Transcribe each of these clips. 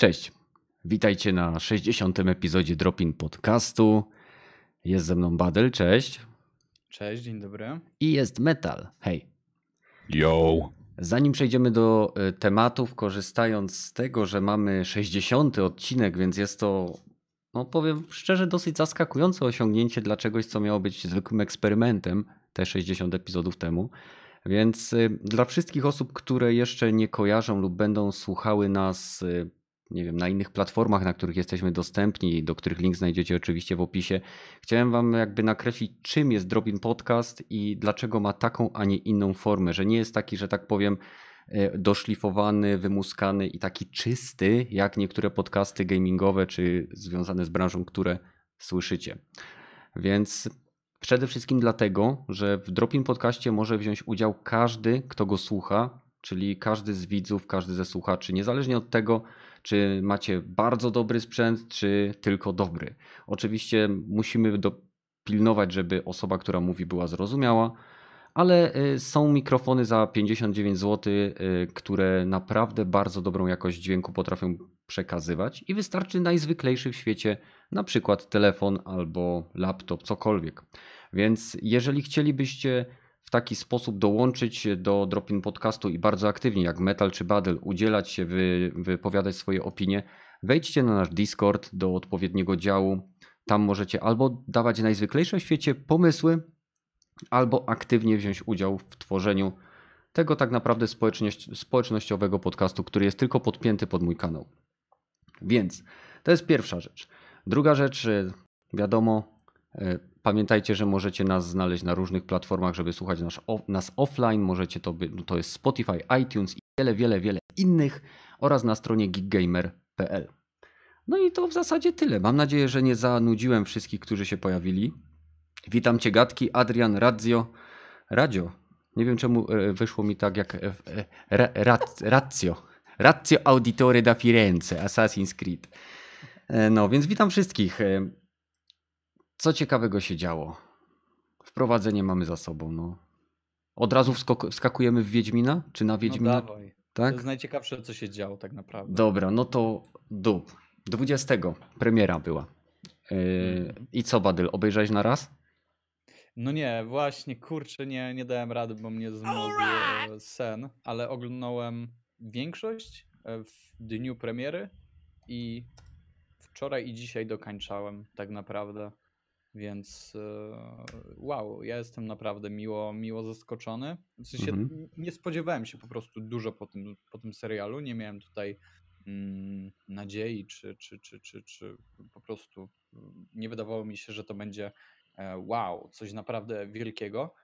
Cześć. Witajcie na 60. epizodzie Dropin Podcastu. Jest ze mną Badel, cześć. Cześć, dzień dobry. I jest Metal. Hej. Yo. Zanim przejdziemy do y, tematów, korzystając z tego, że mamy 60. odcinek, więc jest to, no powiem szczerze, dosyć zaskakujące osiągnięcie dla czegoś, co miało być zwykłym eksperymentem te 60 epizodów temu. Więc y, dla wszystkich osób, które jeszcze nie kojarzą lub będą słuchały nas y, nie wiem, na innych platformach, na których jesteśmy dostępni, do których link znajdziecie oczywiście w opisie. Chciałem wam jakby nakreślić, czym jest Drobin Podcast i dlaczego ma taką, a nie inną formę, że nie jest taki, że tak powiem, e, doszlifowany, wymuskany i taki czysty, jak niektóre podcasty gamingowe czy związane z branżą, które słyszycie. Więc przede wszystkim dlatego, że w Dropin Podcaście może wziąć udział każdy, kto go słucha, czyli każdy z widzów, każdy ze słuchaczy, niezależnie od tego, czy macie bardzo dobry sprzęt, czy tylko dobry. Oczywiście musimy dopilnować, żeby osoba, która mówi, była zrozumiała, ale y, są mikrofony za 59 zł, y, które naprawdę bardzo dobrą jakość dźwięku potrafią przekazywać i wystarczy najzwyklejszy w świecie, na przykład telefon albo laptop, cokolwiek. Więc jeżeli chcielibyście w taki sposób dołączyć do Dropin Podcastu i bardzo aktywnie, jak Metal czy Battle, udzielać się, wy, wypowiadać swoje opinie, wejdźcie na nasz Discord do odpowiedniego działu. Tam możecie albo dawać najzwyklejsze w świecie pomysły, albo aktywnie wziąć udział w tworzeniu tego tak naprawdę społeczność, społecznościowego podcastu, który jest tylko podpięty pod mój kanał. Więc to jest pierwsza rzecz. Druga rzecz, wiadomo, e, Pamiętajcie, że możecie nas znaleźć na różnych platformach, żeby słuchać nas, nas offline. Możecie to, by, no to jest Spotify, iTunes i wiele, wiele, wiele innych oraz na stronie geekgamer.pl. No i to w zasadzie tyle. Mam nadzieję, że nie zanudziłem wszystkich, którzy się pojawili. Witam cię gadki, Adrian, Radzio. Radio. Nie wiem czemu e, wyszło mi tak jak e, e, Razio. Razio Auditore da Firenze, Assassin's Creed. No więc witam wszystkich. Co ciekawego się działo? Wprowadzenie mamy za sobą. No. Od razu wskakujemy w Wiedźmina? Czy na no Wiedźmina? No dawaj. Tak? To jest najciekawsze, co się działo tak naprawdę. Dobra, no to dup. 20 premiera była. Yy, I co, Badyl, obejrzałeś na raz? No nie, właśnie, kurczę, nie, nie dałem rady, bo mnie zmówił right. sen, ale oglądałem większość e, w dniu premiery i wczoraj i dzisiaj dokańczałem tak naprawdę. Więc e, wow, ja jestem naprawdę miło, miło zaskoczony. W sensie mhm. nie spodziewałem się po prostu dużo po tym, po tym serialu. Nie miałem tutaj mm, nadziei, czy, czy, czy, czy, czy po prostu mm, nie wydawało mi się, że to będzie e, wow, coś naprawdę wielkiego.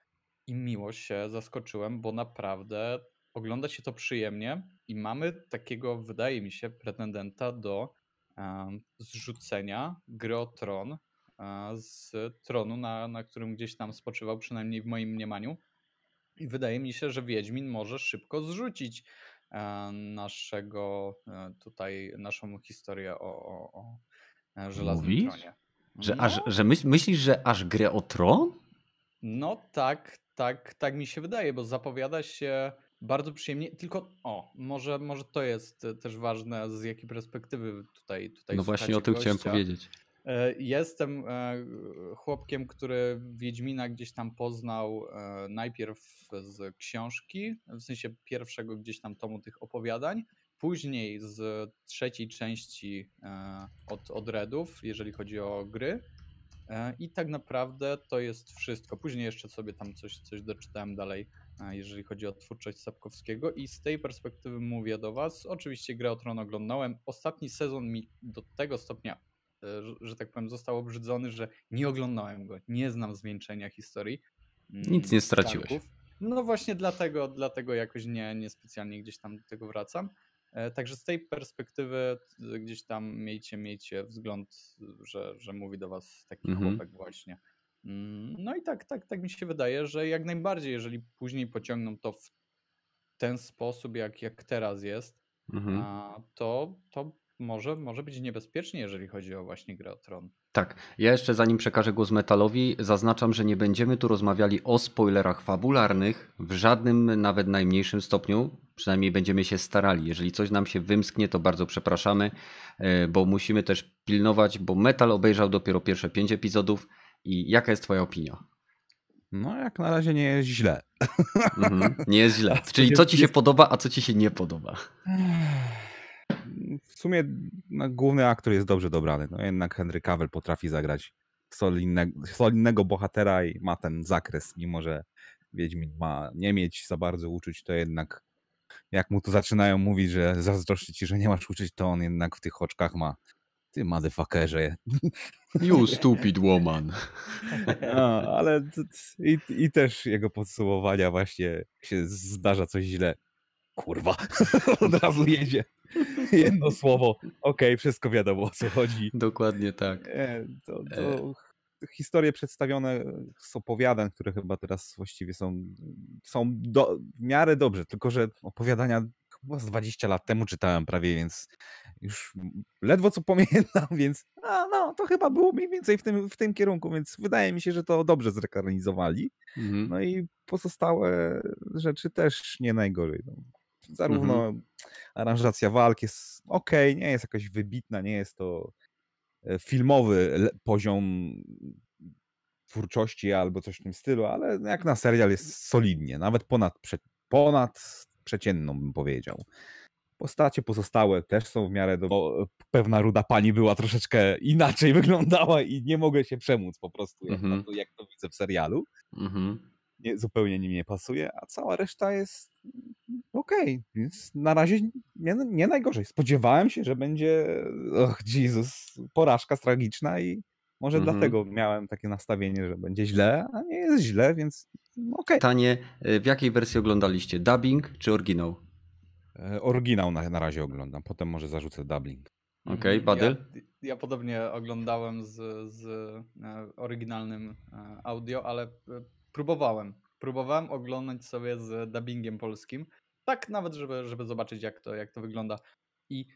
I miło się zaskoczyłem, bo naprawdę ogląda się to przyjemnie i mamy takiego, wydaje mi się, pretendenta do um, zrzucenia gry o tron z tronu, na, na którym gdzieś tam spoczywał, przynajmniej w moim mniemaniu. I wydaje mi się, że Wiedźmin może szybko zrzucić e, naszego e, tutaj, naszą historię o, o, o e, żelaznym Mówisz? tronie. Że, no, aż, że myśl, myślisz, że aż grę o tron? No tak, tak, tak mi się wydaje, bo zapowiada się bardzo przyjemnie. Tylko, o, może, może to jest też ważne, z jakiej perspektywy tutaj. tutaj no właśnie o tym gościa. chciałem powiedzieć. E, jestem e, chłopkiem, który Wiedźmina gdzieś tam poznał e, najpierw z książki, w sensie pierwszego gdzieś tam tomu tych opowiadań, później z trzeciej części od, od Redów, jeżeli chodzi o gry. I tak naprawdę to jest wszystko. Później jeszcze sobie tam coś, coś doczytałem dalej, jeżeli chodzi o twórczość Sapkowskiego. I z tej perspektywy mówię do Was. Oczywiście grę o Tron oglądałem. Ostatni sezon mi do tego stopnia Że tak powiem, został obrzydzony, że nie oglądałem go, nie znam zwieńczenia historii. Mm, Nic nie straciłeś. No właśnie dlatego, dlatego jakoś nie, nie specjalnie gdzieś tam do tego wracam. E, także z tej perspektywy gdzieś tam miejcie, miejcie wzgląd, że, że mówi do was taki mhm. chłopak właśnie. Mm, no i tak, tak, tak mi się wydaje, że jak najbardziej, jeżeli później pociągną to w ten sposób, jak, jak teraz jest, mhm. to, to może, może być niebezpiecznie, jeżeli chodzi o właśnie grę o tron. Tak, ja jeszcze zanim przekażę głos Metalowi, zaznaczam, że nie będziemy tu rozmawiali o spoilerach fabularnych w żadnym, nawet najmniejszym stopniu. Przynajmniej będziemy się starali. Jeżeli coś nam się wymsknie, to bardzo przepraszamy, e, bo musimy też pilnować, bo Metal obejrzał dopiero pierwsze pięć epizodów. I jaka jest Twoja opinia? No, jak na razie nie jest źle. Mhm, nie jest źle. Czyli co Ci się podoba, a co Ci się nie podoba? W sumie no, główny aktor jest dobrze dobrany. No jednak Henry Cavill potrafi zagrać solidnego, solidnego bohatera i ma ten zakres, mimo że Wiedźmin ma nie mieć za bardzo uczuć, to jednak jak mu tu zaczynają mówić, że zazdroszczę ci, że nie masz uczyć, to on jednak w tych oczkach ma ty motherfuckerze. You stupid woman. A, ale i, i też jego podsumowania właśnie się zdarza coś źle. Kurwa, od razu jedzie. Jedno słowo. Okej, wszystko wiadomo o co chodzi. Dokładnie tak. Nie, to, to historie przedstawione z opowiadań, które chyba teraz właściwie są, są do, w miarę dobrze, tylko że opowiadania chyba z 20 lat temu czytałem prawie, więc już ledwo co pamiętam, więc a, no, to chyba było mniej więcej w tym, w tym kierunku, więc wydaje mi się, że to dobrze zrekranizowali. Mhm. No i pozostałe rzeczy też nie najgorzej. No. Zarówno aranżacja walk jest ok, nie jest jakaś wybitna, nie jest to e, filmowy poziom twórczości albo coś w tym stylu, ale jak na serial jest solidnie, nawet ponad, prze, ponad przeciętną bym powiedział. Postacie pozostałe też są w miarę do... bo Pewna ruda pani była troszeczkę inaczej wyglądała i nie mogę się przemóc po prostu, jak, Mhm. to, jak to widzę w serialu Mhm. Nie, zupełnie nim nie pasuje, a cała reszta jest okej, więc na razie nie, nie najgorzej. Spodziewałem się, że będzie, och Jezus, porażka tragiczna i może Mhm. dlatego miałem takie nastawienie, że będzie źle, a nie jest źle, więc okej. Pytanie, y, w jakiej wersji oglądaliście? Dubbing czy oryginał? E, Oryginał na, na razie oglądam, potem może zarzucę dubbing. Okej, Mhm. Badyl? Ja, ja podobnie oglądałem z, z e, oryginalnym e, audio, ale próbowałem. Próbowałem oglądać sobie z dubbingiem polskim. Tak nawet, żeby, żeby zobaczyć, jak to, jak to wygląda. I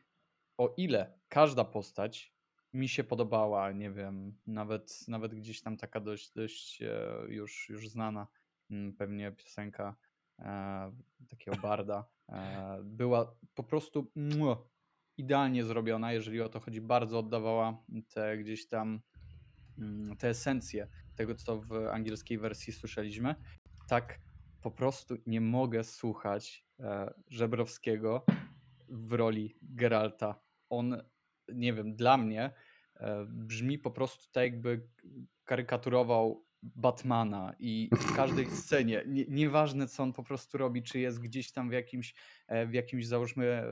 o ile każda postać mi się podobała, nie wiem, nawet, nawet gdzieś tam taka dość, dość e, już, już znana, mm, pewnie piosenka e, takiego barda, e, była po prostu idealnie zrobiona, jeżeli o to chodzi, bardzo oddawała te gdzieś tam mm, te esencje tego, co w angielskiej wersji słyszeliśmy. Tak po prostu nie mogę słuchać e, Żebrowskiego w roli Geralta. On, nie wiem, dla mnie e, brzmi po prostu tak, jakby karykaturował Batmana i w każdej scenie, nie, nieważne co on po prostu robi, czy jest gdzieś tam w jakimś, e, w jakimś załóżmy e,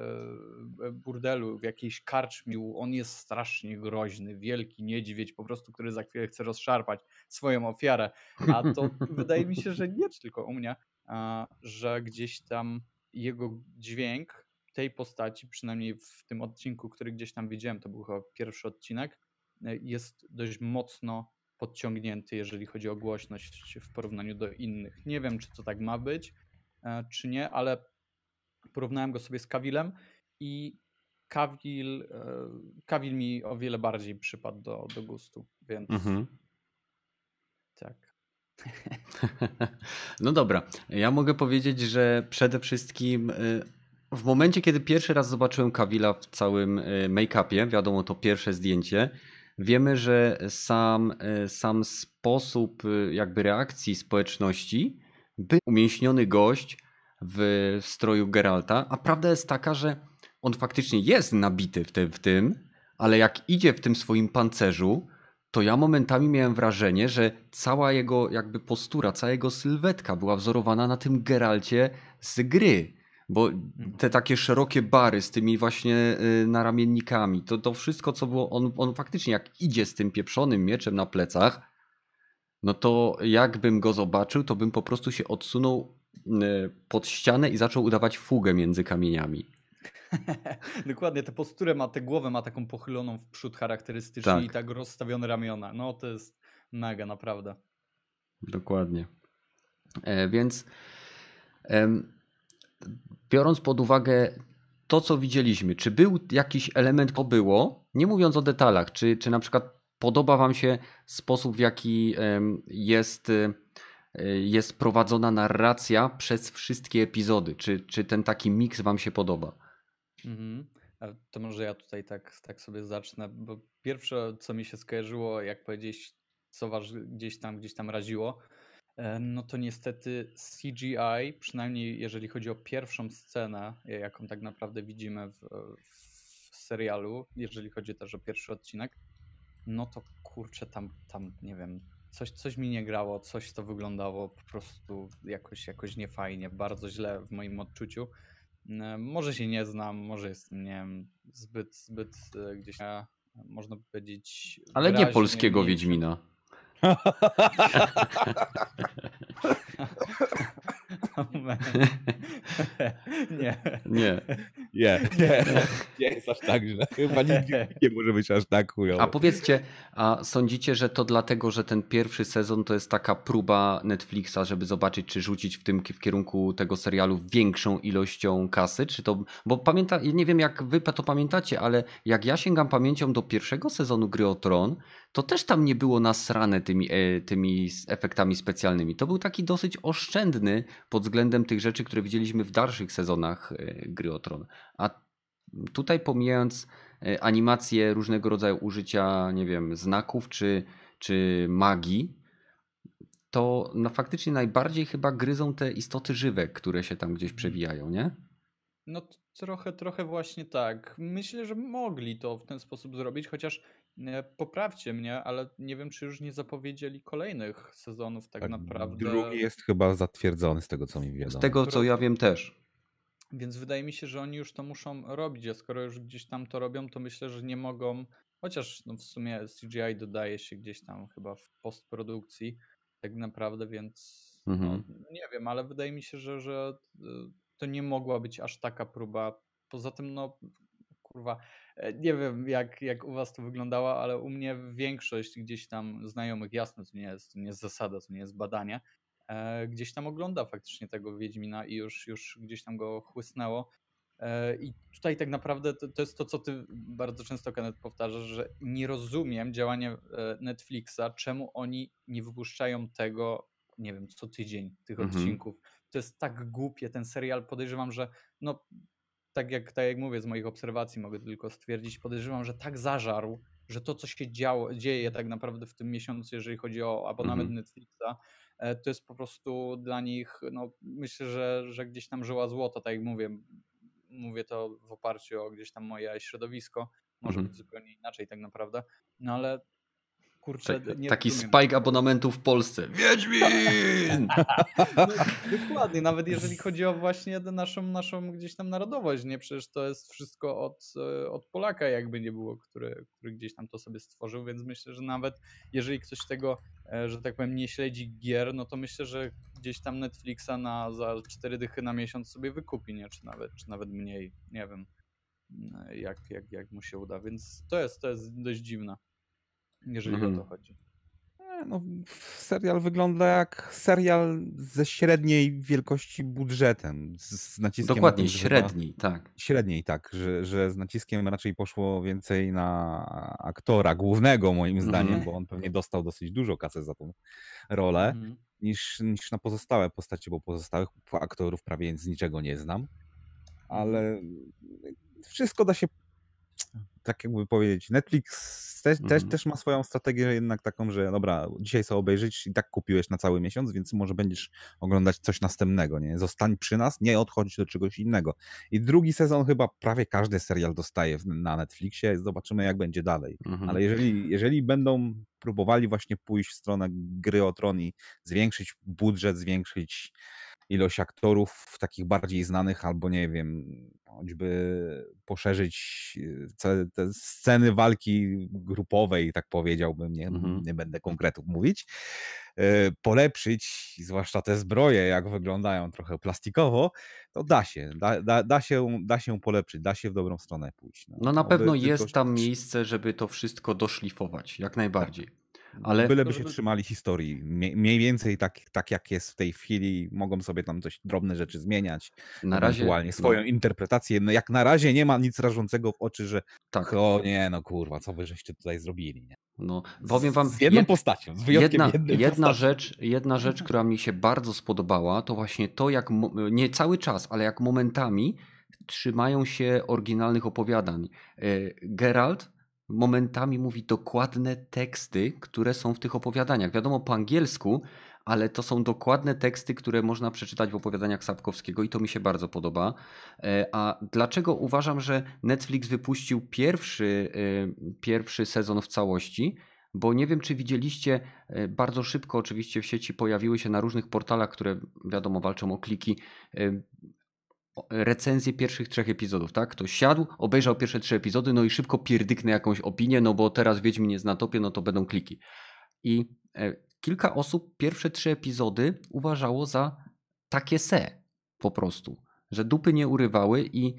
e, burdelu, w jakiejś karczmiu, on jest strasznie groźny, wielki niedźwiedź po prostu, który za chwilę chce rozszarpać swoją ofiarę, a to wydaje mi się, że nie tylko u mnie, że gdzieś tam jego dźwięk tej postaci, przynajmniej w tym odcinku, który gdzieś tam widziałem, to był chyba pierwszy odcinek, jest dość mocno podciągnięty, jeżeli chodzi o głośność w porównaniu do innych. Nie wiem, czy to tak ma być, e, czy nie, ale porównałem go sobie z Kawilem i Kawil, e, Kawil mi o wiele bardziej przypadł do, do gustu, więc Mhm. tak. No dobra, ja mogę powiedzieć, że przede wszystkim y, w momencie, kiedy pierwszy raz zobaczyłem Kawila w całym make-upie, wiadomo, to pierwsze zdjęcie, wiemy, że sam, y, sam sposób y, jakby reakcji społeczności był umięśniony gość w stroju Geralta, a prawda jest taka, że on faktycznie jest nabity w tym, w tym ale jak idzie w tym swoim pancerzu, to ja momentami miałem wrażenie, że cała jego jakby postura, cała jego sylwetka była wzorowana na tym Geralcie z gry. Bo te takie szerokie bary z tymi właśnie y, naramiennikami, to, to wszystko, co było, on, on faktycznie jak idzie z tym pieprzonym mieczem na plecach, no to jakbym go zobaczył, to bym po prostu się odsunął y, pod ścianę i zaczął udawać fugę między kamieniami. Dokładnie, tę posturę ma, tę głowę ma taką pochyloną w przód charakterystycznie Tak. i tak rozstawione ramiona. No to jest mega, naprawdę. Dokładnie. E, więc em, biorąc pod uwagę to, co widzieliśmy, czy był jakiś element, to było, nie mówiąc o detalach, czy, czy na przykład podoba Wam się sposób, w jaki jest, e, jest prowadzona narracja przez wszystkie epizody? Czy, czy ten taki miks Wam się podoba? Mhm. To może ja tutaj tak, tak sobie zacznę, bo pierwsze, co mi się skojarzyło, jak powiedzieć, co was gdzieś tam, gdzieś tam raziło, no to niestety CGI, przynajmniej jeżeli chodzi o pierwszą scenę, jaką tak naprawdę widzimy w, w serialu, jeżeli chodzi też o pierwszy odcinek, no to kurczę, tam, tam nie wiem, coś, coś mi nie grało, coś to wyglądało po prostu jakoś, jakoś niefajnie, bardzo źle w moim odczuciu. E, może się nie znam, może jestem, nie wiem, zbyt, zbyt e, gdzieś, e, można powiedzieć. Ale nie polskiego Wiedźmina. Nie. Nie. Nie, nie, nie jest aż tak źle. Chyba nigdy nie może być aż tak chujowo. A powiedzcie, a sądzicie, że to dlatego, że ten pierwszy sezon to jest taka próba Netflixa, żeby zobaczyć, czy rzucić w tym w kierunku tego serialu większą ilością kasy? Czy to, bo pamięta, nie wiem jak wy to pamiętacie, ale jak ja sięgam pamięcią do pierwszego sezonu Gry o Tron, to też tam nie było nasrane tymi, e, tymi efektami specjalnymi. To był taki dosyć oszczędny pod względem tych rzeczy, które widzieliśmy w dalszych sezonach e, Gry o Tron. A tutaj pomijając e, animacje różnego rodzaju użycia, nie wiem, znaków czy, czy magii, to no faktycznie najbardziej chyba gryzą te istoty żywe, które się tam gdzieś przewijają, nie? No trochę, trochę właśnie tak. Myślę, że mogli to w ten sposób zrobić, chociaż poprawcie mnie, ale nie wiem, czy już nie zapowiedzieli kolejnych sezonów tak, tak naprawdę. Drugi jest chyba zatwierdzony z tego, co mi wiadomo. Z tego, co ja wiem też. Więc wydaje mi się, że oni już to muszą robić, a skoro już gdzieś tam to robią, to myślę, że nie mogą, chociaż no w sumie CGI dodaje się gdzieś tam chyba w postprodukcji tak naprawdę, więc no, mhm. no, nie wiem, ale wydaje mi się, że, że y, to nie mogła być aż taka próba. Poza tym, no kurwa, e, nie wiem jak, jak u was to wyglądało, ale u mnie większość gdzieś tam znajomych, jasno, to nie jest, to nie jest zasada, to nie jest badanie, e, gdzieś tam ogląda faktycznie tego Wiedźmina i już, już gdzieś tam go chłysnęło. E, I tutaj tak naprawdę to, to, jest to, co ty bardzo często, Kenneth, powtarzasz, że nie rozumiem działania Netflixa, czemu oni nie wypuszczają tego, nie wiem, co tydzień, tych mhm. odcinków. To jest tak głupie, ten serial, podejrzewam, że no, tak jak, tak jak mówię, z moich obserwacji mogę tylko stwierdzić, podejrzewam, że tak zażarł, że to, co się działo, dzieje tak naprawdę w tym miesiącu, jeżeli chodzi o abonament -hmm. Netflixa, e, to jest po prostu dla nich, no myślę, że, że gdzieś tam żyła złota, tak jak mówię, mówię to w oparciu o gdzieś tam moje środowisko, może -hmm. być zupełnie inaczej tak naprawdę, no ale kurczę, tak, Taki rozumiem. spike abonamentu w Polsce. Wiedźmin! no, dokładnie, nawet jeżeli chodzi o właśnie naszą, naszą gdzieś tam narodowość, nie? Przecież to jest wszystko od, e, od Polaka jakby nie było, który, który gdzieś tam to sobie stworzył, więc myślę, że nawet jeżeli ktoś tego, e, że tak powiem, nie śledzi gier, no to myślę, że gdzieś tam Netflixa na, za cztery dychy na miesiąc sobie wykupi, nie? Czy nawet, czy nawet mniej, nie wiem jak, jak, jak mu się uda, więc to jest, to jest dość dziwne jeżeli mhm. o to chodzi. No, serial wygląda jak serial ze średniej wielkości budżetem. Z naciskiem Dokładnie, tym, średniej, tak. Średniej, tak, że, że z naciskiem raczej poszło więcej na aktora głównego, moim zdaniem, mhm. bo on pewnie dostał dosyć dużo kasy za tą rolę, mhm. niż, niż na pozostałe postacie, bo pozostałych aktorów prawie z niczego nie znam. Ale wszystko da się tak jakby powiedzieć, Netflix też, też, mhm. też ma swoją strategię jednak taką, że dobra, dzisiaj sobie obejrzeć i tak kupiłeś na cały miesiąc, więc może będziesz oglądać coś następnego, nie? Zostań przy nas, nie odchodź do czegoś innego. I drugi sezon chyba prawie każdy serial dostaje na Netflixie, zobaczymy jak będzie dalej. Mhm. Ale jeżeli, jeżeli będą próbowali właśnie pójść w stronę gry o tron i zwiększyć budżet, zwiększyć ilość aktorów takich bardziej znanych, albo nie wiem, choćby poszerzyć e, te sceny walki grupowej, tak powiedziałbym, nie, mhm. nie będę konkretów mówić, e, polepszyć, zwłaszcza te zbroje, jak wyglądają trochę plastikowo, to da się, da, da, da się, da się polepszyć, da się w dobrą stronę pójść. No, no na pewno jest tam miejsce, żeby to wszystko doszlifować, jak najbardziej. Ale- Byleby To się trzymali historii. Mniej więcej tak, tak jak jest w tej chwili. Mogą sobie tam coś drobne rzeczy zmieniać. Na razie. ewentualnie swoją interpretację. No jak na razie nie ma nic rażącego w oczy, że Tak. o nie, no kurwa, co wy żeście tutaj zrobili. Nie? No, powiem wam. Z jedną jed- postacią, z wyjątkiem jedna, jedna, postaci. rzecz, jedna rzecz, która mi się bardzo spodobała, to właśnie to, jak nie cały czas, ale jak momentami trzymają się oryginalnych opowiadań. E, Geralt momentami mówi dokładne teksty, które są w tych opowiadaniach. Wiadomo po angielsku, ale to są dokładne teksty, które można przeczytać w opowiadaniach Sapkowskiego i to mi się bardzo podoba. E, A dlaczego uważam, że Netflix wypuścił pierwszy, e, pierwszy sezon w całości? Bo nie wiem, czy widzieliście, e, bardzo szybko oczywiście w sieci pojawiły się na różnych portalach, które wiadomo walczą o kliki, recenzje pierwszych trzech epizodów, tak? Ktoś siadł, obejrzał pierwsze trzy epizody, no i szybko pierdyknę jakąś opinię, no bo teraz Wiedźmin jest na topie, no to będą kliki. I e, kilka osób pierwsze trzy epizody uważało za takie se po prostu, że dupy nie urywały i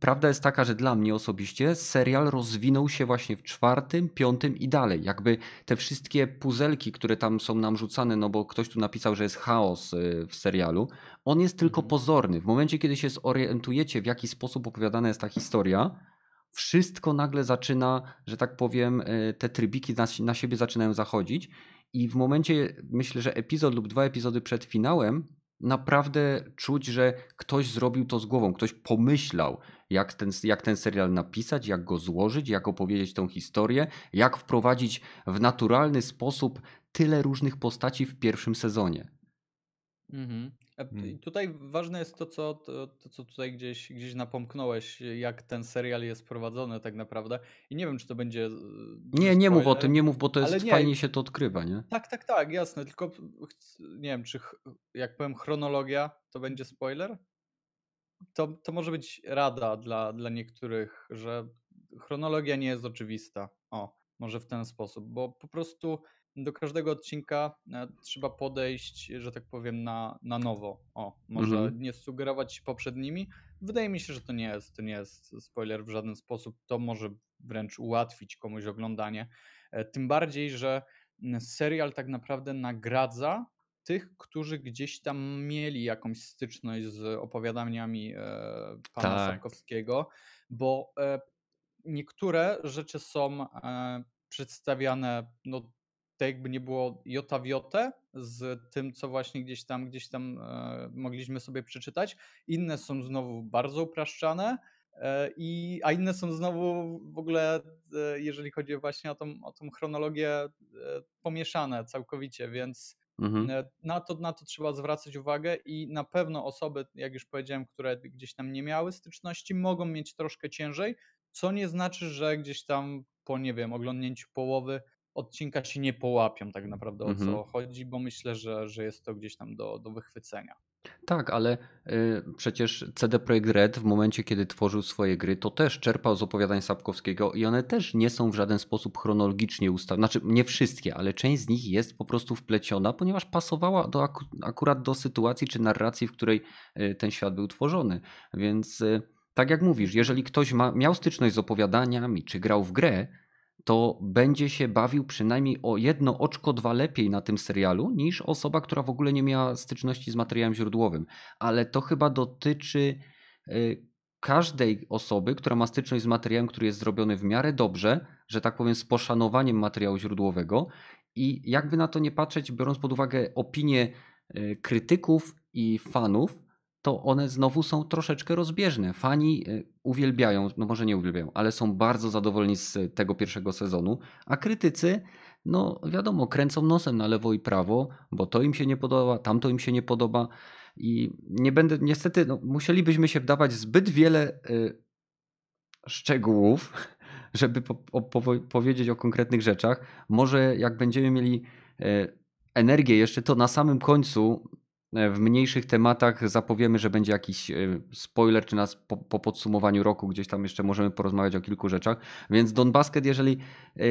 prawda jest taka, że dla mnie osobiście serial rozwinął się właśnie w czwartym, piątym i dalej. Jakby te wszystkie puzelki, które tam są nam rzucane, no bo ktoś tu napisał, że jest chaos e, w serialu, on jest tylko Mhm. pozorny. W momencie, kiedy się zorientujecie, w jaki sposób opowiadana jest ta historia, wszystko nagle zaczyna, że tak powiem, e, te trybiki na, na siebie zaczynają zachodzić. I w momencie, myślę, że epizod lub dwa epizody przed finałem, naprawdę czuć, że ktoś zrobił to z głową, ktoś pomyślał, jak ten, jak ten serial napisać, jak go złożyć, jak opowiedzieć tą historię, jak wprowadzić w naturalny sposób tyle różnych postaci w pierwszym sezonie. Mhm. E, Mm. i Tutaj ważne jest to co, to, to, co tutaj gdzieś, gdzieś napomknąłeś, jak ten serial jest prowadzony tak naprawdę. I nie wiem, czy to będzie. e, Nie, nie mów o tym, nie mów, bo to jest nie. fajnie się to odkrywa, nie? Tak, tak, tak, jasne. Tylko nie wiem, czy jak powiem chronologia, to będzie spoiler? To, to może być rada dla, dla niektórych, że chronologia nie jest oczywista. O, może w ten sposób, bo po prostu do każdego odcinka e, trzeba podejść, że tak powiem, na, na nowo. O, może Mhm. nie sugerować poprzednimi. Wydaje mi się, że to nie jest, to nie jest spoiler w żaden sposób. To może wręcz ułatwić komuś oglądanie. E, Tym bardziej, że mm, serial tak naprawdę nagradza tych, którzy gdzieś tam mieli jakąś styczność z opowiadaniami e, pana Tak. Sapkowskiego, bo e, niektóre rzeczy są e, przedstawiane, no tak jakby nie było jota w jotę z tym, co właśnie gdzieś tam, gdzieś tam e, mogliśmy sobie przeczytać. Inne są znowu bardzo upraszczane, e, i, a inne są znowu w ogóle, e, jeżeli chodzi właśnie o tą, o tą chronologię, e, pomieszane całkowicie, więc Mhm. E, Na to, na to trzeba zwracać uwagę i na pewno osoby, jak już powiedziałem, które gdzieś tam nie miały styczności, mogą mieć troszkę ciężej, co nie znaczy, że gdzieś tam po, nie wiem, oglądnięciu połowy odcinka się nie połapią tak naprawdę o Mhm. co chodzi, bo myślę, że, że jest to gdzieś tam do, do wychwycenia. Tak, ale y, przecież CD Projekt Red w momencie, kiedy tworzył swoje gry, to też czerpał z opowiadań Sapkowskiego i one też nie są w żaden sposób chronologicznie ustawione. Znaczy, nie wszystkie, ale część z nich jest po prostu wpleciona, ponieważ pasowała do, aku- akurat do sytuacji czy narracji, w której y, ten świat był tworzony. Więc y, tak jak mówisz, jeżeli ktoś ma, miał styczność z opowiadaniami, czy grał w grę, to będzie się bawił przynajmniej o jedno oczko, dwa lepiej na tym serialu niż osoba, która w ogóle nie miała styczności z materiałem źródłowym. Ale to chyba dotyczy y, każdej osoby, która ma styczność z materiałem, który jest zrobiony w miarę dobrze, że tak powiem, z poszanowaniem materiału źródłowego. I jakby na to nie patrzeć, biorąc pod uwagę opinie y, krytyków i fanów, to one znowu są troszeczkę rozbieżne. Fani y, uwielbiają, no może nie uwielbiają, ale są bardzo zadowoleni z tego pierwszego sezonu, a krytycy, no wiadomo, kręcą nosem na lewo i prawo, bo to im się nie podoba, tamto im się nie podoba i nie będę, niestety, no, musielibyśmy się wdawać zbyt wiele y, szczegółów, żeby po, po, powiedzieć o konkretnych rzeczach. Może jak będziemy mieli y, energię jeszcze, to na samym końcu w mniejszych tematach zapowiemy, że będzie jakiś e, spoiler, czy nas po, po podsumowaniu roku gdzieś tam jeszcze możemy porozmawiać o kilku rzeczach. Więc Don Basket, jeżeli e,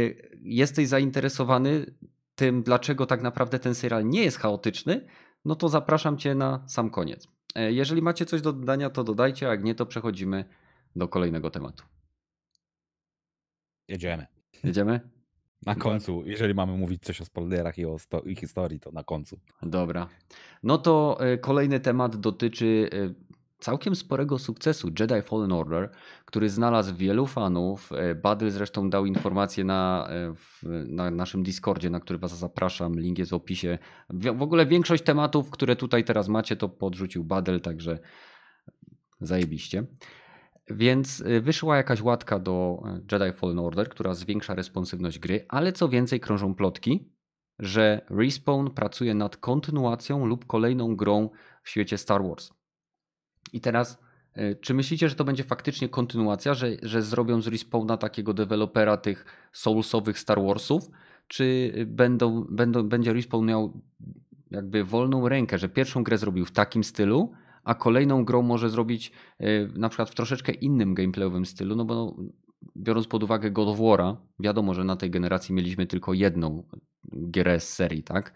jesteś zainteresowany tym, dlaczego tak naprawdę ten serial nie jest chaotyczny, no to zapraszam Cię na sam koniec. E, Jeżeli macie coś do dodania, to dodajcie, a jak nie, to przechodzimy do kolejnego tematu. Jedziemy. Jedziemy? Na końcu, jeżeli mamy mówić coś o spoilerach i o sto- i historii, to na końcu. Dobra. No to e, kolejny temat dotyczy e, całkiem sporego sukcesu Jedi Fallen Order, który znalazł wielu fanów. E, Badyl zresztą dał informację na, na naszym Discordzie, na który Was zapraszam. Link jest w opisie. W, w ogóle większość tematów, które tutaj teraz macie, to podrzucił Badyl, także zajebiście. Więc y, wyszła jakaś łatka do y, Jedi Fallen Order, która zwiększa responsywność gry, ale co więcej krążą plotki, że Respawn pracuje nad kontynuacją lub kolejną grą w świecie Star Wars. I teraz, y, czy myślicie, że to będzie faktycznie kontynuacja, że, że zrobią z Respawna takiego dewelopera tych soulsowych Star Warsów, czy będą, będą, będzie Respawn miał jakby wolną rękę, że pierwszą grę zrobił w takim stylu, a kolejną grą może zrobić y, na przykład w troszeczkę innym gameplayowym stylu, no bo biorąc pod uwagę God of War'a, wiadomo, że na tej generacji mieliśmy tylko jedną gierę z serii, tak?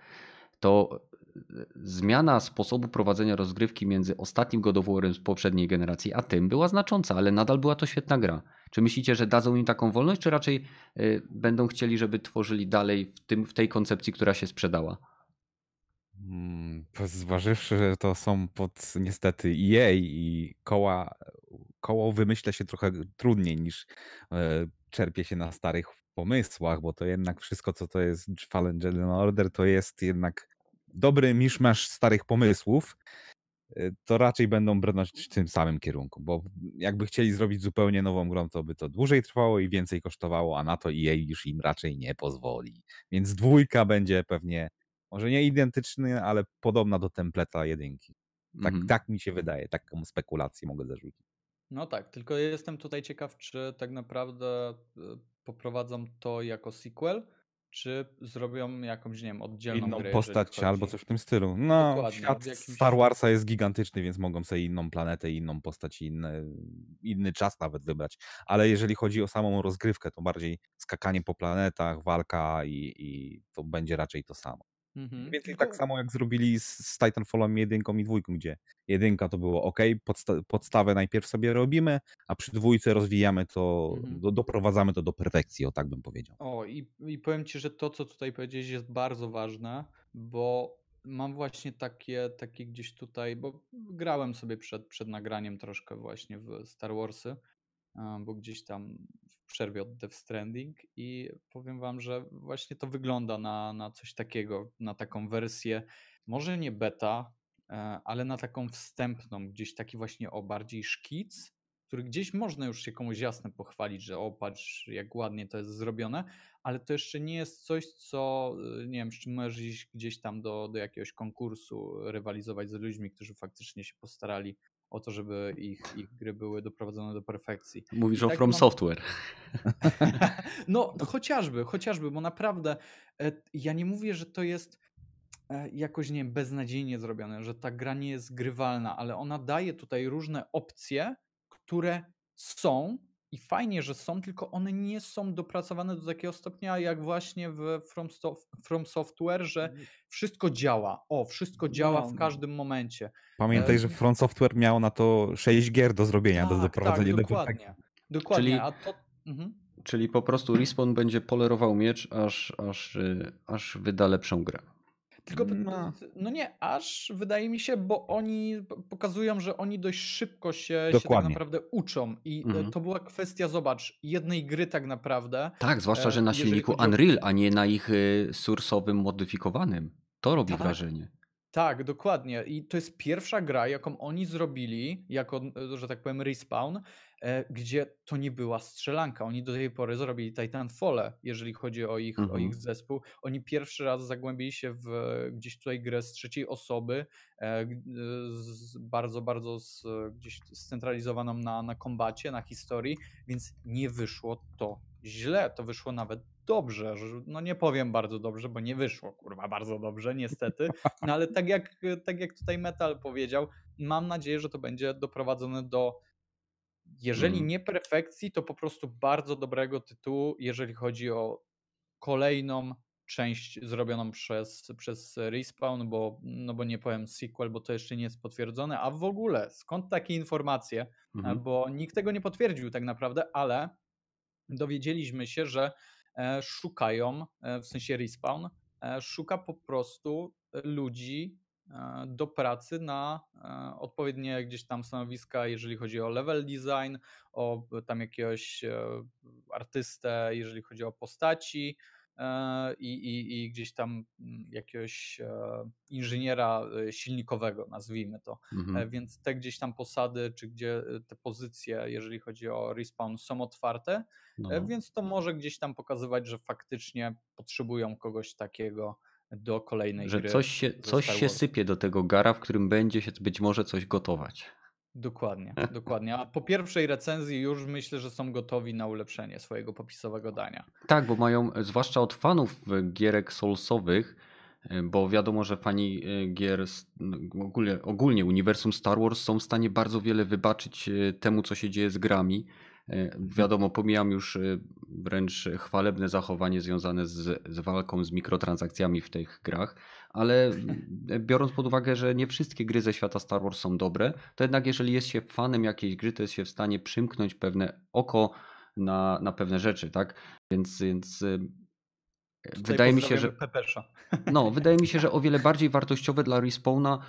To y, zmiana sposobu prowadzenia rozgrywki między ostatnim God of War'em z poprzedniej generacji, a tym była znacząca, ale nadal była to świetna gra. Czy myślicie, że dadzą im taką wolność, czy raczej y, będą chcieli, żeby tworzyli dalej w, tym, w tej koncepcji, która się sprzedała? Mm, Zważywszy, że to są pod niestety EA i koła, koło wymyśla się trochę trudniej niż e, czerpie się na starych pomysłach, bo to jednak wszystko, co to jest Fallen Jedi Order, to jest jednak dobry miszmasz starych pomysłów, e, to raczej będą brnąć w tym samym kierunku, bo jakby chcieli zrobić zupełnie nową grą, to by to dłużej trwało i więcej kosztowało, a na to EA już im raczej nie pozwoli. Więc dwójka będzie pewnie może nie identyczny, ale podobna do templeta jedynki. Tak, Mhm. tak mi się wydaje, taką spekulację mogę zarzucić. No tak, tylko jestem tutaj ciekaw, czy tak naprawdę y, poprowadzą to jako sequel, czy zrobią jakąś, nie wiem, oddzielną Inną grę, postać albo coś w tym stylu. No, Dokładnie, świat jakimś- Star Warsa jest gigantyczny, więc mogą sobie inną planetę, inną postać, i inny, inny czas nawet wybrać. Ale jeżeli chodzi o samą rozgrywkę, to bardziej skakanie po planetach, walka i, i to będzie raczej to samo. Mhm. Więcej tak samo jak zrobili z, z Titanfallem jedynką i dwójką, gdzie jedynka to było ok, podsta- podstawę najpierw sobie robimy, a przy dwójce rozwijamy to, Mhm. do, doprowadzamy to do perfekcji, o tak bym powiedział. O, i, i powiem ci, że to, co tutaj powiedziałeś, jest bardzo ważne, bo mam właśnie takie, takie gdzieś tutaj, bo grałem sobie przed, przed nagraniem troszkę właśnie w Star Warsy, bo gdzieś tam w przerwie od Death Stranding i powiem wam, że właśnie to wygląda na, na coś takiego, na taką wersję, może nie beta, e, ale na taką wstępną, gdzieś taki właśnie o bardziej szkic, który gdzieś można już się komuś jasno pochwalić, że o patrz jak ładnie to jest zrobione, ale to jeszcze nie jest coś, co y, nie wiem, z czym możesz iść gdzieś tam do, do jakiegoś konkursu, rywalizować z ludźmi, którzy faktycznie się postarali o to, żeby ich, ich gry były doprowadzone do perfekcji. Mówisz I o tak From mam- Software. No, chociażby, chociażby, bo naprawdę e, ja nie mówię, że to jest e, jakoś, nie wiem, beznadziejnie zrobione, że ta gra nie jest grywalna, ale ona daje tutaj różne opcje, które są i fajnie, że są, tylko one nie są dopracowane do takiego stopnia, jak właśnie w From, Sof- From Software, że wszystko działa. O, wszystko działa w każdym momencie. Pamiętaj, E, że Front Software miał na to 6 gier do zrobienia, do tak, doprowadzenia do dokładnie. perfekcji. Dokładnie, Czyli- a to... Mhm. Czyli po prostu Respawn będzie polerował miecz, aż, aż, y, aż wyda lepszą grę. Tylko No. no nie, aż wydaje mi się, bo oni pokazują, że oni dość szybko się, się tak naprawdę uczą. I e, Mhm. to była kwestia, zobacz, jednej gry tak naprawdę. Tak, zwłaszcza, E, że na silniku chodzi Unreal, a nie na ich y, sursowym modyfikowanym. To robi Tak. wrażenie. Tak, dokładnie. I to jest pierwsza gra, jaką oni zrobili, jako, e, że tak powiem, respawn, e, gdzie to nie była strzelanka. Oni do tej pory zrobili Titanfall, jeżeli chodzi o ich, o Mhm. ich zespół. Oni pierwszy raz zagłębili się w e, gdzieś tutaj grę z trzeciej osoby, e, e, z, bardzo, bardzo z, gdzieś scentralizowaną na, na kombacie, na historii, więc nie wyszło to źle. To wyszło nawet dobrze. No nie powiem bardzo dobrze, bo nie wyszło, kurwa, bardzo dobrze, niestety. No ale tak jak, tak jak tutaj Metal powiedział, mam nadzieję, że to będzie doprowadzone do, jeżeli Mm. nie perfekcji, to po prostu bardzo dobrego tytułu, jeżeli chodzi o kolejną część zrobioną przez, przez Respawn, bo, no bo nie powiem sequel, bo to jeszcze nie jest potwierdzone, a w ogóle skąd takie informacje, Mhm. bo nikt tego nie potwierdził tak naprawdę, ale dowiedzieliśmy się, że e, szukają, e, w sensie respawn, e, szuka po prostu ludzi do pracy na e, odpowiednie gdzieś tam stanowiska, jeżeli chodzi o level design, o tam jakiegoś e, artystę, jeżeli chodzi o postaci e, i, i, i gdzieś tam mm, jakiegoś e, inżyniera e, silnikowego, nazwijmy to. E, Mhm. Więc te gdzieś tam posady, czy gdzie e, te pozycje, jeżeli chodzi o respawn, są otwarte, e, No. więc to może gdzieś tam pokazywać, że faktycznie potrzebują kogoś takiego do kolejnej Że gry. coś się, coś się sypie do tego gara, w którym będzie się być może coś gotować. Dokładnie, dokładnie. A po pierwszej recenzji już myślę, że są gotowi na ulepszenie swojego popisowego dania. Tak, bo mają, e, zwłaszcza od fanów e, gierek soulsowych, e, bo wiadomo, że fani gier, ogólnie, ogólnie uniwersum Star Wars są w stanie bardzo wiele wybaczyć temu, co się dzieje z grami. E, Wiadomo, pomijam już e, wręcz chwalebne zachowanie związane z, z walką z mikrotransakcjami w tych grach, ale e, biorąc pod uwagę, że nie wszystkie gry ze świata Star Wars są dobre, to jednak jeżeli jest się fanem jakiejś gry, to jest się w stanie przymknąć pewne oko na, na pewne rzeczy, tak? Więc, więc Tutaj wydaje mi się, że Pepesza. no, wydaje mi się, że o wiele bardziej wartościowe dla Respawna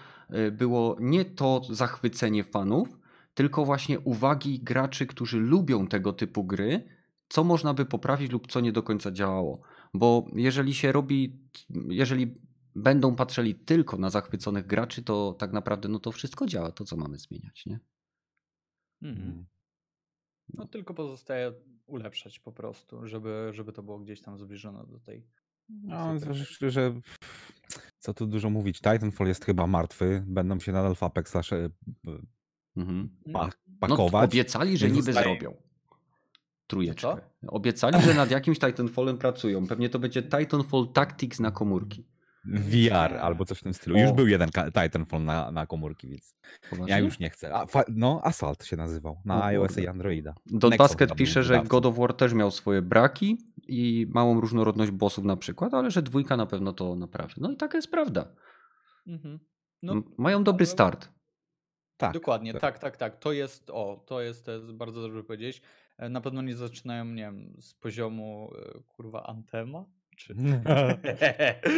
było nie to zachwycenie fanów, tylko właśnie uwagi graczy, którzy lubią tego typu gry, co można by poprawić lub co nie do końca działało. Bo jeżeli się robi, jeżeli będą patrzyli tylko na zachwyconych graczy, to tak naprawdę no to wszystko działa, to co mamy zmieniać, nie? Mhm. No tylko pozostaje ulepszać po prostu, żeby, żeby to było gdzieś tam zbliżone do tej. No, zważywszy, że co tu dużo mówić, Titanfall jest chyba martwy, będą się nadal w Apex e, Mhm. pa, No, No, pakować. obiecali, że niby zostaje- zrobią. Trójeczkę. Co? Obiecali, że nad jakimś Titanfallem pracują. Pewnie to będzie Titanfall Tactics na komórki. VR albo coś w tym stylu. Już O. był jeden Titanfall na, na komórki, więc Poważnie? ja już nie chcę. A, no, Assault się nazywał na iOS kurde. i Androida. Don Nexon Basket pisze, że. God of War też miał swoje braki i małą różnorodność bossów na przykład, ale że dwójka na pewno to naprawi. No i taka jest prawda. Mhm. No, Mają dobry ale- start. Tak. Dokładnie, tak. tak, tak, tak. To jest, o, to jest, to jest bardzo dobrze powiedzieć. E, Na pewno nie zaczynają, nie wiem, z poziomu e, kurwa Antema? Czy...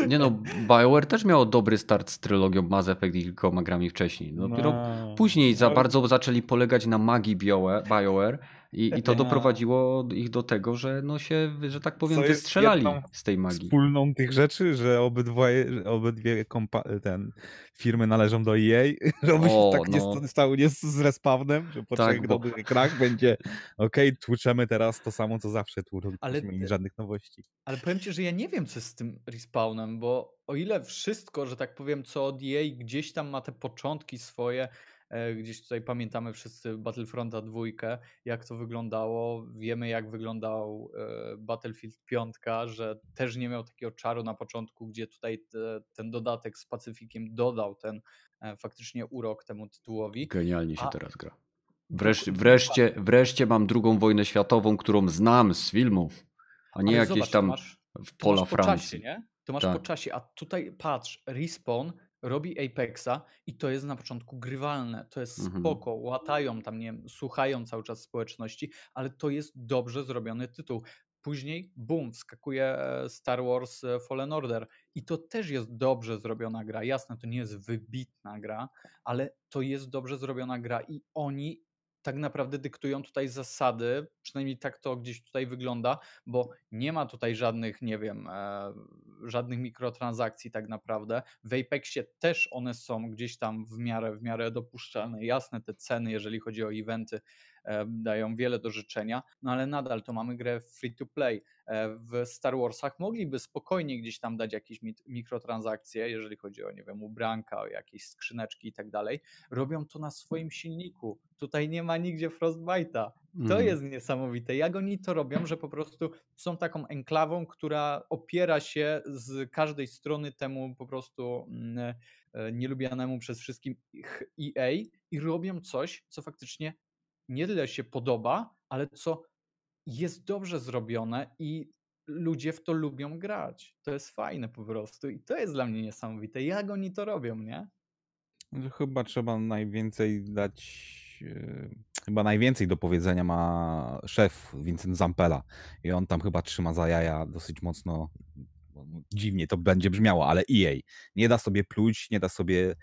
Nie no, BioWare też miało dobry start z trylogią Mass Effect i kilkoma grami wcześniej. Dopiero No. później za bardzo zaczęli polegać na magii BioWare i, i to No. doprowadziło ich do tego, że no się, że tak powiem, Co wystrzelali z tej magii. Wspólną tych rzeczy, że obydwoje, obydwie kompa- ten, firmy należą do EA, żeby się tak nie no. sta- stało nie z, respawnem, że po Tak, trzech bo- dobrych grach będzie okej, tłuczemy teraz to samo, co zawsze Ale Ale... te- żadnych nowości. Ale powiem ci, że ja nie wiem, co jest z tym respawnem, bo o ile wszystko, że tak powiem, co od EA gdzieś tam ma te początki swoje, gdzieś tutaj pamiętamy wszyscy Battlefronta dwójkę, jak to wyglądało, wiemy jak wyglądał e, Battlefield 5, że też nie miał takiego czaru na początku, gdzie tutaj te, ten dodatek z Pacyfikiem dodał ten e, faktycznie urok temu tytułowi. Genialnie się A- teraz gra. Wreszcie, wreszcie, wreszcie mam drugą wojnę światową, którą znam z filmów, a nie jakieś tam w pola po czasie, Francji. nie? To masz Tak. po czasie, a tutaj patrz, Respawn robi Apexa i to jest na początku grywalne, to jest Mhm. spoko, łatają tam, nie wiem, słuchają cały czas społeczności, ale to jest dobrze zrobiony tytuł. Później, boom, wskakuje e, Star Wars e, Fallen Order i to też jest dobrze zrobiona gra. Jasne, to nie jest wybitna gra, ale to jest dobrze zrobiona gra i oni tak naprawdę dyktują tutaj zasady, przynajmniej tak to gdzieś tutaj wygląda, bo nie ma tutaj żadnych, nie wiem, e, żadnych mikrotransakcji tak naprawdę. W Apexie też one są gdzieś tam w miarę, w miarę dopuszczalne. Jasne, te ceny, jeżeli chodzi o eventy, dają wiele do życzenia, no ale nadal to mamy grę free to play. E, w Star Warsach mogliby spokojnie gdzieś tam dać jakieś mikrotransakcje, jeżeli chodzi o, nie wiem, ubranka, o jakieś skrzyneczki i tak dalej. Robią to na swoim silniku. Tutaj nie ma nigdzie Frostbite'a. To Mhm. jest niesamowite. Jak oni to robią, że po prostu są taką enklawą, która opiera się z każdej strony temu po prostu mm, e, nielubianemu przez wszystkim EA i robią coś, co faktycznie nie tyle się podoba, ale co jest dobrze zrobione i ludzie w to lubią grać. To jest fajne po prostu i to jest dla mnie niesamowite. Jak oni to robią, nie? Chyba trzeba najwięcej dać yy, chyba najwięcej do powiedzenia ma szef Vincent Zampella i on tam chyba trzyma za jaja dosyć mocno dziwnie to będzie brzmiało, ale EA nie da sobie pluć, nie da sobie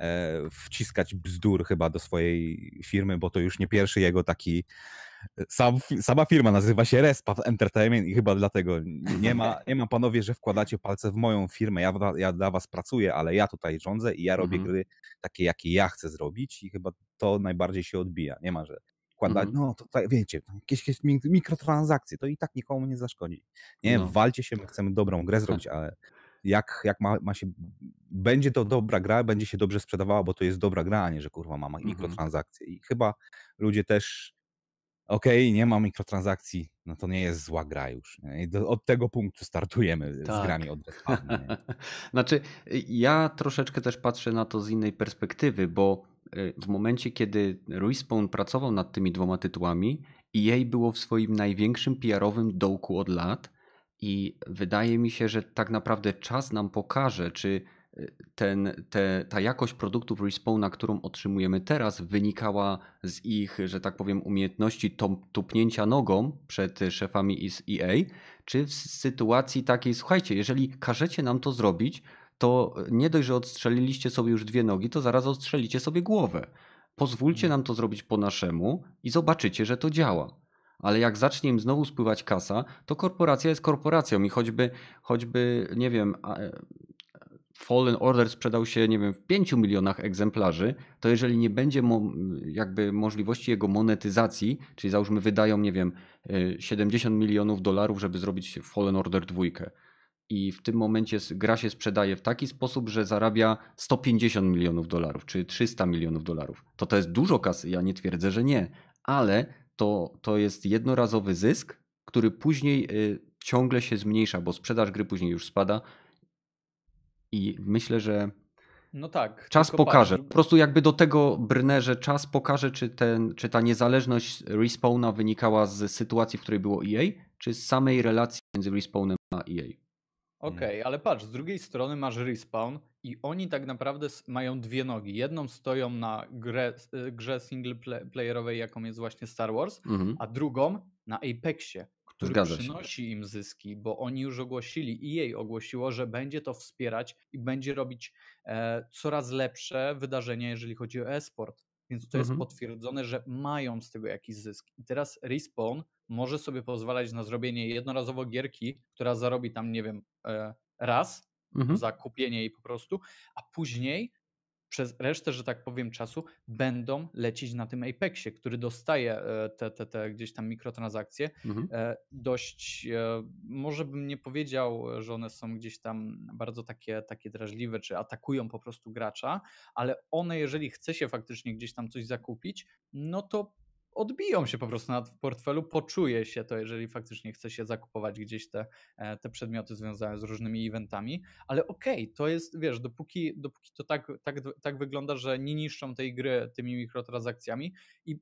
e, wciskać bzdur chyba do swojej firmy, bo to już nie pierwszy jego taki sam, sama firma nazywa się Respawn Entertainment i chyba dlatego nie ma, nie ma panowie, że wkładacie palce w moją firmę. Ja, ja dla was pracuję, ale ja tutaj rządzę i ja robię mhm. gry takie, jakie ja chcę zrobić i chyba to najbardziej się odbija. Nie ma, że wkładać, mhm. no to tak, wiecie, jakieś, jakieś mikrotransakcje, to i tak nikomu nie zaszkodzi. Nie, no. walcie się, my chcemy dobrą grę zrobić, ale jak, jak ma, ma się, będzie to dobra gra, będzie się dobrze sprzedawała, bo to jest dobra gra, a nie, że kurwa ma mhm. mikrotransakcje. I chyba ludzie też okej, okay, nie ma mikrotransakcji, no to nie jest zła gra już. Do, od tego punktu startujemy tak. z grami od Znaczy, ja troszeczkę też patrzę na to z innej perspektywy, bo y, w momencie, kiedy Respawn pracował nad tymi dwoma tytułami, EA było w swoim największym PR-owym dołku od lat i wydaje mi się, że tak naprawdę czas nam pokaże, czy ten, te, ta jakość produktów Respawna, którą otrzymujemy teraz, wynikała z ich, że tak powiem, umiejętności tupnięcia nogą przed szefami z EA, czy w sytuacji takiej, słuchajcie, jeżeli każecie nam to zrobić, to nie dość, że odstrzeliliście sobie już dwie nogi, to zaraz odstrzelicie sobie głowę. Pozwólcie nam to zrobić po naszemu i zobaczycie, że to działa. Ale jak zacznie im znowu spływać kasa, to korporacja jest korporacją i choćby, choćby nie wiem, Fallen Order sprzedał się, nie wiem, w 5 milionach egzemplarzy, to jeżeli nie będzie mo jakby możliwości jego monetyzacji, czyli załóżmy wydają, nie wiem, 70 y, milionów dolarów, żeby zrobić Fallen Order 2 i w tym momencie gra się sprzedaje w taki sposób, że zarabia 150 milionów dolarów, czy 300 milionów dolarów, to to jest dużo kasy, ja nie twierdzę, że nie, ale to, to jest jednorazowy zysk, który później y, ciągle się zmniejsza, bo sprzedaż gry później już spada, i myślę, że no tak. Czas pokaże. Po prostu jakby do tego brnę, że czas pokaże, czy, ten, czy ta niezależność respawna wynikała z sytuacji, w której było EA, czy z samej relacji między respawnem a EA. Okej, okay, ale patrz, z drugiej strony masz respawn i oni tak naprawdę mają dwie nogi. Jedną stoją na grę, y, grze single playerowej, jaką jest właśnie Star Wars, mhm. a drugą na Apexie który Zgadza przynosi się. im zyski, bo oni już ogłosili, i jej ogłosiło, że będzie to wspierać i będzie robić e, coraz lepsze wydarzenia, jeżeli chodzi o e-sport. Więc to mhm. jest potwierdzone, że mają z tego jakiś zysk. I teraz Respawn może sobie pozwalać na zrobienie jednorazowo gierki, która zarobi tam, nie wiem, e, raz mhm. za kupienie jej po prostu, a później przez resztę, że tak powiem, czasu będą lecieć na tym Apexie, który dostaje e, te, te, te gdzieś tam mikrotransakcje. Mhm. E, dość, e, może bym nie powiedział, że one są gdzieś tam bardzo takie, takie drażliwe, czy atakują po prostu gracza, ale one, jeżeli chce się faktycznie gdzieś tam coś zakupić, no to odbiją się po prostu na portfelu, poczuje się to, jeżeli faktycznie chce się zakupować gdzieś te, e, te przedmioty związane z różnymi eventami, ale okej, okay, to jest, wiesz, dopóki, dopóki to tak, tak, tak wygląda, że nie niszczą tej gry tymi mikrotransakcjami i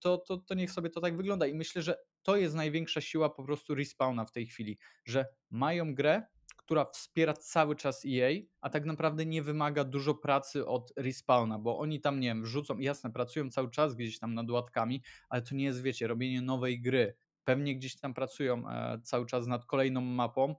to, to, to niech sobie to tak wygląda i myślę, że to jest największa siła po prostu respawna w tej chwili, że mają grę, która wspiera cały czas EA, a tak naprawdę nie wymaga dużo pracy od respawna, bo oni tam, nie wiem, wrzucą, jasne, pracują cały czas gdzieś tam nad łatkami, ale to nie jest, wiecie, robienie nowej gry. Pewnie gdzieś tam pracują e, cały czas nad kolejną mapą,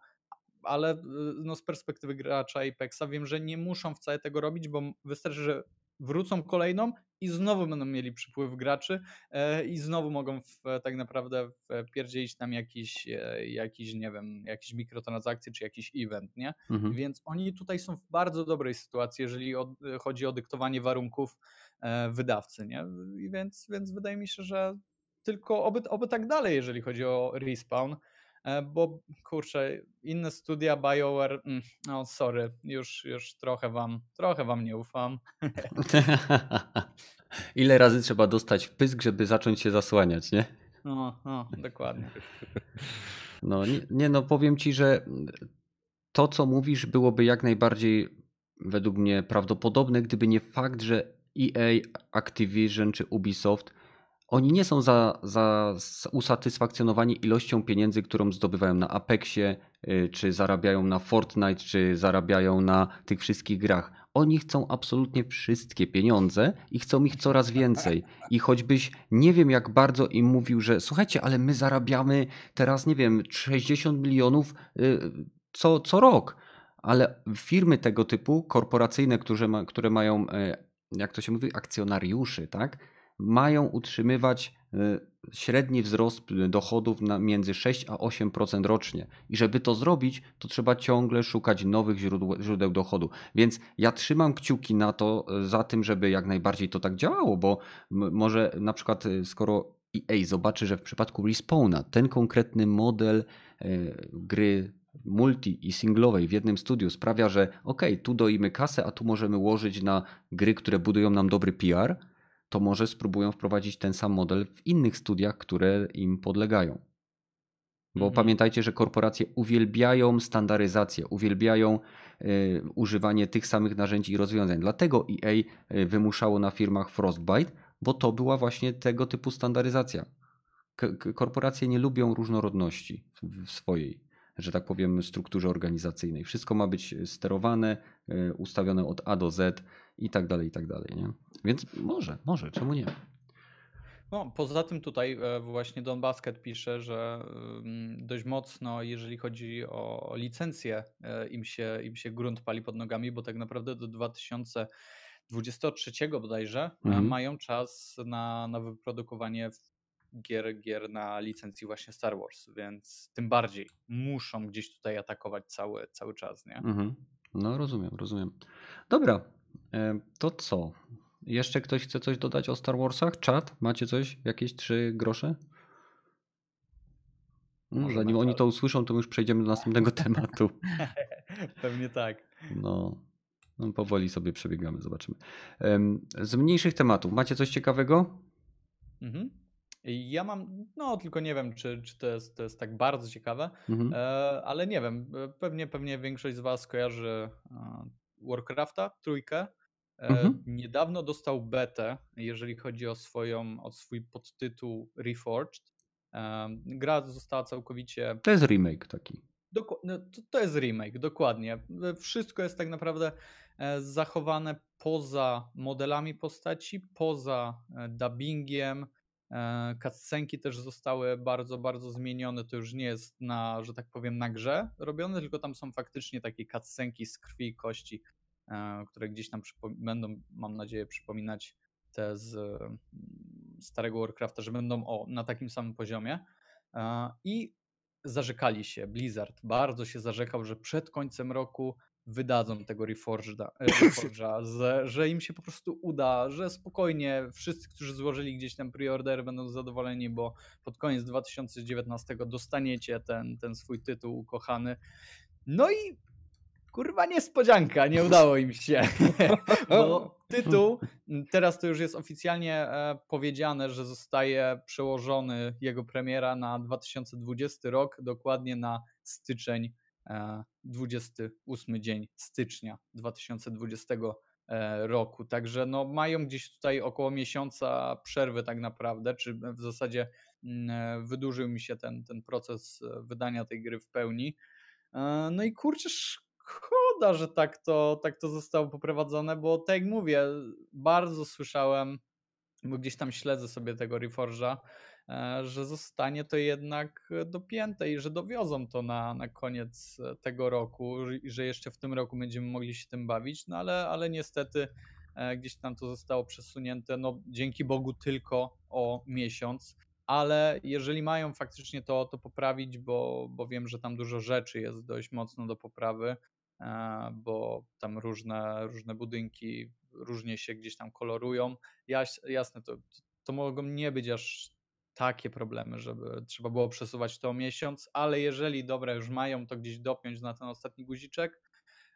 ale e, no, z perspektywy gracza Apexa wiem, że nie muszą wcale tego robić, bo wystarczy, że wrócą kolejną i znowu będą mieli przypływ graczy e, i znowu mogą w, tak naprawdę pierdzielić tam jakiś, e, jakiś, nie wiem, jakiś mikrotransakcje czy jakiś event, nie? Mhm. Więc oni tutaj są w bardzo dobrej sytuacji, jeżeli chodzi o dyktowanie warunków e, wydawcy, nie? Więc, więc wydaje mi się, że tylko oby, oby tak dalej, jeżeli chodzi o respawn. E, bo kurczę, inne studia BioWare, mm, no sorry, już, już trochę wam, trochę wam nie ufam. Ile razy trzeba dostać w pysk, żeby zacząć się zasłaniać, nie? No, no dokładnie. No nie, nie, no powiem ci, że to co mówisz byłoby jak najbardziej według mnie prawdopodobne, gdyby nie fakt, że EA, Activision czy Ubisoft oni nie są za, za usatysfakcjonowani ilością pieniędzy, którą zdobywają na Apexie y, czy zarabiają na Fortnite, czy zarabiają na tych wszystkich grach. Oni chcą absolutnie wszystkie pieniądze i chcą ich coraz więcej. I choćbyś nie wiem jak bardzo im mówił, że słuchajcie, ale my zarabiamy teraz, nie wiem, 60 milionów y, co, co rok. Ale firmy tego typu, korporacyjne, które, ma, które mają, y, jak to się mówi, akcjonariuszy, tak? Mają utrzymywać y, średni wzrost dochodów na między 6 a 8% rocznie. I żeby to zrobić, to trzeba ciągle szukać nowych źródeł, dochodu. Więc ja trzymam kciuki na to, e, za tym, żeby jak najbardziej to tak działało, bo może na przykład e, skoro EA zobaczy, że w przypadku Respawna ten konkretny model gry multi i singlowej w jednym studiu sprawia, że ok, tu doimy kasę, a tu możemy łożyć na gry, które budują nam dobry PR, to może spróbują wprowadzić ten sam model w innych studiach, które im podlegają. Bo mhm. pamiętajcie, że korporacje uwielbiają standaryzację, uwielbiają y, używanie tych samych narzędzi i rozwiązań. Dlatego EA y, wymuszało na firmach Frostbite, bo to była właśnie tego typu standaryzacja. K korporacje nie lubią różnorodności w, w swojej, że tak powiem, strukturze organizacyjnej. Wszystko ma być sterowane, y, ustawione od A do Z i tak dalej, i tak dalej. Nie? Więc może, może, czemu nie? No, poza tym tutaj e, właśnie Don Basket pisze, że dość mocno, jeżeli chodzi o licencję, e, im się, im się grunt pali pod nogami, bo tak naprawdę do 2023 bodajże e, mhm. mają czas na, na wyprodukowanie gier, gier na licencji właśnie Star Wars, więc tym bardziej muszą gdzieś tutaj atakować cały, cały czas, nie? Mhm. No rozumiem, rozumiem. Dobra, to co? Jeszcze ktoś chce coś dodać o Star Warsach? Czat? Macie coś? Jakieś trzy grosze? No, zanim oni to usłyszą, to już przejdziemy do następnego tematu. Pewnie tak. No, no, powoli sobie przebiegamy, zobaczymy. Z mniejszych tematów, macie coś ciekawego? Mhm. Ja mam, no tylko nie wiem, czy, czy to, jest, to jest tak bardzo ciekawe, mhm. e, ale nie wiem, pewnie, pewnie większość z Was kojarzy e, Warcrafta, trójkę. E, mhm. Niedawno dostał betę, jeżeli chodzi o, swoją, o swój podtytuł Reforged. E, gra została całkowicie. To jest remake taki. Doku... No, to, to jest remake, dokładnie. E, wszystko jest tak naprawdę zachowane poza modelami postaci, poza dubbingiem. Cutscenki też zostały bardzo, bardzo zmienione. To już nie jest na, że tak powiem, na grze robione, tylko tam są faktycznie takie cutscenki z krwi i kości E, które gdzieś tam będą, mam nadzieję, przypominać te z mm, starego Warcrafta, że będą o, na takim samym poziomie. E, I zarzekali się, Blizzard bardzo się zarzekał, że przed końcem roku wydadzą tego Reforgeda, e, Reforge'a, że, że im się po prostu uda, że spokojnie wszyscy, którzy złożyli gdzieś tam preorder będą zadowoleni, bo pod koniec 2019 dostaniecie ten, ten swój tytuł ukochany. No i kurwa niespodzianka, nie udało im się. Bo tytuł, teraz to już jest oficjalnie e, powiedziane, że zostaje przełożony jego premiera na 2020 rok, dokładnie na styczeń, 28 e, dzień stycznia 2020 e, roku. Także no, mają gdzieś tutaj około miesiąca przerwy tak naprawdę, czy w zasadzie mm, wydłużył mi się ten, ten proces wydania tej gry w pełni. No i kurczę, szkoda, że tak to, tak to zostało poprowadzone, bo tak jak mówię, bardzo słyszałem, bo gdzieś tam śledzę sobie tego Reforge'a, e, że zostanie to jednak dopięte i że dowiozą to na, na koniec tego roku i że jeszcze w tym roku będziemy mogli się tym bawić, no ale, ale niestety e, gdzieś tam to zostało przesunięte, no dzięki Bogu tylko o miesiąc, ale jeżeli mają faktycznie to, to poprawić, bo, bo wiem, że tam dużo rzeczy jest dość mocno do poprawy, E, bo tam różne, różne budynki różnie się gdzieś tam kolorują. Jas, jasne, to, to mogą nie być aż takie problemy, żeby trzeba było przesuwać to o miesiąc, ale jeżeli dobra już mają to gdzieś dopiąć na ten ostatni guziczek,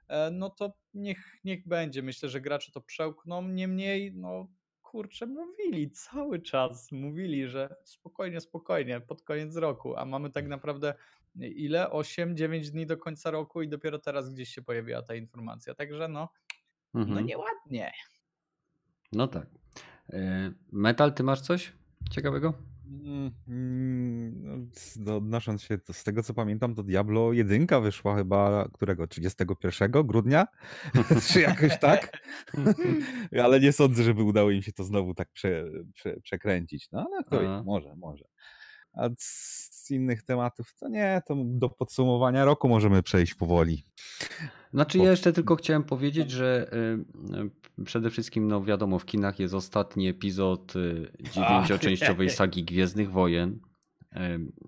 e, no to niech, niech będzie. Myślę, że gracze to przełkną. Niemniej, no kurczę, mówili cały czas, mówili, że spokojnie, spokojnie, pod koniec roku, a mamy tak naprawdę ile? 8-9 dni do końca roku i dopiero teraz gdzieś się pojawiła ta informacja. Także no, no mhm. no nieładnie. No tak. E, Metal, ty masz coś ciekawego? Mm, mm, no, no, Odnosząc się do, z tego, co pamiętam, to Diablo 1 wyszła chyba którego? 31 grudnia? Czy jakoś tak? ale nie sądzę, żeby udało im się to znowu tak prze, prze, przekręcić. No ale kto wie, A. może, może. A z innych tematów, to nie, to do podsumowania roku możemy przejść powoli. Znaczy ja jeszcze tylko chciałem powiedzieć, że y, y, przede wszystkim, no wiadomo, w kinach jest ostatni epizod y, dziewięcioczęściowej sagi Gwiezdnych Wojen.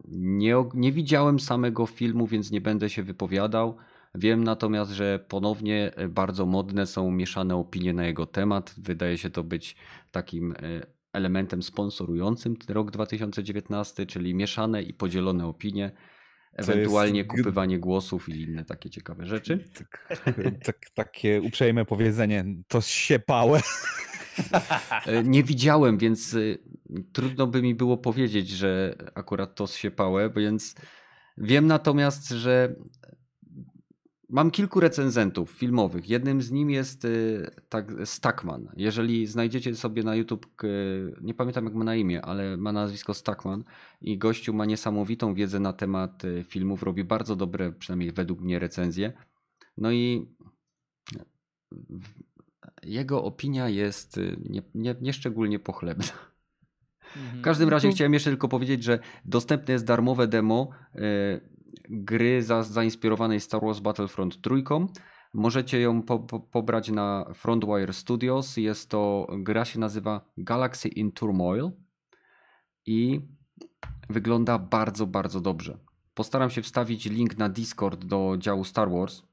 Nie, nie widziałem samego filmu, więc nie będę się wypowiadał. Wiem natomiast, że ponownie bardzo modne są mieszane opinie na jego temat. Wydaje się to być takim elementem sponsorującym rok 2019, czyli mieszane i podzielone opinie, ewentualnie gr- kupywanie głosów i inne takie ciekawe rzeczy. Tak, tak, takie uprzejme powiedzenie, to się pałe. E, Nie widziałem, więc y, trudno by mi było powiedzieć, że akurat to się pałe, więc wiem natomiast, że mam kilku recenzentów filmowych. Jednym z nim jest y, tak Stackman. Jeżeli znajdziecie sobie na YouTube, nie pamiętam jak ma na imię, ale ma nazwisko Stackman i gościu ma niesamowitą wiedzę na temat y, filmów, robi bardzo dobre, przynajmniej według mnie, recenzje. No i jego opinia jest y, nie, nie, nieszczególnie pochlebna. W każdym razie to- chciałem jeszcze tylko powiedzieć, że dostępne jest darmowe demo gry za, zainspirowanej Star Wars Battlefront trójką. Możecie ją po, po, pobrać na Frontwire Studios. Jest to, gra się nazywa Galaxy in Turmoil i wygląda bardzo, bardzo dobrze. Postaram się wstawić link na Discord do działu Star Wars,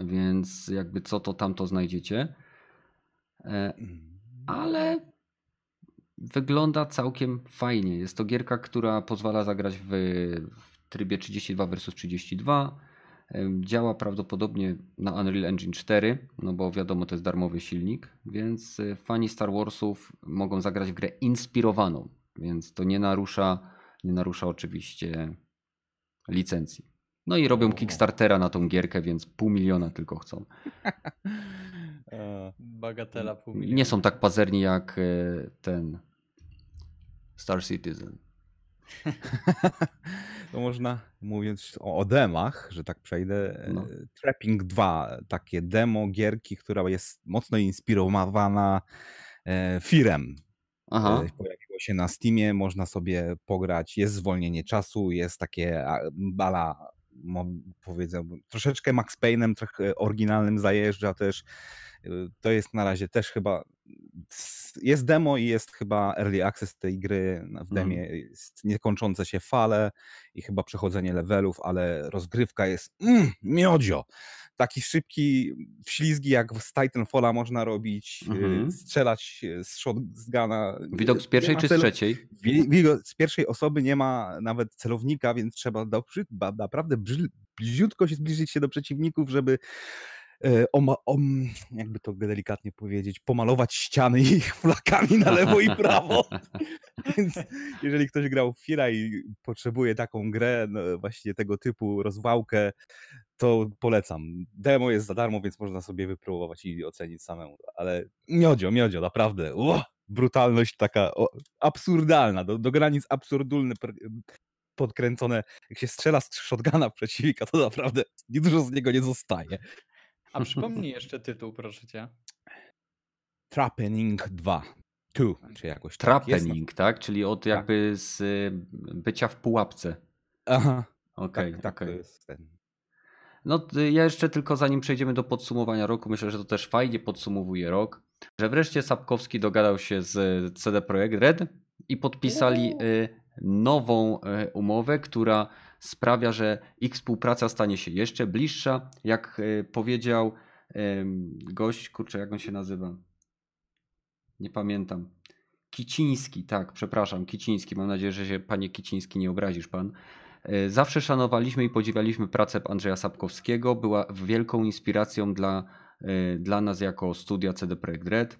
więc jakby co to tam to znajdziecie. E, ale wygląda całkiem fajnie. Jest to gierka, która pozwala zagrać w trybie 32 vs 32. Em, Działa prawdopodobnie na Unreal Engine 4, no bo wiadomo, to jest darmowy silnik, więc y, fani Star Warsów mogą zagrać w grę inspirowaną, więc to nie narusza, nie narusza oczywiście licencji. No i robią. Kickstartera na tą gierkę, więc pół miliona tylko chcą. E, Bagatela pół Nie miliona. są tak pazerni jak e, ten Star Citizen. To można, mówiąc o, o demach, że tak przejdę, e, No. Trapping 2, takie demo gierki, która jest mocno inspirowana e, Firem. Aha. E, Pojawiło się na Steamie, można sobie pograć, jest zwolnienie czasu, jest takie bala, powiedziałbym, troszeczkę Max Payne'em, trochę oryginalnym zajeżdża też. E, To jest na razie też chyba, jest demo i jest chyba early access tej gry w demie, jest niekończące się fale i chyba przechodzenie levelów, ale rozgrywka jest mm, miodzio. Taki szybki, ślizgi jak z Titanfalla można robić, y, Mhm. strzelać z shotguna. Widok z pierwszej czy z trzeciej? Wi- Widok z pierwszej osoby nie ma nawet celownika, więc trzeba do, naprawdę bliziutko się zbliżyć się do przeciwników, żeby oma, om, jakby to delikatnie powiedzieć, pomalować ściany ich flakami na lewo i prawo. Więc jeżeli ktoś grał w Fira i potrzebuje taką grę, no, właśnie tego typu rozwałkę, to polecam. Demo jest za darmo, więc można sobie wypróbować i ocenić samemu. Ale miodzio, miodzio, naprawdę. Brutalność taka o, absurdalna, do, do granic absurdulne, podkręcone. Jak się strzela z shotguna w przeciwnika, to naprawdę niedużo z niego nie zostaje. A przypomnij jeszcze tytuł, proszę cię. Trappening 2. 2, czy jakoś tak. Trappening, tak? Czyli od jakby z y, bycia w pułapce. Aha, Okej, tak, tak, jest ten. No y, ja jeszcze tylko zanim przejdziemy do podsumowania roku, myślę, że to też fajnie podsumowuje rok, że wreszcie Sapkowski dogadał się z CD Projekt Red i podpisali y, nową y, umowę, która sprawia, że ich współpraca stanie się jeszcze bliższa. Jak y, powiedział gość, kurczę, jak on się nazywa? Nie pamiętam. Kiciński, tak, przepraszam, Kiciński. Mam nadzieję, że się panie Kiciński nie obrazisz pan. E, Zawsze szanowaliśmy i podziwialiśmy pracę Andrzeja Sapkowskiego. Była wielką inspiracją dla, e, dla nas jako studia CD Projekt Red.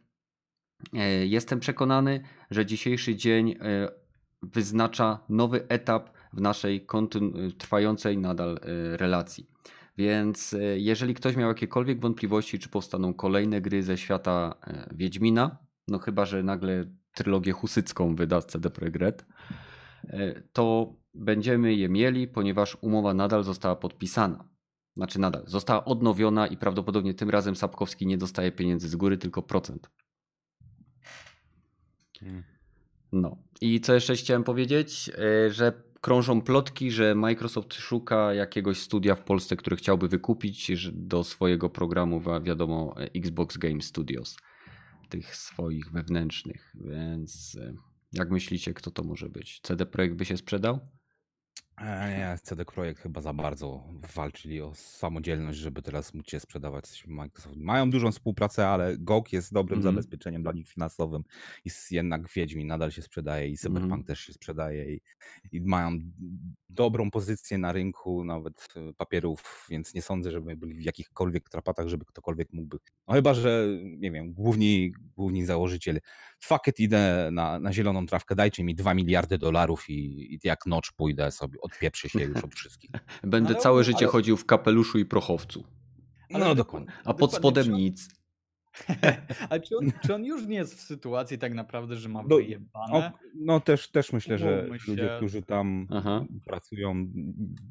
E, Jestem przekonany, że dzisiejszy dzień e, wyznacza nowy etap w naszej trwającej nadal e, relacji. Więc e, jeżeli ktoś miał jakiekolwiek wątpliwości, czy powstaną kolejne gry ze świata e, Wiedźmina, no chyba, że nagle trylogię husycką wyda CD Projekt Red, to będziemy je mieli, ponieważ umowa nadal została podpisana. Znaczy nadal, została odnowiona i prawdopodobnie tym razem Sapkowski nie dostaje pieniędzy z góry, tylko procent. Mm. No i co jeszcze chciałem powiedzieć, że krążą plotki, że Microsoft szuka jakiegoś studia w Polsce, które chciałby wykupić do swojego programu, wiadomo, Xbox Game Studios, tych swoich wewnętrznych. Więc e, jak myślicie, kto to może być? CD Projekt by się sprzedał? E, Nie, CD Projekt chyba za bardzo walczyli o samodzielność, żeby teraz móc się sprzedawać Microsoft. Mają dużą współpracę, ale GOG jest dobrym Mhm. zabezpieczeniem dla nich finansowym. I jednak Wiedźmin nadal się sprzedaje i Cyberpunk Mhm. też się sprzedaje i, i mają dobrą pozycję na rynku nawet e, papierów, więc nie sądzę, żeby byli w jakichkolwiek trapatach, żeby ktokolwiek mógłby. No chyba, że nie wiem, główni, główni założyciel fuck it, idę na, na zieloną trawkę, dajcie mi 2 miliardy dolarów i, i jak nocz pójdę sobie, odpieprzę się już od wszystkich. Będę Ale całe życie ale- chodził w kapeluszu i prochowcu, Ale No dokładnie. a pod dokładnie, spodem nic. Ale czy on, czy on już nie jest w sytuacji tak naprawdę, że ma No, wyjebane? O, no też, też myślę, że ludzie, się. którzy tam Aha. pracują,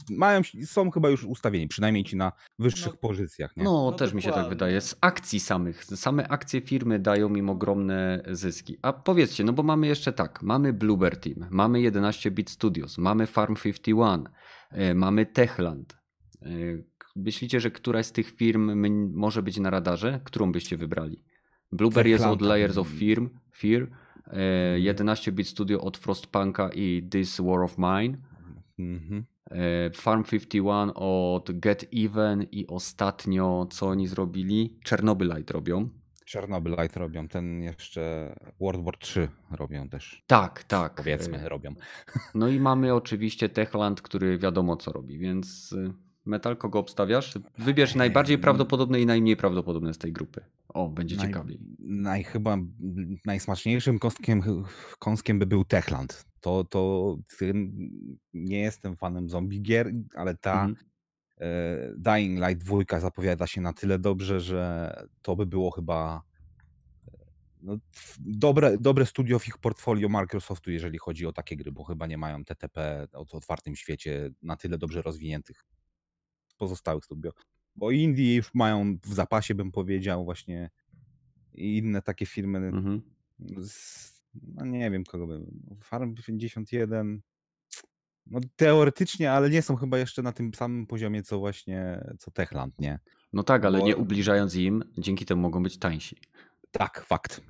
mają, są chyba już ustawieni, przynajmniej ci na wyższych No. pozycjach. Nie? No, No też mi się tak wydaje. Z akcji samych. Same akcje firmy dają im ogromne zyski. A powiedzcie, no bo mamy jeszcze tak, mamy Bluebird Team, mamy 11-bit Studios, mamy Farm 51, e, mamy Techland. E, Myślicie, że któraś z tych firm może być na radarze? Którą byście wybrali? Blueberry jest od Layers of Fear, Fear e, Mhm. 11-bit Studio od Frostpunka i This War of Mine. Mhm. E, Farm 51 od Get Even i ostatnio co oni zrobili? Chernobylite robią. Chernobylite robią, ten jeszcze World War 3 robią też. Tak, tak. Powiedzmy, E, robią. No i mamy oczywiście Techland, który wiadomo co robi, więc y, Metal kogo obstawiasz? Wybierz najbardziej Em. prawdopodobne i najmniej prawdopodobne z tej grupy. O, będzie Naj, ciekawiej. naj, chyba najsmaczniejszym kąskiem, kąskiem by był Techland. To, to nie jestem fanem zombie gier, ale ta Mhm. e, Dying Light 2 zapowiada się na tyle dobrze, że to by było chyba e, no, dobre, dobre studio w ich portfolio Microsoftu, jeżeli chodzi o takie gry, bo chyba nie mają TTP o otwartym świecie na tyle dobrze rozwiniętych pozostałych studio. Bo Indie już mają w zapasie, bym powiedział, właśnie i inne takie firmy. Mhm. Z, no nie wiem kogo bym. Farm 51. No teoretycznie, ale nie są chyba jeszcze na tym samym poziomie, co właśnie co Techland, nie? No tak, ale Bo- nie ubliżając im, dzięki temu mogą być tańsi. Tak, fakt.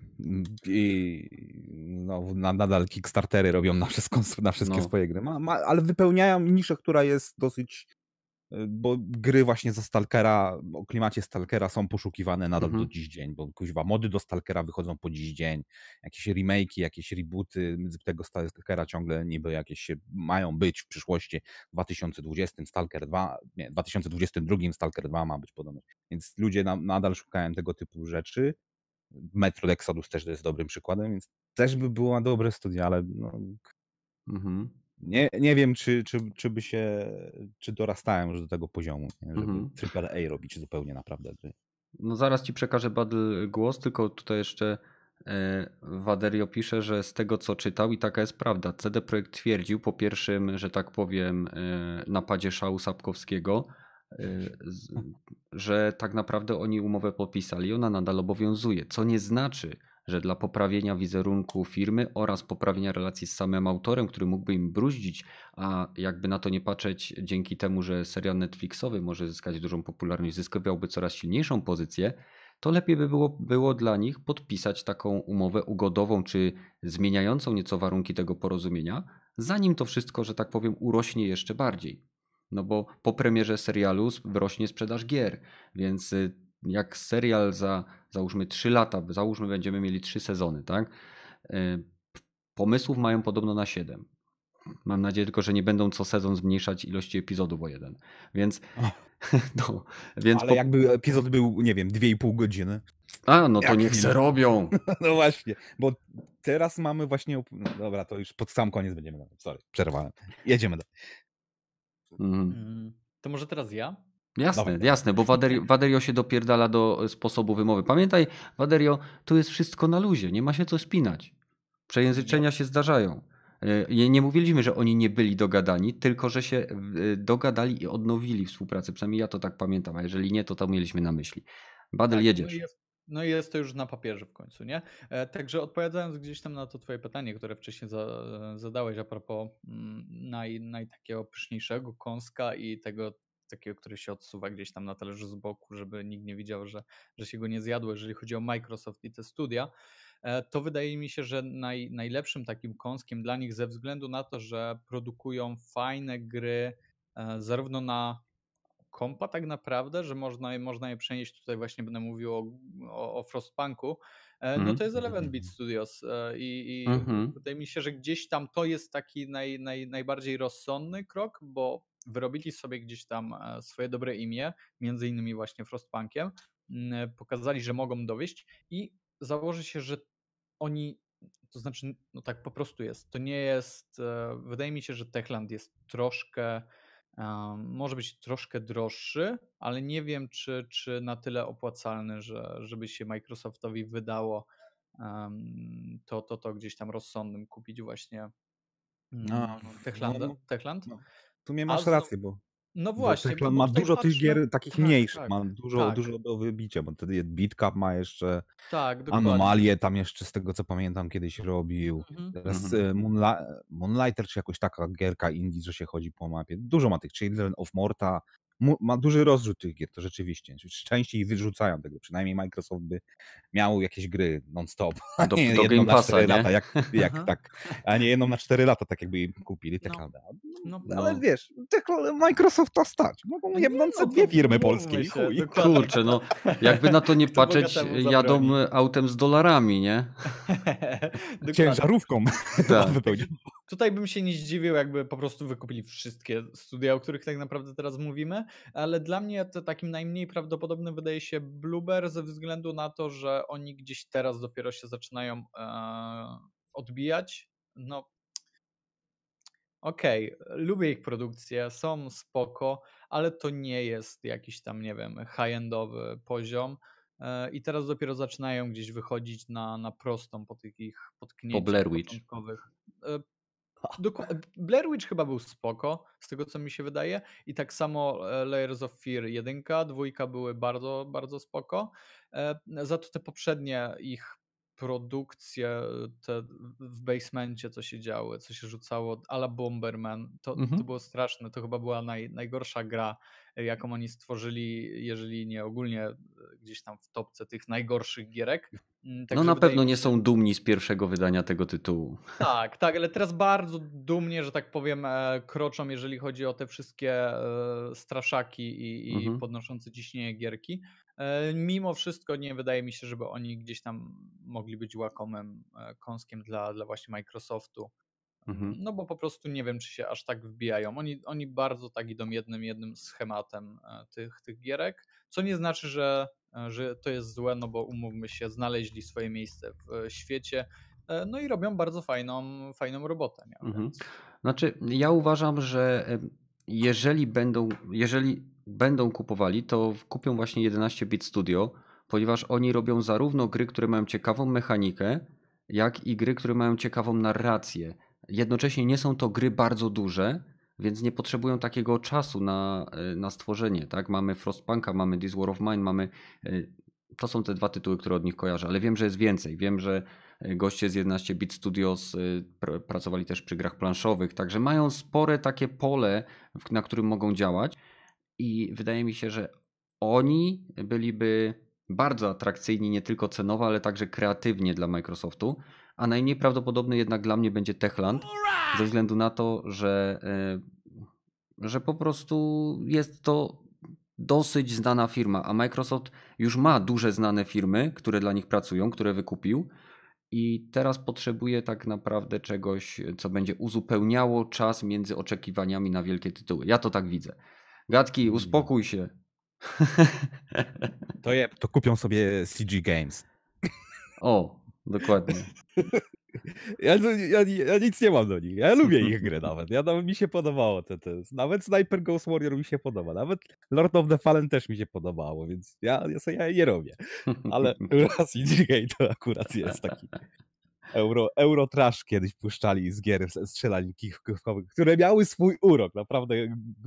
I no, na, nadal Kickstartery robią na, wszystko, na wszystkie No. swoje gry. Ma, ma, ale wypełniają niszę, która jest dosyć. Bo gry właśnie ze Stalkera, o klimacie Stalkera są poszukiwane nadal Mhm. do dziś dzień, bo kuźwa, mody do Stalkera wychodzą po dziś dzień, jakieś remake'i, jakieś rebooty z tego Stalkera ciągle niby jakieś się mają być w przyszłości. W 2020 Stalker 2, nie, w 2022 Stalker 2 ma być podobny. Więc ludzie na, nadal szukają tego typu rzeczy. Metro Exodus też jest dobrym przykładem, więc też by było dobre studia, ale no, Mhm. Nie, nie wiem, czy, czy, czy by się, czy dorastałem już do tego poziomu, nie? żeby Mhm. triple A robić zupełnie naprawdę. No zaraz ci przekażę Badl głos, tylko tutaj jeszcze e, Waderio pisze, że z tego co czytał i taka jest prawda, CD Projekt twierdził po pierwszym, że tak powiem, e, napadzie szału Sapkowskiego, e, że tak naprawdę oni umowę podpisali, ona nadal obowiązuje, co nie znaczy, że dla poprawienia wizerunku firmy oraz poprawienia relacji z samym autorem, który mógłby im bruździć, a jakby na to nie patrzeć, dzięki temu, że serial Netflixowy może zyskać dużą popularność, zyskiwałby coraz silniejszą pozycję, to lepiej by było, było dla nich podpisać taką umowę ugodową, czy zmieniającą nieco warunki tego porozumienia, zanim to wszystko, że tak powiem, urośnie jeszcze bardziej. No bo po premierze serialu wrośnie sprzedaż gier, więc y, jak serial za załóżmy 3 lata, załóżmy będziemy mieli 3 sezony, tak? Y, Pomysłów mają podobno na 7. Mam nadzieję tylko, że nie będą co sezon zmniejszać ilości epizodów o jeden. Więc, no, więc Ale po... jakby epizod był, nie wiem, 2,5 godziny. A, no to niech se robią. No właśnie, bo teraz mamy właśnie, no dobra, to już pod sam koniec będziemy, sorry, przerwałem. Jedziemy dalej. Mhm. Mm, To może teraz ja? Jasne, Dawaj. jasne, bo Waderio, Waderio się dopierdala do sposobu wymowy. Pamiętaj, Waderio, tu jest wszystko na luzie, nie ma się co spinać. Przejęzyczenia się zdarzają. Y, Nie mówiliśmy, że oni nie byli dogadani, tylko że się y, dogadali i odnowili współpracę. Przynajmniej ja to tak pamiętam, a jeżeli nie, to to mieliśmy na myśli. Badel, Tak, jedziesz. No i, jest, no jest to już na papierze w końcu, nie? E, Także odpowiadając gdzieś tam na to twoje pytanie, które wcześniej za, zadałeś a propos mm, naj, naj takiego pyszniejszego kąska i tego takiego, który się odsuwa gdzieś tam na talerzu z boku, żeby nikt nie widział, że, że się go nie zjadło, jeżeli chodzi o Microsoft i te studia, e, to wydaje mi się, że naj, najlepszym takim kąskiem dla nich ze względu na to, że produkują fajne gry e, zarówno na kompa tak naprawdę, że można, można je przenieść, tutaj właśnie będę mówił o, o, o Frostpunku, e, no Mhm. to jest 11-bit Studios i, i Mhm. wydaje mi się, że gdzieś tam to jest taki naj, naj, najbardziej rozsądny krok, bo wyrobili sobie gdzieś tam e, swoje dobre imię, między innymi właśnie Frostpunkiem, mm, pokazali, że mogą dowieść i założy się, że oni, to znaczy, no tak po prostu jest, to nie jest, e, wydaje mi się, że Techland jest troszkę może być troszkę droższy, ale nie wiem, czy, czy na tyle opłacalny, że, żeby się Microsoftowi wydało to, to, to gdzieś tam rozsądnym kupić właśnie No, mm, Techlanda, no, Techland. A masz znowu- rację, bo No właśnie. Bo ma dużo tych patrzę- gier takich tak, mniejszych, tak, ma dużo, tak. dużo do wybicia, bo wtedy Beatcap ma jeszcze, Tak. Anomalię tam jeszcze z tego co pamiętam kiedyś robił. Mhm. Teraz Mhm. Moonli- Moonlighter, czy jakoś taka gierka indie, że się chodzi po mapie. Dużo ma tych, Children of Morta. Ma duży rozrzut tych gier, to rzeczywiście. Częściej wyrzucają tego. Przynajmniej Microsoft by miał jakieś gry non-stop. A Do- nie do jedną Game na Passa, 4 nie? lata, jak, jak tak. A nie jedną na 4 lata, tak jakby im kupili No. Techlanda. No, No, ale No. wiesz, Techland- Microsoft to stać. Mogą No jebnąć nie, no dwie firmy polskie i się. Kurczę, no jakby na to nie patrzeć, jadą autem z dolarami, nie? Ciężarówką. Tak. Wypełnić. Tutaj bym się nie zdziwił, jakby po prostu wykupili wszystkie studia, o których tak naprawdę teraz mówimy, ale dla mnie to takim najmniej prawdopodobnym wydaje się Blueber ze względu na to, że oni gdzieś teraz dopiero się zaczynają e, odbijać. No, okej, lubię ich produkcje, są spoko, ale to nie jest jakiś tam, nie wiem, high-endowy poziom. e, I teraz dopiero zaczynają gdzieś wychodzić na, na prostą po tych ich potknięciach Blair Witch. Doku- Blair Witch chyba był spoko, z tego co mi się wydaje. I tak samo e, Layers of Fear 1, dwójka były bardzo, bardzo spoko. E, Za to te poprzednie ich produkcje te w basemencie, co się działy, co się rzucało, ala Bomberman, to, Mhm. to było straszne. To chyba była naj, najgorsza gra, jaką oni stworzyli, jeżeli nie ogólnie e, gdzieś tam w topce tych najgorszych gierek. Mm, No także na pewno nie są dumni z pierwszego wydania tego tytułu. tak, tak, ale teraz bardzo dumnie, że tak powiem, e, kroczą, jeżeli chodzi o te wszystkie e, straszaki i, i Mhm. podnoszące ciśnienie gierki. Mimo wszystko nie wydaje mi się, żeby oni gdzieś tam mogli być łakomym kąskiem dla, dla właśnie Microsoftu. Mhm. No bo po prostu nie wiem, czy się aż tak wbijają. Oni, oni bardzo tak idą jednym, jednym schematem e, tych, tych gierek, co nie znaczy, że, e, że to jest złe, no bo umówmy się, znaleźli swoje miejsce w e, świecie, no i robią bardzo fajną, fajną robotę. Nie? Mhm. Znaczy, ja uważam, że jeżeli będą, jeżeli będą kupowali, to kupią właśnie 11-bit Studio, ponieważ oni robią zarówno gry, które mają ciekawą mechanikę, jak i gry, które mają ciekawą narrację. Jednocześnie nie są to gry bardzo duże, więc nie potrzebują takiego czasu na, e, na stworzenie. Tak? Mamy Frostpunka, mamy This War of Mine, mamy. e, To są te dwa tytuły, które od nich kojarzę, ale wiem, że jest więcej. Wiem, że e, goście z 11-bit Studios y, pr- pracowali też przy grach planszowych, także mają spore takie pole, na którym mogą działać i wydaje mi się, że oni byliby bardzo atrakcyjni nie tylko cenowo, ale także kreatywnie dla Microsoftu, a najmniej prawdopodobny jednak dla mnie będzie Techland, ze względu na to, że, y, że po prostu jest to dosyć znana firma, a Microsoft już ma duże znane firmy, które dla nich pracują, które wykupił i teraz potrzebuje tak naprawdę czegoś, co będzie uzupełniało czas między oczekiwaniami na wielkie tytuły. Ja to tak widzę. Gadki, uspokój się. To, je, to kupią sobie CG Games. O, dokładnie. Ja, ja, ja nic nie mam do nich. Ja lubię ich gry nawet. Ja, nawet mi się podobało. Te, te, nawet Sniper Ghost Warrior mi się podoba. Nawet Lord of the Fallen też mi się podobało, więc ja, ja sobie ja je robię. Ale CG Game to akurat jest taki. Euro, Eurotrash kiedyś puszczali z gier kichówkowych, które miały swój urok. Naprawdę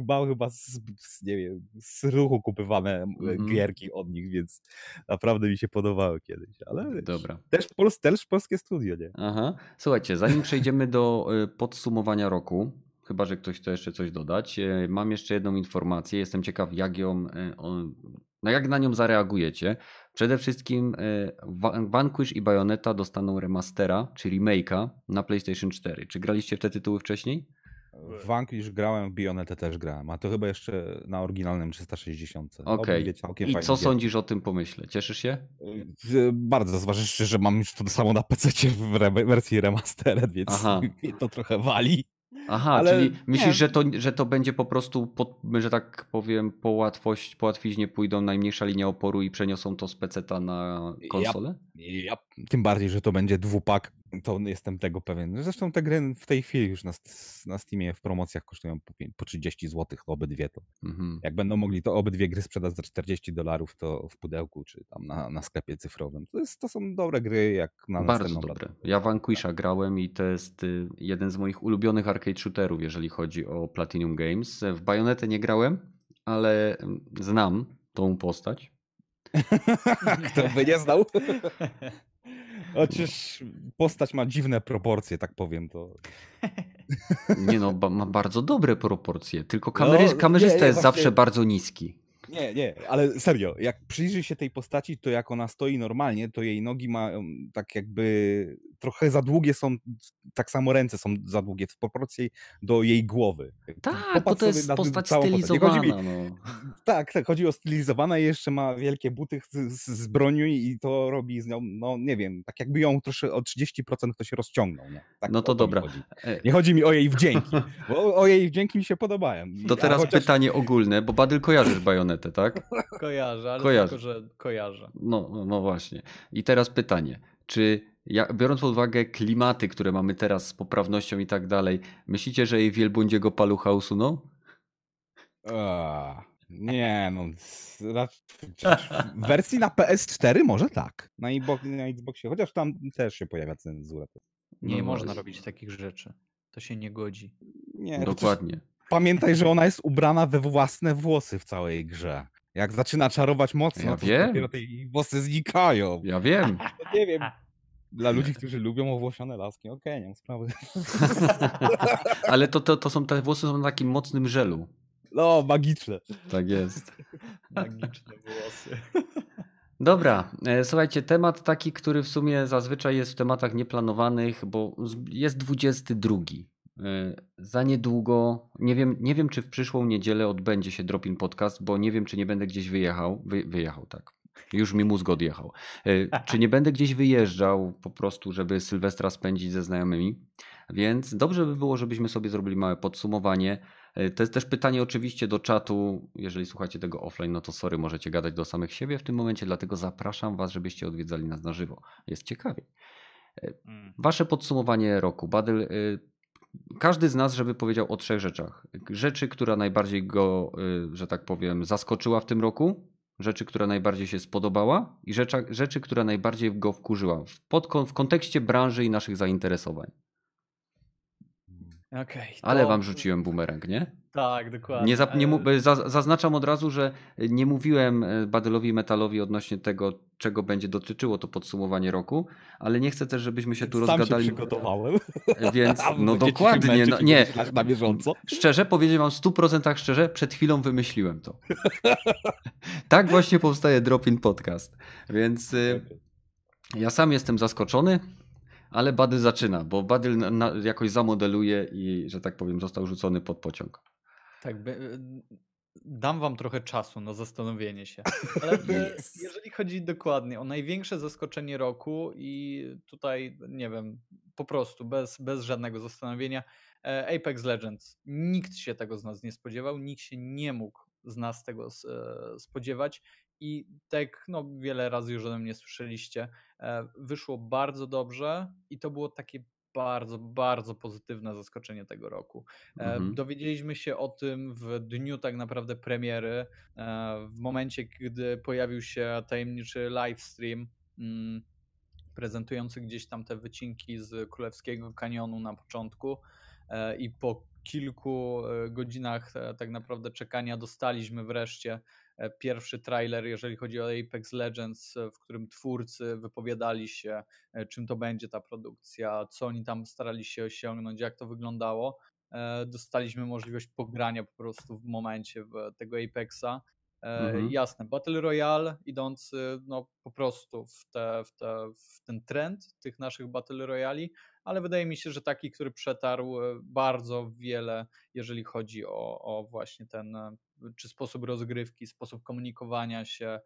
mam chyba z, z, nie wiem, z ruchu kupywane Mhm. gierki od nich, więc naprawdę mi się podobały kiedyś. Ale Dobra. też, pols, też polskie studio, nie? Aha. Słuchajcie, zanim przejdziemy do y, podsumowania roku, chyba że ktoś chce jeszcze coś dodać, mam jeszcze jedną informację. Jestem ciekaw, jak ją, on- no jak na nią zareagujecie. Przede wszystkim y, Wa- Vanquish i Bayonetta dostaną remastera, czy remake'a na PlayStation 4. Czy graliście w te tytuły wcześniej? W Vanquish grałem, w Bionetę też grałem, a to chyba jeszcze na oryginalnym 360. Okej. Całkiem I co sądzisz o tym pomyśle? Cieszysz się? Y, Bardzo, zważywszy, że mam już to samo na PC w wersji remastered, więc Aha. mnie to trochę wali. Aha, Ale czyli nie. myślisz, że to, że to będzie po prostu, pod, że tak powiem, po, łatwość, po łatwiźnie pójdą najmniejsza linia oporu i przeniosą to z PC-ta na konsolę? Ja, tym bardziej, że to będzie dwupak, to jestem tego pewien. Zresztą te gry w tej chwili już na, na Steamie w promocjach kosztują po, po 30 zł obydwie. To Mhm. jak będą mogli to obydwie gry sprzedać za 40 dolarów, to w pudełku czy tam na, na sklepie cyfrowym. To, jest, to są dobre gry jak na Bardzo dobre. platformę. Ja Vanquisha grałem i to jest y, jeden z moich ulubionych arcade shooterów, jeżeli chodzi o Platinum Games. W Bayonetę nie grałem, ale mm, znam tą postać. Kto by nie znał? Chociaż postać ma dziwne proporcje, tak powiem. To... Nie no, ba- ma bardzo dobre proporcje, tylko kamery, No, kamerzysta nie, nie, jest właśnie- zawsze bardzo niski. Nie, nie, ale serio, jak przyjrzy się tej postaci, to jak ona stoi normalnie, to jej nogi mają tak jakby trochę za długie są, tak samo ręce są za długie w proporcji do jej głowy. Tak, bo Popatrz to sobie jest postać stylizowana. Mi, No. tak, tak, chodzi o stylizowane i jeszcze ma wielkie buty z, z, bronią i to robi z nią, no nie wiem, tak jakby ją troszkę o 30% ktoś rozciągnął. Nie? Tak, No to dobra. Chodzi. E, Nie chodzi mi o jej wdzięki, bo o jej wdzięki mi się podobają. To teraz chociaż- pytanie ogólne, bo Badyl kojarzysz bajonetę, tak? Kojarzę, ale Kojarzę. tylko, że kojarzę. No, no, no właśnie. I teraz pytanie, czy ja, biorąc pod uwagę klimaty, które mamy teraz z poprawnością i tak dalej, myślicie, że jej wielbłądziego palucha usuną? A, nie, no. rac- W wersji na PS4 może tak. Na, Xbox, na Xboxie, chociaż tam też się pojawia cenzura. Nie No można właśnie. robić takich rzeczy. To się nie godzi. Nie, chociaż Dokładnie. Pamiętaj, że ona jest ubrana we własne włosy w całej grze. Jak zaczyna czarować mocno, Ja to wiem. dopiero te włosy znikają. Ja wiem. No nie wiem. Dla ludzi, którzy lubią owłosione laski, okej, nie mam sprawy. Ale to, to, to są te włosy są na takim mocnym żelu. No, magiczne. Tak jest. Magiczne włosy. Dobra, e, słuchajcie, temat taki, który w sumie zazwyczaj jest w tematach nieplanowanych, bo jest 22. E, Za niedługo, nie wiem, nie wiem czy w przyszłą niedzielę odbędzie się Dropin Podcast, bo nie wiem czy nie będę gdzieś wyjechał, wy, wyjechał tak, już mi mózg odjechał, E, czy nie będę gdzieś wyjeżdżał po prostu, żeby Sylwestra spędzić ze znajomymi, więc dobrze by było, żebyśmy sobie zrobili małe podsumowanie. E, To jest też pytanie oczywiście do czatu. Jeżeli słuchacie tego offline, no to sorry, możecie gadać do samych siebie w tym momencie, dlatego zapraszam Was, żebyście odwiedzali nas na żywo. Jest ciekawie. Mm. Wasze podsumowanie roku. Badyl, y, każdy z nas, żeby powiedział o trzech rzeczach. Rzeczy, która najbardziej go, y, że tak powiem, zaskoczyła w tym roku, rzeczy, która najbardziej się spodobała i rzecza, rzeczy, która najbardziej go wkurzyła w, pod, w kontekście branży i naszych zainteresowań. Ale to- wam rzuciłem bumerang, nie? Tak, dokładnie. Nie, zap, nie, mu- E, za- zaznaczam od razu, że nie mówiłem e, Badylowi i Metalowi odnośnie tego, czego będzie dotyczyło to podsumowanie roku, ale nie chcę też, żebyśmy się tu Sam się rozgadali. przygotowałem. Więc wy no się dokładnie, męczyć no, i nie. wymyślać Na bieżąco. Szczerze, powiedzieć wam w 100% szczerze, przed chwilą wymyśliłem to. tak właśnie powstaje Drop-in Podcast. Więc ja sam jestem zaskoczony, ale Badyl zaczyna, bo Badyl na, jakoś zamodeluje i, że tak powiem, został rzucony pod pociąg. Tak, be- dam wam trochę czasu na zastanowienie się. Ale e, Yes. jeżeli chodzi dokładnie o największe zaskoczenie roku i tutaj, nie wiem, po prostu bez, bez żadnego zastanowienia, e, Apex Legends. Nikt się tego z nas nie spodziewał, nikt się nie mógł z nas tego e, spodziewać i tak no, wiele razy już ode mnie słyszeliście, e, wyszło bardzo dobrze i to było takie bardzo, bardzo pozytywne zaskoczenie tego roku. E, Mhm. Dowiedzieliśmy się o tym w dniu tak naprawdę premiery, e, w momencie, gdy pojawił się tajemniczy livestream. mm, prezentujący gdzieś tam te wycinki z Królewskiego Kanionu na początku i po kilku godzinach tak naprawdę czekania dostaliśmy wreszcie pierwszy trailer, jeżeli chodzi o Apex Legends, w którym twórcy wypowiadali się, czym to będzie ta produkcja, co oni tam starali się osiągnąć, jak to wyglądało. Dostaliśmy możliwość pogrania po prostu w momencie tego Apexa E, mhm. Jasne, Battle Royale idący no, po prostu w, te, w, te, w ten trend tych naszych Battle Royali, ale wydaje mi się, że taki, który przetarł e, bardzo wiele, jeżeli chodzi o, o właśnie ten e, czy sposób rozgrywki, sposób komunikowania się.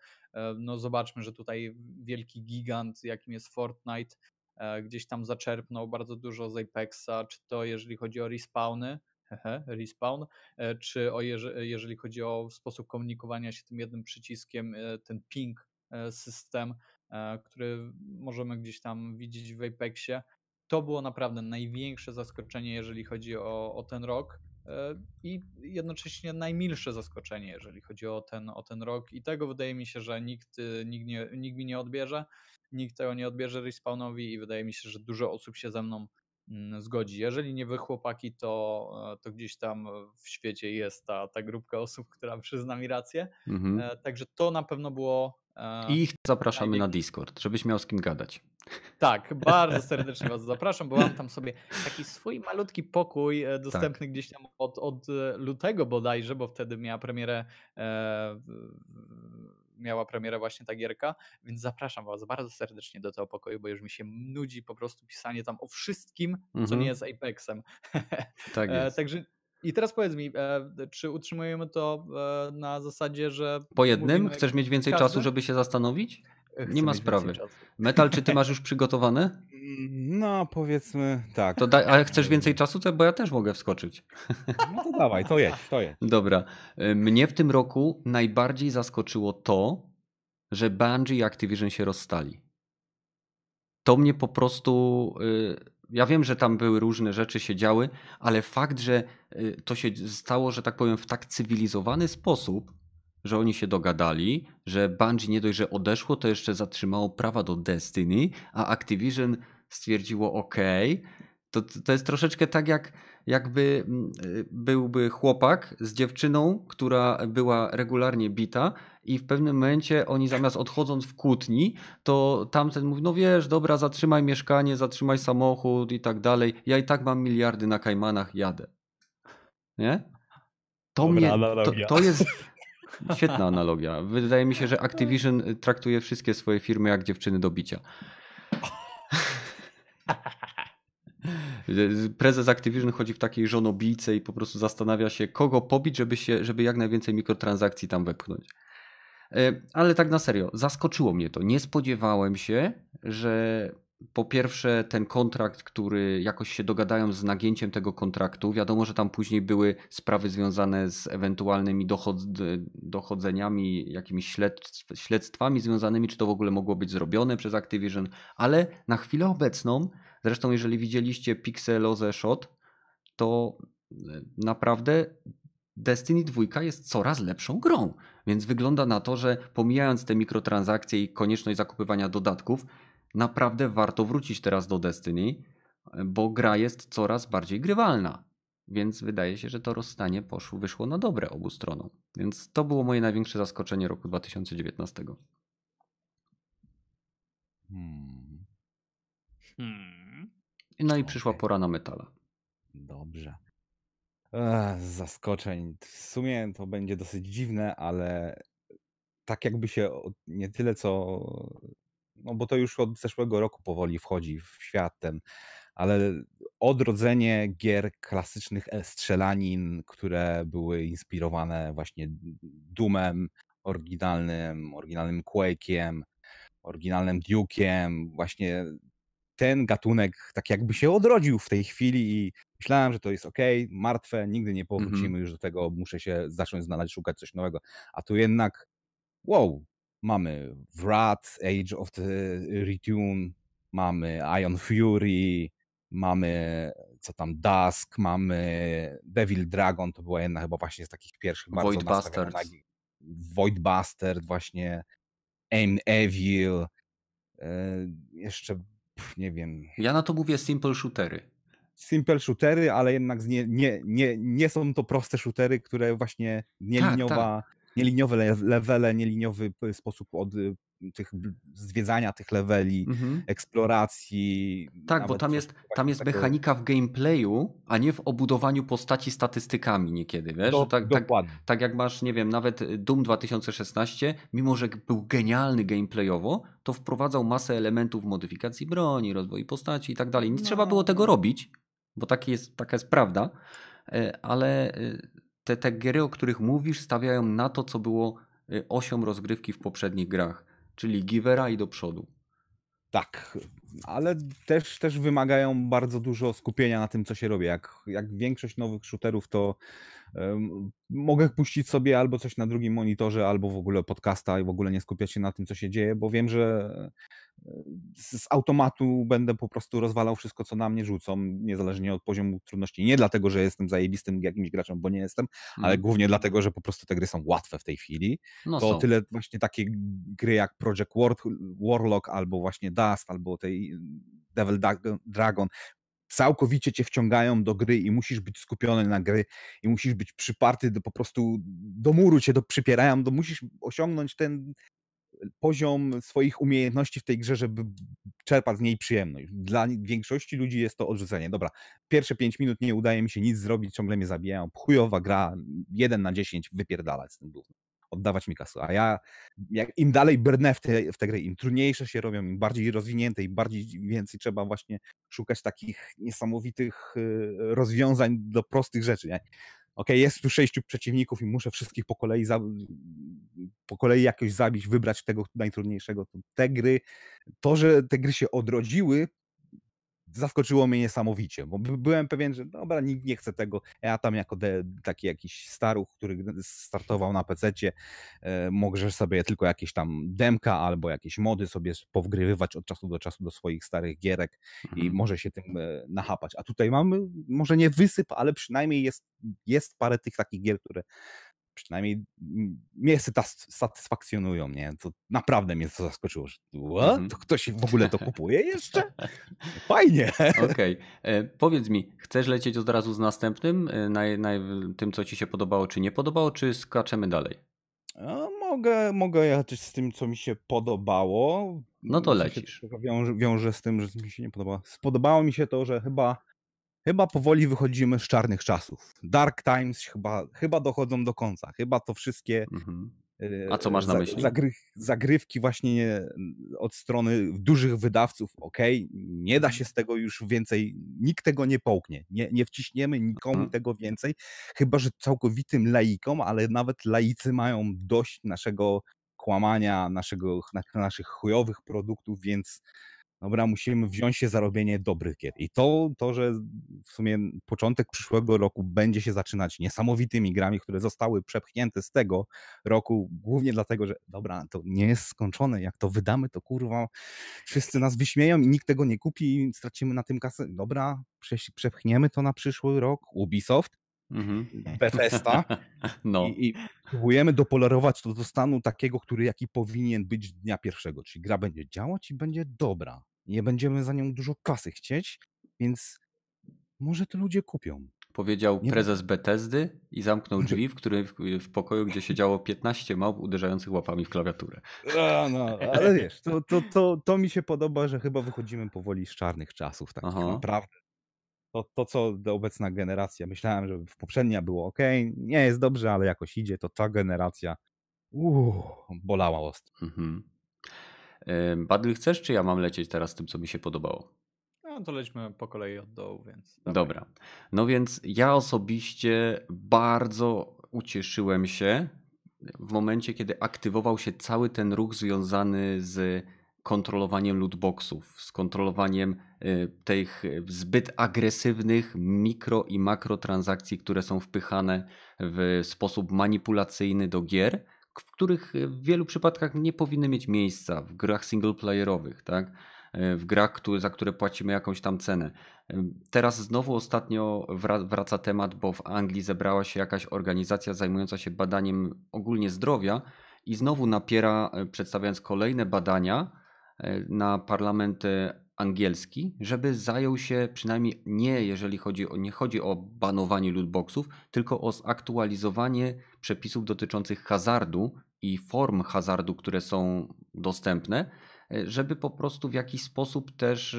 No zobaczmy, że tutaj wielki gigant, jakim jest Fortnite, gdzieś tam zaczerpnął bardzo dużo z Apexa, czy to jeżeli chodzi o respawny, respawn, e, czy o jeżeli chodzi o sposób komunikowania się tym jednym przyciskiem, e, ten ping e, system, który możemy gdzieś tam widzieć w Apexie, to było naprawdę największe zaskoczenie, jeżeli chodzi o, o ten rok i jednocześnie najmilsze zaskoczenie, jeżeli chodzi o ten, o ten rok i tego wydaje mi się, że nikt, nikt, nie, nikt mi nie odbierze, nikt tego nie odbierze respawnowi i wydaje mi się, że dużo osób się ze mną Mm, zgodzi. Jeżeli nie wy chłopaki, to, e, to gdzieś tam w świecie jest ta, ta grupka osób, która przyzna mi rację. Mhm. E, także to na pewno było. E, I ich zapraszamy na Discord, żebyś miał z kim gadać. Tak, bardzo serdecznie Was zapraszam, bo mam tam sobie taki swój malutki pokój dostępny tak. gdzieś tam od, od lutego bodajże, bo wtedy miała premierę e, miała premierę właśnie ta gierka, więc zapraszam Was bardzo serdecznie do tego pokoju, bo już mi się nudzi po prostu pisanie tam o wszystkim, co nie mhm. jest Apexem. Tak e, jest. Także i teraz powiedz mi, e, czy utrzymujemy to e, na zasadzie, że. Po jednym? Chcesz mieć więcej każdy? czasu, żeby się zastanowić? Nie ma sprawy. Metal, czy ty masz już przygotowane? No, powiedzmy tak. To da, ale chcesz więcej czasu, to bo ja też mogę wskoczyć. No to dawaj, to jedź, to jedź. Dobra. Y, mnie w tym roku najbardziej zaskoczyło to, że Bungie i Activision się rozstali. To mnie po prostu. Y, ja wiem, że tam były różne rzeczy się działy, ale fakt, że y, to się stało, że tak powiem, w tak cywilizowany sposób, że oni się dogadali, że Bungie nie dość, że odeszło, to jeszcze zatrzymało prawa do Destiny, a Activision stwierdziło OK. To, to jest troszeczkę tak jak jakby mm, y, byłby chłopak z dziewczyną, która była regularnie bita i w pewnym momencie oni zamiast odchodząc w kłótni, to tamten mówi, no wiesz, dobra, zatrzymaj mieszkanie, zatrzymaj samochód i tak dalej. Ja i tak mam miliardy na Kajmanach, jadę. Nie? To dobra, mnie, to, to jest świetna analogia. Wydaje mi się, że Activision traktuje wszystkie swoje firmy jak dziewczyny do bicia. Prezes Activision chodzi w takiej żonobijce i po prostu zastanawia się, kogo pobić, żeby, się, żeby jak najwięcej mikrotransakcji tam wepchnąć. E, ale tak na serio, zaskoczyło mnie to. Nie spodziewałem się, że po pierwsze ten kontrakt, który jakoś się dogadają z nagięciem tego kontraktu. Wiadomo, że tam później były sprawy związane z ewentualnymi dochod dochodzeniami, jakimiś śledztwami związanymi, czy to w ogóle mogło być zrobione przez Activision, ale na chwilę obecną Zresztą, jeżeli widzieliście Pixelozę Shot, to e, naprawdę Destiny 2 jest coraz lepszą grą. Więc wygląda na to, że pomijając te mikrotransakcje i konieczność zakupywania dodatków, naprawdę warto wrócić teraz do Destiny, bo gra jest coraz bardziej grywalna. Więc wydaje się, że to rozstanie poszło, wyszło na dobre obu stronom. Więc to było moje największe zaskoczenie roku 2019. Hmm. Hmm. No i przyszła pora na metala. Dobrze. Ech, zaskoczeń. W sumie to będzie dosyć dziwne, ale tak jakby się nie tyle co. No bo to już od zeszłego roku powoli wchodzi w świat ten, ale odrodzenie gier klasycznych e, strzelanin, które były inspirowane właśnie Doomem oryginalnym, oryginalnym Quake'iem, oryginalnym Duke'iem, właśnie ten gatunek tak jakby się odrodził w tej chwili i myślałem, że to jest ok, martwe, nigdy nie powrócimy mm -hmm. już do tego, muszę się zacząć znaleźć, szukać coś nowego. A tu jednak, wow, mamy Wrath, Age of the Retune, mamy Ion Fury, mamy co tam, Dusk, mamy Devil Dragon, to była jedna chyba właśnie z takich pierwszych Void bardzo Bastard. Void Bastard właśnie, Aim Evil, E, jeszcze, nie wiem. Ja na to mówię simple shootery. Simple shootery, ale jednak nie, nie, nie, nie są to proste shootery, które właśnie nieliniowa, tak, tak. Nieliniowe levele, nieliniowy sposób od tych zwiedzania tych leveli, mhm. eksploracji. Tak, bo tam jest, tam jest mechanika w gameplayu, a nie w obudowaniu postaci statystykami niekiedy, wiesz? Do, tak, tak, tak, jak masz, nie wiem, nawet Doom 2016, mimo że był genialny gameplayowo, to wprowadzał masę elementów modyfikacji broni, rozwoju postaci i tak dalej. Nie no. trzeba było tego robić, bo jest, taka jest prawda, e, ale e, te, te gry, o których mówisz, stawiają na to, co było e, osią rozgrywki w poprzednich grach czyli givera i do przodu. Tak, ale też, też wymagają bardzo dużo skupienia na tym, co się robi. Jak, jak większość nowych shooterów, to mogę puścić sobie albo coś na drugim monitorze, albo w ogóle podcasta i w ogóle nie skupiać się na tym, co się dzieje, bo wiem, że z automatu będę po prostu rozwalał wszystko, co na mnie rzucą, niezależnie od poziomu trudności. Nie dlatego, że jestem zajebistym jakimś graczem, bo nie jestem, ale mm. głównie dlatego, że po prostu te gry są łatwe w tej chwili. No to są. tyle właśnie takie gry jak Project War, Warlock, albo właśnie Dust, albo tej Devil Dragon, całkowicie cię wciągają do gry i musisz być skupiony na gry i musisz być przyparty do po prostu do muru cię do, przypierają, musisz osiągnąć ten poziom swoich umiejętności w tej grze, żeby czerpać z niej przyjemność. Dla większości ludzi jest to odrzucenie. Dobra, pierwsze 5 minut nie udaje mi się nic zrobić, ciągle mnie zabijają. Chujowa gra, 1 na 10, wypierdalać z tym głównym. Oddawać mi kasę. A ja, jak im dalej brnę w te, w te gry, im trudniejsze się robią, im bardziej rozwinięte, im bardziej więcej trzeba właśnie szukać takich niesamowitych y, rozwiązań do prostych rzeczy. Nie? ok, jest tu sześciu przeciwników i muszę wszystkich po kolei, za, po kolei jakoś zabić, wybrać tego najtrudniejszego. Te gry, to, że te gry się odrodziły, zaskoczyło mnie niesamowicie, bo byłem pewien, że dobra, nikt nie chce tego. Ja tam jako de, taki jakiś staruch, który startował na PC-cie, e, możesz sobie tylko jakieś tam demka albo jakieś mody sobie powgrywywać od czasu do czasu do swoich starych gierek mhm. i może się tym e, nachapać. A tutaj mamy może nie wysyp, ale przynajmniej jest, jest parę tych takich gier, które przynajmniej mnie satysfakcjonują, nie? To naprawdę mnie to zaskoczyło, że what? To ktoś w ogóle to kupuje jeszcze? Fajnie. Okej. Okay. E, powiedz mi, chcesz lecieć od razu z następnym, e, na, na tym, co ci się podobało, czy nie podobało, czy skaczemy dalej? A, mogę, mogę jechać z tym, co mi się podobało. No to lecisz. Wiąże, wiąże z tym, że mi się nie podobało. Spodobało mi się to, że chyba Chyba powoli wychodzimy z czarnych czasów. Dark Times chyba, chyba dochodzą do końca. Chyba to wszystkie. Mhm. E, A co masz na myśli? Zagry, zagrywki właśnie od strony dużych wydawców, ok, nie da mhm. się z tego już więcej, nikt tego nie połknie, nie, nie wciśniemy nikomu mhm. tego więcej, chyba że całkowitym laikom, ale nawet laicy mają dość naszego kłamania, naszego, naszych chujowych produktów, więc dobra, musimy wziąć się za robienie dobrych gier. I to, to, że w sumie początek przyszłego roku będzie się zaczynać niesamowitymi grami, które zostały przepchnięte z tego roku, głównie dlatego, że dobra, to nie jest skończone, jak to wydamy, to kurwa, wszyscy nas wyśmieją i nikt tego nie kupi i stracimy na tym kasę. Dobra, przepchniemy to na przyszły rok. Ubisoft, Mhm. Bethesda no. I, i próbujemy dopolerować to do stanu takiego, który jaki powinien być dnia pierwszego, czyli gra będzie działać i będzie dobra. Nie będziemy za nią dużo kasy chcieć, więc może to ludzie kupią. Powiedział nie prezes Bethesdy i zamknął drzwi, w, którym, w pokoju, gdzie siedziało 15 małp uderzających łapami w klawiaturę. A, no, ale wiesz, to, to, to, to mi się podoba, że chyba wychodzimy powoli z czarnych czasów, takich Aha. naprawdę to, to, co obecna generacja, myślałem, że w poprzednia było ok, nie jest dobrze, ale jakoś idzie, to ta generacja uuu, bolała ostro. Mhm. Badly, chcesz, czy ja mam lecieć teraz tym, co mi się podobało? No to lećmy po kolei od dołu, więc. Dawaj. Dobra. No więc ja osobiście bardzo ucieszyłem się w momencie, kiedy aktywował się cały ten ruch związany z kontrolowaniem lootboxów, z kontrolowaniem y, tych zbyt agresywnych mikro i makrotransakcji, które są wpychane w sposób manipulacyjny do gier, w których w wielu przypadkach nie powinny mieć miejsca w grach singleplayerowych, tak? Y, w grach, które, za które płacimy jakąś tam cenę. Y, teraz znowu ostatnio wraca temat, bo w Anglii zebrała się jakaś organizacja zajmująca się badaniem ogólnie zdrowia i znowu napiera, przedstawiając kolejne badania, na parlament e, angielski, żeby zajął się przynajmniej nie, jeżeli chodzi o, nie chodzi o banowanie lootboxów, tylko o zaktualizowanie przepisów dotyczących hazardu i form hazardu, które są dostępne, e, żeby po prostu w jakiś sposób też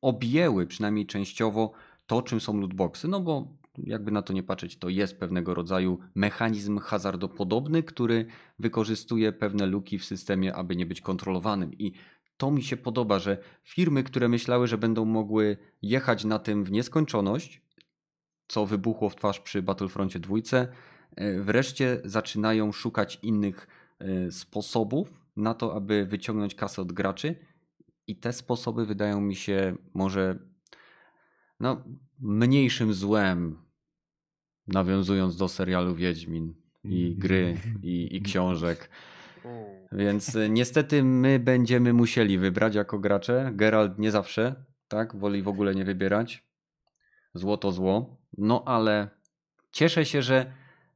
objęły przynajmniej częściowo to, czym są lootboxy, no bo jakby na to nie patrzeć, to jest pewnego rodzaju mechanizm hazardopodobny, który wykorzystuje pewne luki w systemie, aby nie być kontrolowanym. I to mi się podoba, że firmy, które myślały, że będą mogły jechać na tym w nieskończoność, co wybuchło w twarz przy Battlefroncie 2, e, wreszcie zaczynają szukać innych e, sposobów na to, aby wyciągnąć kasę od graczy. I te sposoby wydają mi się może no, mniejszym złem nawiązując do serialu Wiedźmin i gry i, i książek. Więc y, niestety my będziemy musieli wybrać jako gracze. Geralt nie zawsze, tak? Woli w ogóle nie wybierać. Zło to zło. No ale cieszę się, że,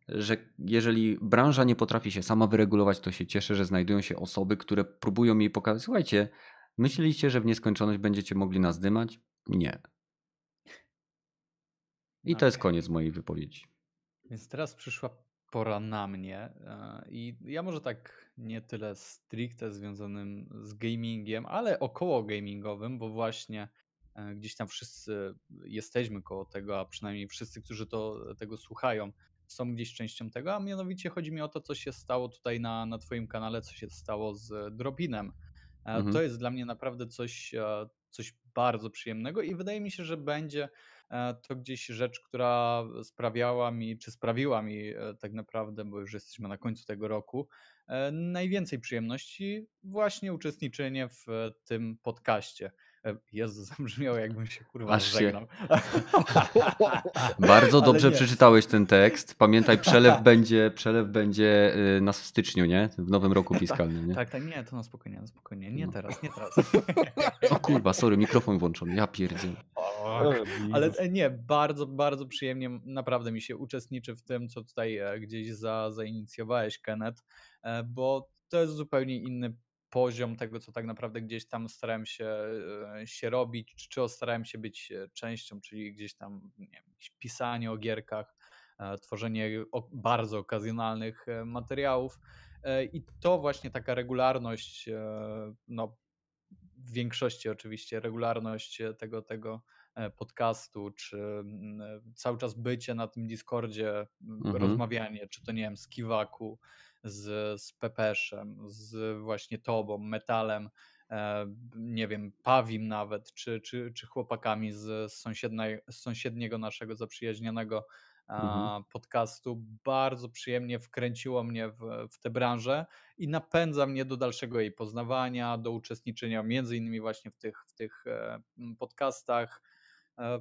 że jeżeli branża nie potrafi się sama wyregulować, to się cieszę, że znajdują się osoby, które próbują jej pokazać. Słuchajcie, myśleliście, że w nieskończoność będziecie mogli nas dymać? Nie. I to jest koniec mojej wypowiedzi. Więc teraz przyszła pora na mnie. E, I ja może tak nie tyle stricte związanym z gamingiem, ale około gamingowym, bo właśnie e, gdzieś tam wszyscy jesteśmy koło tego, a przynajmniej wszyscy, którzy to, tego słuchają, są gdzieś częścią tego, a mianowicie chodzi mi o to, co się stało tutaj na, na Twoim kanale, co się stało z Dropinem. E, mhm. To jest dla mnie naprawdę coś, coś bardzo przyjemnego i wydaje mi się, że będzie to gdzieś rzecz, która sprawiała mi, czy sprawiła mi e, tak naprawdę, bo już jesteśmy na końcu tego roku, e, najwięcej przyjemności właśnie uczestniczenie w tym podcaście. Jezu, zabrzmiało jakbym się kurwa Aż żegnał. Bardzo dobrze przeczytałeś ten tekst. Pamiętaj, przelew będzie, przelew będzie y, nas w styczniu, nie? W nowym roku tak, fiskalnym, nie? Tak, tak, nie, to na spokojnie, na spokojnie. Nie no. teraz, nie teraz. O kurwa, sorry, mikrofon włączony, ja pierdzielę. Ale nie, bardzo, bardzo przyjemnie naprawdę mi się uczestniczy w tym, co tutaj e, gdzieś za, zainicjowałeś, Kenneth, e, bo to jest zupełnie inny poziom tego, co tak naprawdę gdzieś tam starałem się, e, się robić, czy, czy starałem się być częścią, czyli gdzieś tam nie wiem, pisanie o gierkach, tworzenie bardzo okazjonalnych materiałów. I to właśnie taka regularność, no w większości oczywiście regularność tego, tego E, podcastu, czy mm, e, cały czas bycie na tym Discordzie, mhm. rozmawianie, czy to nie wiem, z Kiwaku, z, z Pepeszem, z właśnie tobą, Metalem, e, nie wiem, Pawim nawet, czy, czy, czy chłopakami z, sąsiednej, z sąsiedniego naszego zaprzyjaźnionego mhm. podcastu. Bardzo przyjemnie wkręciło mnie w, w tę branżę i napędza mnie do dalszego jej poznawania, do uczestniczenia między innymi właśnie w tych, w tych podcastach, E,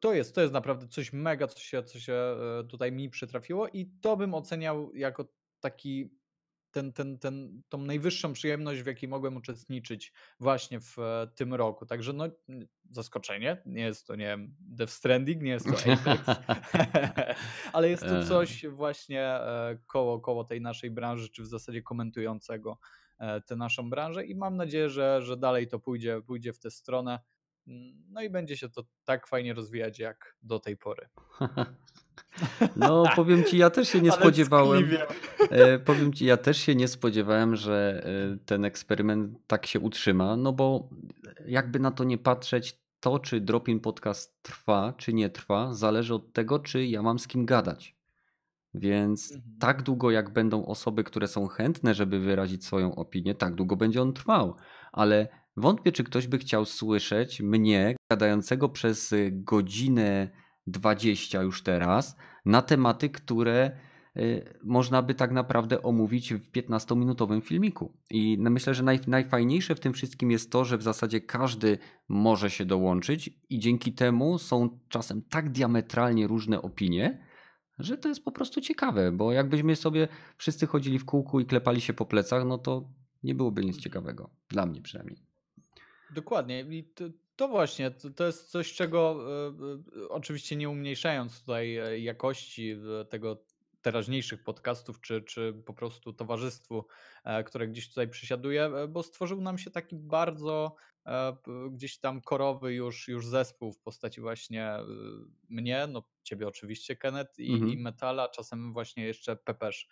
to jest, to jest naprawdę coś mega, co się, co się e, tutaj mi przytrafiło i to bym oceniał jako taki ten, ten, ten, tą najwyższą przyjemność, w jakiej mogłem uczestniczyć właśnie w e, tym roku. Także no, zaskoczenie, nie jest to, nie wiem, Death Stranding, nie jest to Apex, ale jest to coś właśnie koło, koło tej naszej branży, czy w zasadzie komentującego tę naszą branżę i mam nadzieję, że, że dalej to pójdzie, pójdzie w tę stronę. No i będzie się to tak fajnie rozwijać jak do tej pory. No, powiem ci, ja też się nie spodziewałem. E, powiem ci, ja też się nie spodziewałem, że e, ten eksperyment tak się utrzyma, no bo jakby na to nie patrzeć, to czy Dropin Podcast trwa, czy nie trwa, zależy od tego, czy ja mam z kim gadać. Więc mhm. tak długo, jak będą osoby, które są chętne, żeby wyrazić swoją opinię, tak długo będzie on trwał. Ale Wątpię, czy ktoś by chciał słyszeć mnie gadającego przez godzinę 20 już teraz na tematy, które y, można by tak naprawdę omówić w 15-minutowym filmiku. I myślę, że naj, najfajniejsze w tym wszystkim jest to, że w zasadzie każdy może się dołączyć i dzięki temu są czasem tak diametralnie różne opinie, że to jest po prostu ciekawe, bo jakbyśmy sobie wszyscy chodzili w kółku i klepali się po plecach, no to nie byłoby nic ciekawego. Dla mnie przynajmniej. Dokładnie. I to, to właśnie, to, to, jest coś, czego e, e, oczywiście nie umniejszając tutaj e, jakości tego, teraźniejszych podcastów, czy, czy po prostu towarzystwu, które gdzieś tutaj przysiaduje, bo stworzył nam się taki bardzo gdzieś tam korowy już, już zespół w postaci właśnie mnie, no ciebie oczywiście Kenneth i, mhm. i Metala, czasem właśnie jeszcze Pepesz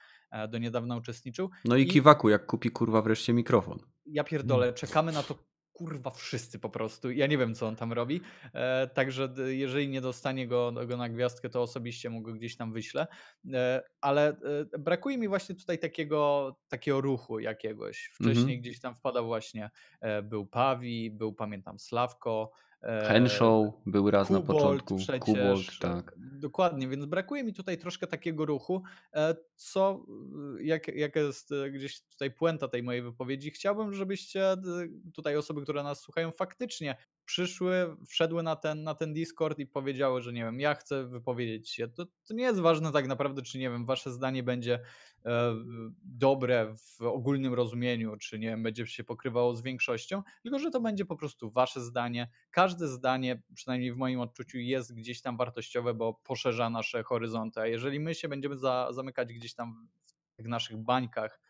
do niedawna uczestniczył. No i, I Kiwaku, jak kupi kurwa wreszcie mikrofon. Ja pierdolę, czekamy na to kurwa wszyscy po prostu. Ja nie wiem, co on tam robi. E, także jeżeli nie dostanie go, go na gwiazdkę, to osobiście mu go gdzieś tam wyślę. E, ale e, brakuje mi właśnie tutaj takiego, takiego ruchu jakiegoś. Wcześniej mhm. gdzieś tam wpadał właśnie, e, był Pawi, był pamiętam Sławko, Henshaw był raz Kubolt na początku. Przecież, Kubolt, tak. Dokładnie, więc brakuje mi tutaj troszkę takiego ruchu, e, co, jak, jak jest e, gdzieś tutaj puenta tej mojej wypowiedzi, chciałbym, żebyście tutaj osoby, które nas słuchają, faktycznie przyszły, wszedły na ten, na ten Discord i powiedziały, że nie wiem, ja chcę wypowiedzieć się. To, to nie jest ważne tak naprawdę, czy nie wiem, wasze zdanie będzie e, dobre w ogólnym rozumieniu, czy nie wiem, będzie się pokrywało z większością, tylko że to będzie po prostu wasze zdanie. Każde zdanie, przynajmniej w moim odczuciu, jest gdzieś tam wartościowe, bo poszerza nasze horyzonty. A jeżeli my się będziemy za, zamykać gdzieś tam w tych naszych bańkach,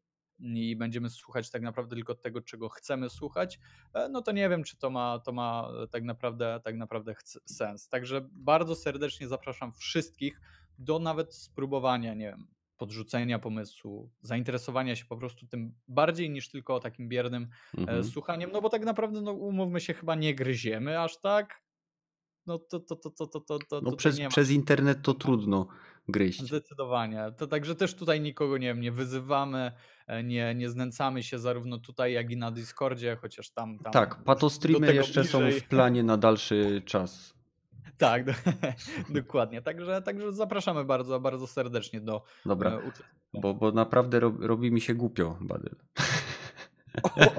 i będziemy słuchać tak naprawdę tylko tego, czego chcemy słuchać, e, no to nie wiem, czy to ma, to ma tak naprawdę, tak naprawdę sens. Także bardzo serdecznie zapraszam wszystkich do nawet spróbowania, nie wiem, podrzucenia pomysłu, zainteresowania się po prostu tym bardziej niż tylko takim biernym e, mhm. słuchaniem, no bo tak naprawdę, no umówmy się, chyba nie gryziemy aż tak, no to, to, to, to, to, to, to no przez, przez internet to trudno gryźć. Zdecydowanie. To także też tutaj nikogo nie, wiem, nie wyzywamy, e, nie, nie znęcamy się zarówno tutaj, jak i na Discordzie, chociaż tam. tam tak, patostreamy jeszcze bliżej. są w planie na dalszy czas. Tak, do, dokładnie. Także, także zapraszamy bardzo, bardzo serdecznie do Dobra, e, bo, bo naprawdę robi, robi mi się głupio, Badyl.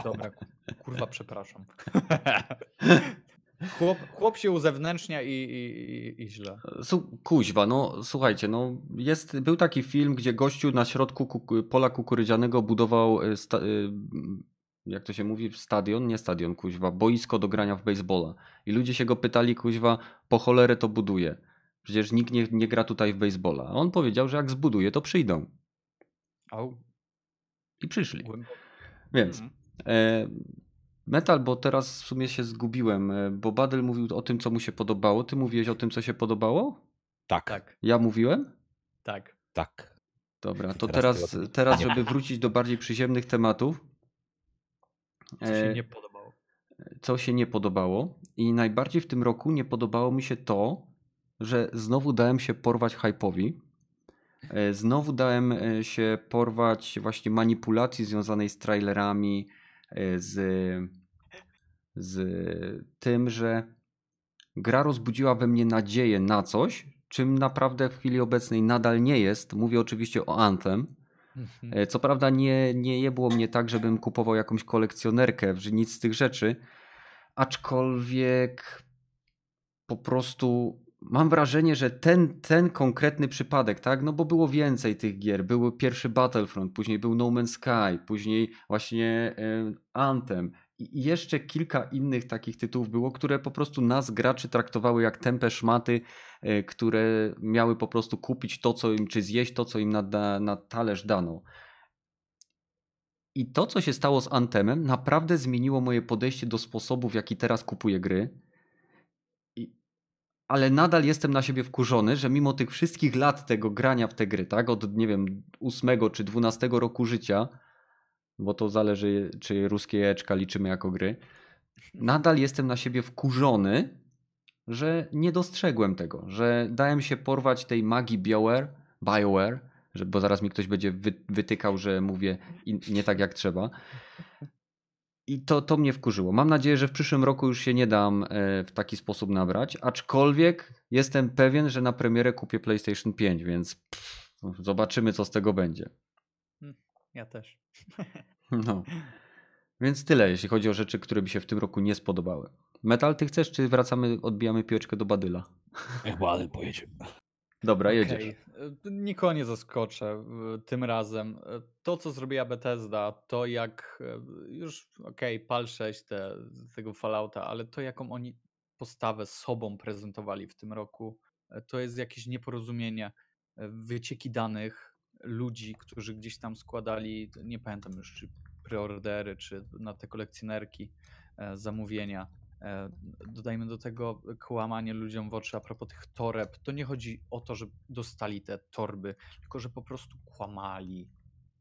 Dobra, kurwa, przepraszam. Chłop, chłop się uzewnętrznia i, i, i źle. Kuźwa, no słuchajcie, no jest, był taki film, gdzie gościu na środku kuku, pola kukurydzianego budował, e, sta, e, jak to się mówi, stadion, nie stadion, kuźwa, boisko do grania w baseballa. I ludzie się go pytali, kuźwa, po cholerę to buduje. Przecież nikt nie, nie gra tutaj w baseballa. A on powiedział, że jak zbuduje, to przyjdą. Au. I przyszli. Więc... Mhm. E, Metal, bo teraz w sumie się zgubiłem, e, bo Badel mówił o tym, co mu się podobało. Ty mówiłeś o tym, co się podobało? Tak. tak. Ja mówiłem? Tak. Tak. Dobra, to teraz, teraz, teraz żeby wrócić do bardziej przyziemnych tematów. Co się e, nie podobało? Co się nie podobało. I najbardziej w tym roku nie podobało mi się to, że znowu dałem się porwać hype'owi. E, znowu dałem się porwać właśnie manipulacji związanej z trailerami, z z tym, że gra rozbudziła we mnie nadzieję na coś, czym naprawdę w chwili obecnej nadal nie jest. Mówię oczywiście o Anthem. Mhm. E, co prawda nie, nie było mnie tak, żebym kupował jakąś kolekcjonerkę, nic z tych rzeczy, aczkolwiek po prostu mam wrażenie, że ten, ten konkretny przypadek, tak, no bo było więcej tych gier. Był pierwszy Battlefront, później był No Man's Sky, później właśnie e, Anthem i jeszcze kilka innych takich tytułów było, które po prostu nas, graczy, traktowały jak tępe szmaty, e, które miały po prostu kupić to, co im, czy zjeść to, co im na, na talerz dano. I to, co się stało z Antemem, naprawdę zmieniło moje podejście do sposobu, w jaki teraz kupuję gry. I, ale nadal jestem na siebie wkurzony, że mimo tych wszystkich lat tego grania w te gry, tak, od nie wiem, 8 czy 12 roku życia, bo to zależy, czy ruskie jajeczka liczymy jako gry. Nadal jestem na siebie wkurzony, że nie dostrzegłem tego, że dałem się porwać tej magii BioWare, BioWare że, bo zaraz mi ktoś będzie wy, wytykał, że mówię nie tak jak trzeba. I to, to mnie wkurzyło. Mam nadzieję, że w przyszłym roku już się nie dam e, w taki sposób nabrać, aczkolwiek jestem pewien, że na premierę kupię PlayStation 5, więc pff, zobaczymy, co z tego będzie. Ja też. No. Więc tyle, jeśli chodzi o rzeczy, które mi się w tym roku nie spodobały. Metal, ty chcesz, czy wracamy, odbijamy piłeczkę do Badyla? Niech Badyl pojedzie. Dobra, okay. jedziesz. Nikogo nie zaskoczę tym razem. To, co zrobiła Bethesda, to jak już, okej, okay, PAL 6 te, tego Fallouta, ale to jaką oni postawę sobą prezentowali w tym roku, to jest jakieś nieporozumienie. wycieki danych ludzi, którzy gdzieś tam składali, nie pamiętam już, czy preordery, czy na te kolekcjonerki e, zamówienia. E, dodajmy do tego kłamanie ludziom w oczy a propos tych toreb. To nie chodzi o to, że dostali te torby, tylko że po prostu kłamali.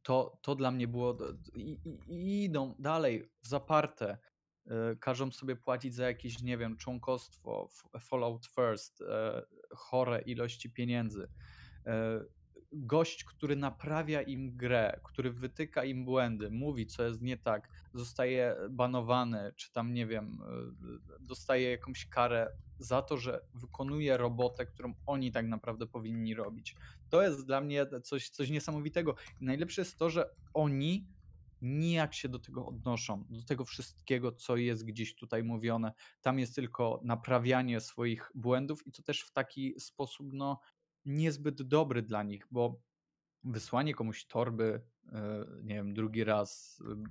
To, to dla mnie było. I, i, i idą dalej, zaparte. E, każą sobie płacić za jakieś, nie wiem, członkostwo, Fallout First, chore ilości pieniędzy gość, który naprawia im grę, który wytyka im błędy, mówi, co jest nie tak, zostaje banowany, czy tam, nie wiem, e, dostaje jakąś karę za to, że wykonuje robotę, którą oni tak naprawdę powinni robić. To jest dla mnie coś, coś niesamowitego. I najlepsze jest to, że oni nijak się do tego odnoszą, do tego wszystkiego, co jest gdzieś tutaj mówione. Tam jest tylko naprawianie swoich błędów i to też w taki sposób, no, niezbyt dobry dla nich, bo wysłanie komuś torby, e, nie wiem, drugi raz, e,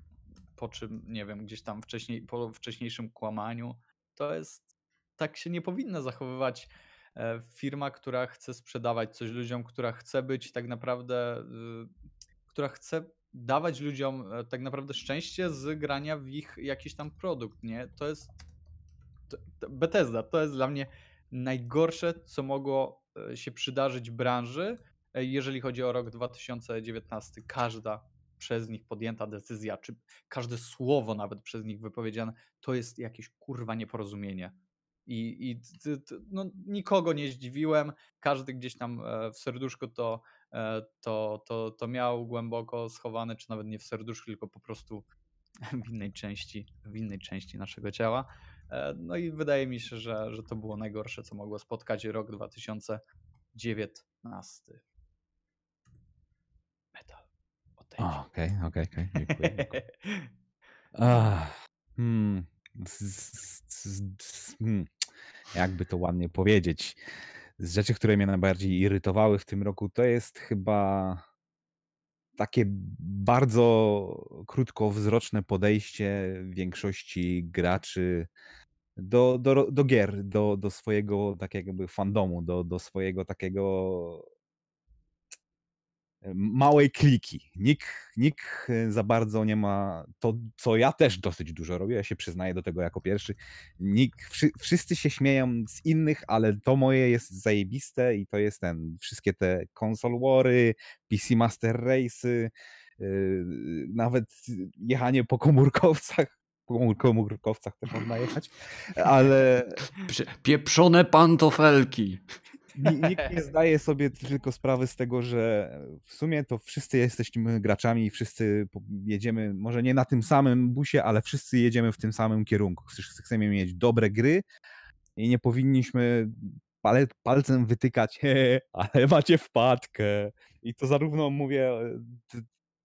po czym, nie wiem, gdzieś tam wcześniej, po wcześniejszym kłamaniu, to jest, tak się nie powinna zachowywać e, firma, która chce sprzedawać coś ludziom, która chce być tak naprawdę, która chce dawać ludziom tak naprawdę szczęście z grania w ich jakiś tam produkt, nie? To jest to, to Bethesda, to jest dla mnie najgorsze, co mogło E, się przydarzyć branży, e, jeżeli chodzi o rok 2019. Każda przez nich podjęta decyzja, czy każde słowo nawet przez nich wypowiedziane, to jest jakieś kurwa nieporozumienie. I, i no, nikogo nie zdziwiłem. Każdy gdzieś tam e, w serduszku to, to, to, to miał głęboko schowane, czy nawet nie w serduszku, tylko po prostu w innej części, w innej części naszego ciała. E, no i wydaje mi się, że, że to było najgorsze, co mogło spotkać rok 2019. Metal. Okej, okej, okej. Hmm. hmm. Jakby to ładnie powiedzieć. Z rzeczy, które mnie najbardziej irytowały w tym roku, to jest chyba takie bardzo krótkowzroczne podejście większości graczy do, do, do gier, do, do swojego tak jakby fandomu, do, do swojego takiego małej kliki. Nikt, nikt za bardzo nie ma to, co ja też dosyć dużo robię, ja się przyznaję do tego jako pierwszy. Nikt, wszyscy się śmieją z innych, ale to moje jest zajebiste i to jest ten, wszystkie te console wary, PC Master Race'y, yy, nawet jechanie po komórkowcach, komórkowcach też można jechać, ale... Pieprzone pantofelki nikt nie zdaje sobie tylko sprawy z tego, że w sumie to wszyscy jesteśmy graczami i wszyscy jedziemy, może nie na tym samym busie, ale wszyscy jedziemy w tym samym kierunku. Chcemy mieć dobre gry i nie powinniśmy palcem wytykać, ale macie wpadkę. I to zarówno mówię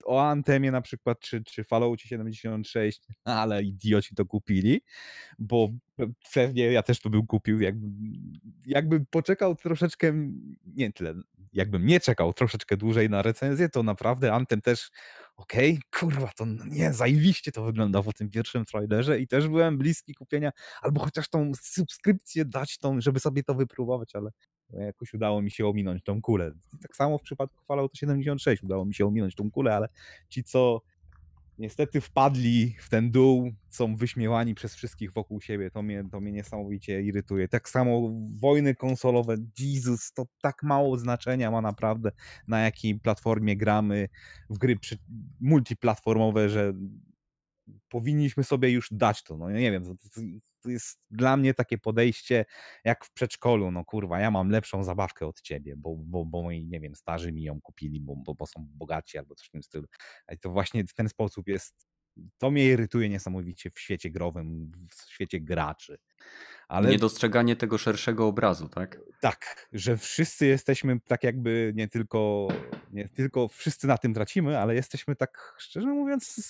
o Antemie na przykład, czy, czy Falloutie 76, ale idioci to kupili, bo pewnie ja też to bym kupił, jakby, jakby poczekał troszeczkę, nie tyle, jakbym nie czekał troszeczkę dłużej na recenzję, to naprawdę Antem też, okej, okay, kurwa, to nie, zajebiście to wygląda po tym pierwszym trailerze i też byłem bliski kupienia, albo chociaż tą subskrypcję dać tą, żeby sobie to wypróbować, ale jakoś udało mi się ominąć tą kulę. Tak samo w przypadku Fallouta 76 udało mi się ominąć tą kulę, ale ci, co niestety wpadli w ten dół, są wyśmiewani przez wszystkich wokół siebie, to mnie, to mnie niesamowicie irytuje. Tak samo wojny konsolowe, Jezus, to tak mało znaczenia ma naprawdę, na jakiej platformie gramy w gry multiplatformowe, że powinniśmy sobie już dać to. No nie wiem, to, jest dla mnie takie podejście jak w przedszkolu. No kurwa, ja mam lepszą zabawkę od ciebie, bo, bo, bo moi, nie wiem, starzy mi ją kupili, bo, bo, bo są bogaci albo coś w tym stylu. I to właśnie w ten sposób jest. To mnie irytuje niesamowicie w świecie growym, w świecie graczy. Ale... Niedostrzeganie tego szerszego obrazu, tak? Tak, że wszyscy jesteśmy tak jakby nie tylko, nie tylko wszyscy na tym tracimy, ale jesteśmy tak, szczerze mówiąc,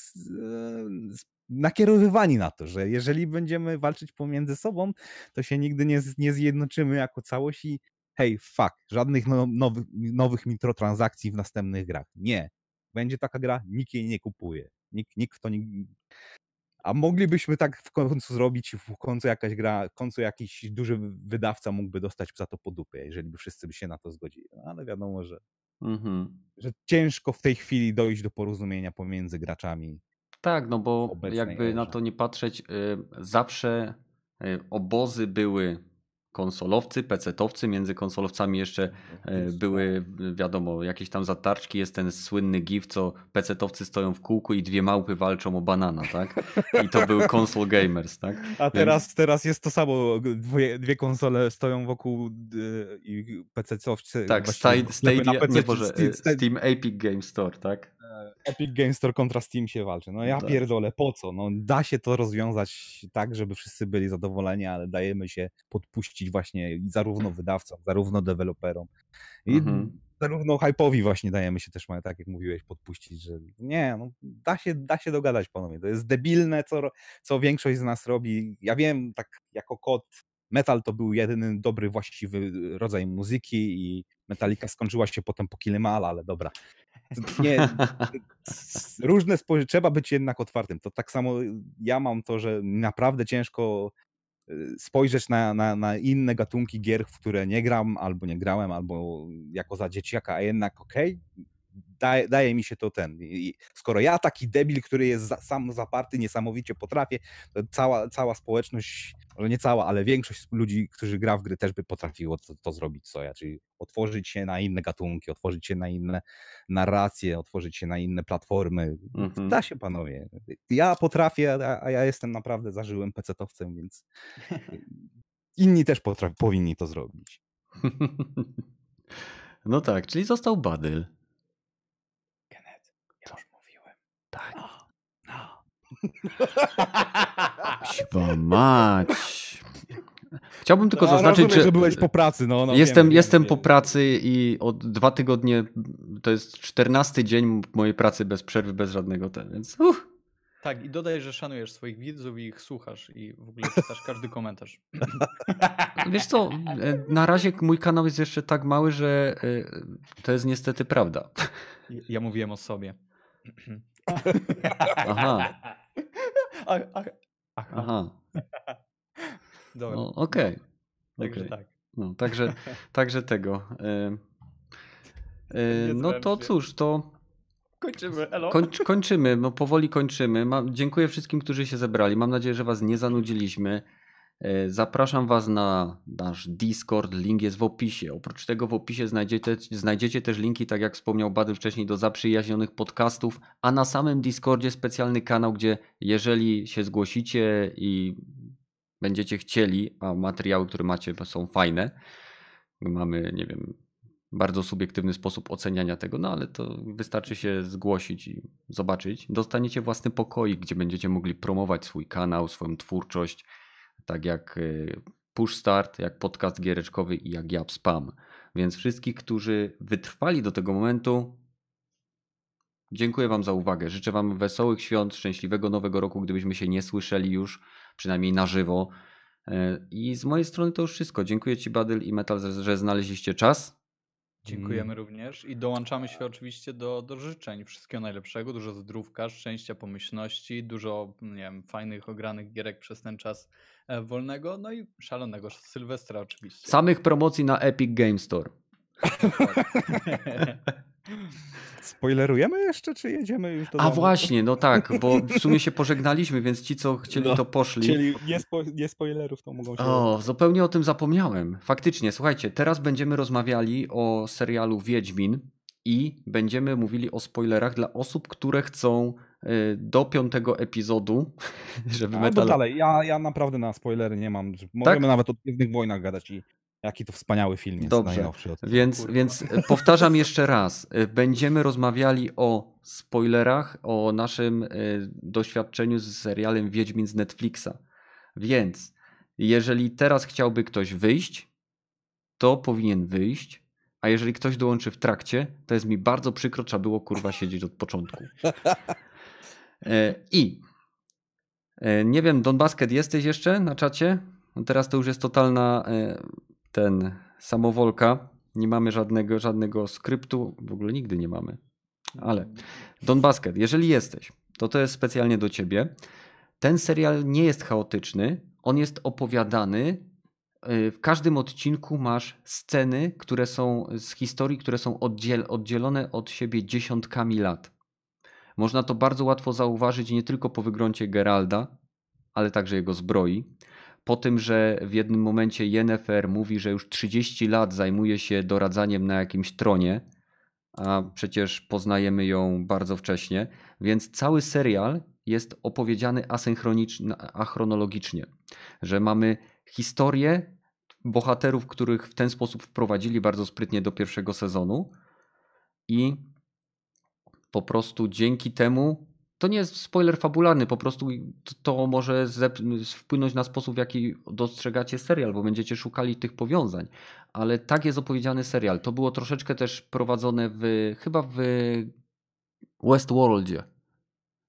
nakierowywani na to, że jeżeli będziemy walczyć pomiędzy sobą, to się nigdy nie, nie zjednoczymy jako całość i hej, fuck, żadnych no, nowych, nowych mikrotransakcji w następnych grach. Nie. Będzie taka gra, nikt jej nie kupuje. Nikt, nikt w to nie, A moglibyśmy tak w końcu zrobić, w końcu jakaś gra, w końcu jakiś duży wydawca mógłby dostać za to po dupie, jeżeli by wszyscy by się na to zgodzili. No, ale wiadomo, że, Mhm. że ciężko w tej chwili dojść do porozumienia pomiędzy graczami. Tak, no bo jakby na erze. to nie patrzeć, y, zawsze y, obozy były konsolowcy, pecetowcy, między konsolowcami jeszcze y, były wiadomo jakieś tam zatarczki, jest ten słynny gif, co pecetowcy stoją w kółku i dwie małpy walczą o banana, tak? I to był console gamers, tak? A teraz, teraz jest to samo. Dwie, dwie konsole stoją wokół y, i PC-cowcy. Tak, właściwie Stadia, nie Boże, Steam, Steam Epic Game Store, tak? Epic Games Store kontra Steam się walczy. No ja Tak. pierdolę, po co? No da się to rozwiązać tak, żeby wszyscy byli zadowoleni, ale dajemy się podpuścić właśnie zarówno wydawcom, zarówno deweloperom i Mhm. zarówno hype'owi właśnie dajemy się też, tak jak mówiłeś, podpuścić, że nie, no da się, da się dogadać panowie. To jest debilne, co, co większość z nas robi. Ja wiem, tak jako kot, metal to był jedyny dobry, właściwy rodzaj muzyki i Metallica skończyła się potem po Kilimala, ale dobra. Nie, różne spojrzenia, trzeba być jednak otwartym. To tak samo ja mam to, że naprawdę ciężko y, spojrzeć na, na, na inne gatunki gier, w które nie gram, albo nie grałem, albo jako za dzieciaka, a jednak okej, daje, daje mi się to ten. I skoro ja taki debil, który jest za, sam zaparty, niesamowicie potrafię, to cała, cała społeczność, może nie cała, ale większość ludzi, którzy gra w gry też by potrafiło to, to zrobić co ja, czyli otworzyć się na inne gatunki, otworzyć się na inne narracje, otworzyć się na inne platformy. Mhm. Da się panowie. Ja potrafię, a, a ja jestem naprawdę zażyłym pecetowcem, więc inni też potra- powinni to zrobić. No tak, czyli został Badyl. Kenneth, ja już mówiłem. Tak. No, no. Siwa mać. Chciałbym tylko A, zaznaczyć, rozumiem, że, byłeś po pracy, no. no jestem, wiemy, jestem wiemy, po pracy i od dwa tygodnie, to jest czternasty dzień mojej pracy bez przerwy, bez żadnego ten, więc uff. Tak, i dodaj, że szanujesz swoich widzów i ich słuchasz i w ogóle czytasz każdy komentarz. Wiesz co, e, na razie mój kanał jest jeszcze tak mały, że e, to jest niestety prawda. Ja mówiłem o sobie. Aha. A, a, aha. Aha, Dobra. no, okej. Także okej. tak. No, także, także tego. e, e, no to zręcznie. cóż, to Kończymy. Elo. Kończ, kończymy, no powoli kończymy. Mam, dziękuję wszystkim, którzy się zebrali. Mam nadzieję, że Was nie zanudziliśmy. E, Zapraszam Was na nasz Discord, link jest w opisie. Oprócz tego w opisie znajdziecie, znajdziecie też linki, tak jak wspomniał Bady wcześniej, do zaprzyjaźnionych podcastów, a na samym Discordzie specjalny kanał, gdzie jeżeli się zgłosicie i będziecie chcieli, a materiały, które macie są fajne, mamy, nie wiem, bardzo subiektywny sposób oceniania tego, no ale to wystarczy się zgłosić i zobaczyć. Dostaniecie własny pokoik, gdzie będziecie mogli promować swój kanał, swoją twórczość, tak jak y, Push Start, jak podcast giereczkowy i jak Jab Spam. Więc wszystkich, którzy wytrwali do tego momentu, dziękuję Wam za uwagę. Życzę Wam wesołych świąt, szczęśliwego nowego roku, gdybyśmy się nie słyszeli już, przynajmniej na żywo. Y, I z mojej strony to już wszystko. Dziękuję Ci, Badyl i Metal, że- znaleźliście czas. Dziękujemy również i dołączamy się oczywiście do, do życzeń. Wszystkiego najlepszego, dużo zdrówka, szczęścia, pomyślności, dużo nie wiem, fajnych, ogranych gierek przez ten czas e, wolnego, no i szalonego Sylwestra oczywiście. Samych promocji na Epic Game Store. Spoilerujemy jeszcze, czy jedziemy już do A domu? właśnie, no tak, bo w sumie się pożegnaliśmy, więc ci, co chcieli, No, to poszli. Czyli nie, spo, nie spoilerów, to mogą się... O, zupełnie o tym zapomniałem. Faktycznie, słuchajcie, teraz będziemy rozmawiali o serialu Wiedźmin i będziemy mówili o spoilerach dla osób, które chcą do piątego epizodu, żeby Albo metal... dalej, ja, ja naprawdę na spoilery nie mam. Możemy nawet o Gwiezdnych Wojnach gadać i jaki to wspaniały film jest Dobrze. najnowszy. Więc, Kurwa. więc e, powtarzam jeszcze raz. e, Będziemy rozmawiali o spoilerach, o naszym e, doświadczeniu z serialem Wiedźmin z Netflixa. Więc jeżeli teraz chciałby ktoś wyjść, to powinien wyjść. A jeżeli ktoś dołączy w trakcie, to jest mi bardzo przykro, trzeba było kurwa siedzieć od początku. E, I e, nie wiem, Don Basket, jesteś jeszcze na czacie? No teraz to już jest totalna e, ten samowolka. Nie mamy żadnego, żadnego skryptu, w ogóle nigdy nie mamy. Ale Don Basket, jeżeli jesteś, to to jest specjalnie do ciebie. ten serial nie jest chaotyczny, on jest opowiadany. W każdym odcinku masz sceny, które są z historii, które są oddziel, oddzielone od siebie dziesiątkami lat. Można to bardzo łatwo zauważyć nie tylko po wyglądzie Geralda, ale także jego zbroi. Po tym, że w jednym momencie Yennefer mówi, że już 30 lat zajmuje się doradzaniem na jakimś tronie, a przecież poznajemy ją bardzo wcześnie, więc cały serial jest opowiedziany asynchronicznie, achronologicznie, że mamy historię bohaterów, których w ten sposób wprowadzili bardzo sprytnie do pierwszego sezonu i po prostu dzięki temu to nie jest spoiler fabularny, po prostu to, może wpłynąć na sposób, w jaki dostrzegacie serial, bo będziecie szukali tych powiązań. Ale tak jest opowiedziany serial. To było troszeczkę też prowadzone w chyba w Westworldzie.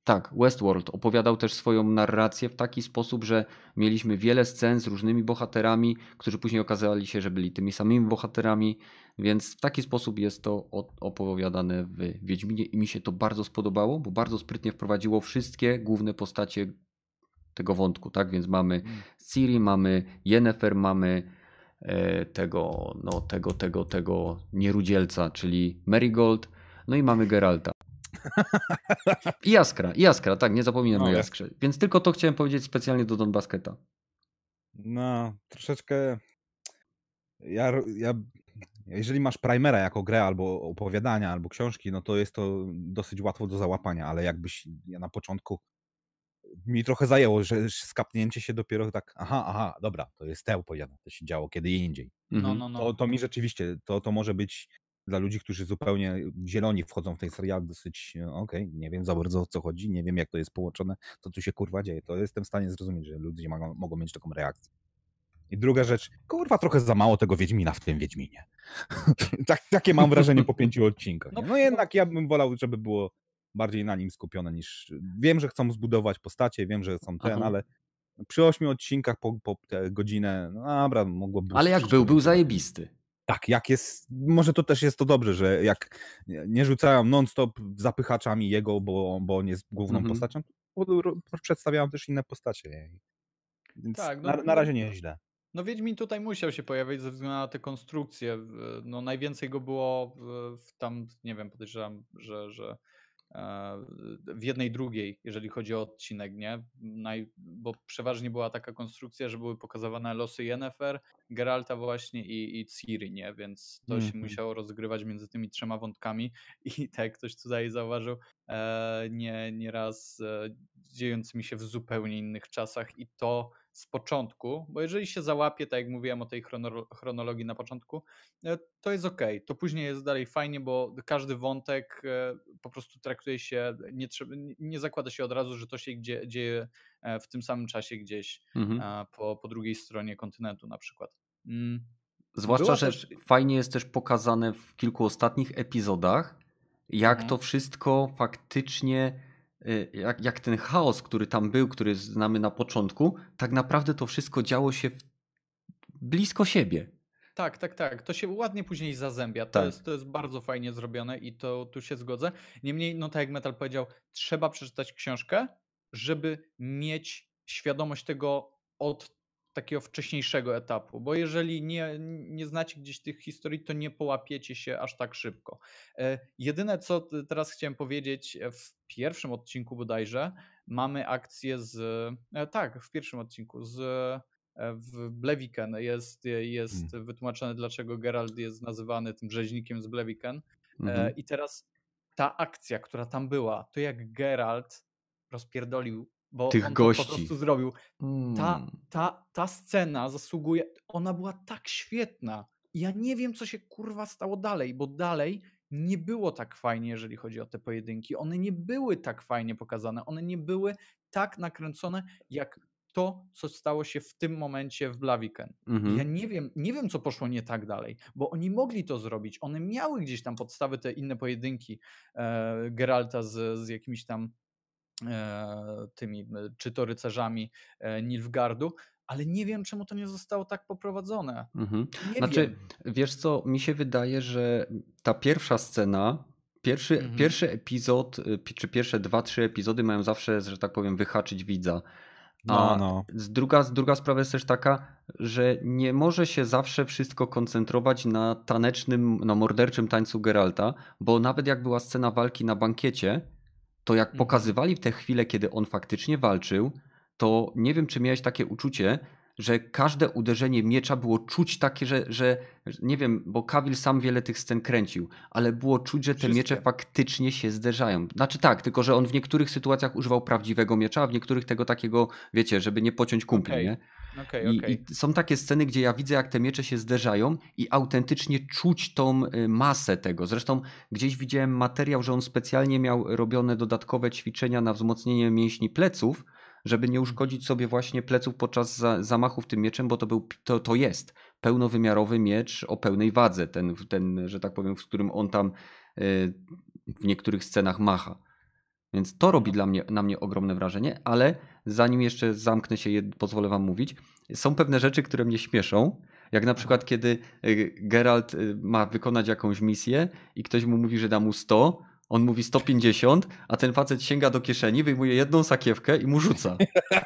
Tak, Westworld opowiadał też swoją narrację w taki sposób, że mieliśmy wiele scen z różnymi bohaterami, którzy później okazali się, że byli tymi samymi bohaterami, więc w taki sposób jest to opowiadane w Wiedźminie i mi się to bardzo spodobało, bo bardzo sprytnie wprowadziło wszystkie główne postacie tego wątku, tak? Więc mamy Ciri, mamy Yennefer, mamy e, tego, no, tego, tego, tego nierudzielca, czyli Marigold, no i mamy Geralta. I Jaskra, i Jaskra, tak, nie zapominamy No, o Jask- Jaskrze. Więc tylko to chciałem powiedzieć specjalnie do Don Basketa. No, troszeczkę. Ja, ja, jeżeli masz primera jako grę, albo opowiadania, albo książki, no to jest to dosyć łatwo do załapania, ale jakbyś ja na początku mi trochę zajęło, że skapnięcie się dopiero tak, aha, aha, dobra, to jest te opowiadanie, to się działo kiedy indziej. No, Mhm. no, no. To, to mi rzeczywiście, to, to może być dla ludzi, którzy zupełnie zieloni wchodzą w ten serial, dosyć, e, okej, nie wiem za bardzo o co chodzi, nie wiem jak to jest połączone, to tu się kurwa dzieje. To jestem w stanie zrozumieć, że ludzie mogą, mogą mieć taką reakcję. I druga rzecz, kurwa, trochę za mało tego Wiedźmina w tym Wiedźminie. tak, takie mam wrażenie po pięciu odcinkach. No? No jednak ja bym wolał, żeby było bardziej na nim skupione niż... Wiem, że chcą zbudować postacie, wiem, że są ten, Aha. ale przy ośmiu odcinkach po, po godzinę, no dobra, mogłoby... Ale jak był, był zajebisty. Tak, jak jest, może to też jest to dobrze, że jak nie- rzucają non-stop zapychaczami jego, bo, bo on jest główną Mhm. postacią, przedstawiają też inne postacie. Więc Tak, no- na, na razie nie jest źle. No Wiedźmin tutaj musiał się pojawić ze względu na te konstrukcje. No najwięcej go było w, tam, nie wiem, podejrzewam, że, że w jednej drugiej, jeżeli chodzi o odcinek, nie? Naj, bo przeważnie była taka konstrukcja, że były pokazywane losy Yennefer, Geralta właśnie i, i Ciri, nie? Więc to się Mhm. musiało rozgrywać między tymi trzema wątkami i tak jak ktoś tutaj zauważył, e, nie, nieraz e, dziejącymi się w zupełnie innych czasach i to z początku, bo jeżeli się załapie, tak jak mówiłem o tej chrono- chronologii na początku, e, to jest ok. To później jest dalej fajnie, bo każdy wątek e, po prostu traktuje się, nie, trzeba, nie- zakłada się od razu, że to się gdzie, dzieje e, w tym samym czasie gdzieś Mhm. po, po drugiej stronie kontynentu na przykład. Mm. Zwłaszcza, Była że też- fajnie jest też pokazane w kilku ostatnich epizodach, jak Mhm. to wszystko faktycznie, jak, jak ten chaos, który tam był, który znamy na początku, tak naprawdę to wszystko działo się blisko siebie. Tak, tak, tak. To się ładnie później zazębia. To, Tak. jest, to jest bardzo fajnie zrobione i to tu się zgodzę. Niemniej, no tak jak Metal powiedział, trzeba przeczytać książkę, żeby mieć świadomość tego od takiego wcześniejszego etapu, bo jeżeli nie, nie znacie gdzieś tych historii, to nie połapiecie się aż tak szybko. E, jedyne, co teraz chciałem powiedzieć, e, w pierwszym odcinku bodajże mamy akcję z. E, tak, w pierwszym odcinku z w Bleviken jest, jest wytłumaczone, dlaczego Geralt jest nazywany tym rzeźnikiem z Bleviken. E, Mhm. I teraz ta akcja, która tam była, to jak Geralt rozpierdolił, bo Tych on to po gości. prostu zrobił. Ta, Mm. ta, ta scena zasługuje, ona była tak świetna. Ja nie wiem, co się kurwa stało dalej, bo dalej nie było tak fajnie, jeżeli chodzi o te pojedynki. One nie były tak fajnie pokazane, one nie były tak nakręcone, jak to, co stało się w tym momencie w Blaviken. Mhm. Ja nie wiem, nie wiem, co poszło nie tak dalej, bo oni mogli to zrobić. One miały gdzieś tam podstawy, te inne pojedynki e, Geralta z, z jakimiś tam tymi, e, czy to rycerzami e, Nilfgardu, ale nie wiem, czemu to nie zostało tak poprowadzone. Mhm. Znaczy, wiem. wiesz co, mi się wydaje, że ta pierwsza scena Pierwszy, Mhm. pierwszy epizod, y, czy pierwsze dwa, trzy epizody mają zawsze, że tak powiem, wyhaczyć widza. No, no. Z druga, druga sprawa jest też taka, że nie może się zawsze wszystko koncentrować na tanecznym, na morderczym tańcu Geralta, bo nawet jak była scena walki na bankiecie, to jak Mhm. pokazywali w te chwile, kiedy on faktycznie walczył, to nie wiem, czy miałeś takie uczucie, że każde uderzenie miecza było czuć takie, że, że nie wiem, bo Kawil sam wiele tych scen kręcił, ale było czuć, że te Wszystkie. miecze faktycznie się zderzają. Znaczy tak, tylko że on w niektórych sytuacjach używał prawdziwego miecza, a w niektórych tego takiego, wiecie, żeby nie pociąć kumpli, Okej, nie? Okej, I, okej. I są takie sceny, gdzie ja widzę, jak te miecze się zderzają i autentycznie czuć tą y, masę tego. Zresztą gdzieś widziałem materiał, że on specjalnie miał robione dodatkowe ćwiczenia na wzmocnienie mięśni pleców, żeby nie uszkodzić sobie właśnie pleców podczas za, zamachów tym mieczem, bo to, był, to, to jest pełnowymiarowy miecz o pełnej wadze, ten, ten że tak powiem, w którym on tam y, w niektórych scenach macha. Więc to robi dla mnie, na mnie ogromne wrażenie, ale zanim jeszcze zamknę się, jed- pozwolę wam mówić, są pewne rzeczy, które mnie śmieszą. Jak na przykład, kiedy y, Geralt y, ma wykonać jakąś misję i ktoś mu mówi, że da mu 100, on mówi 150, a ten facet sięga do kieszeni, wyjmuje jedną sakiewkę i mu rzuca.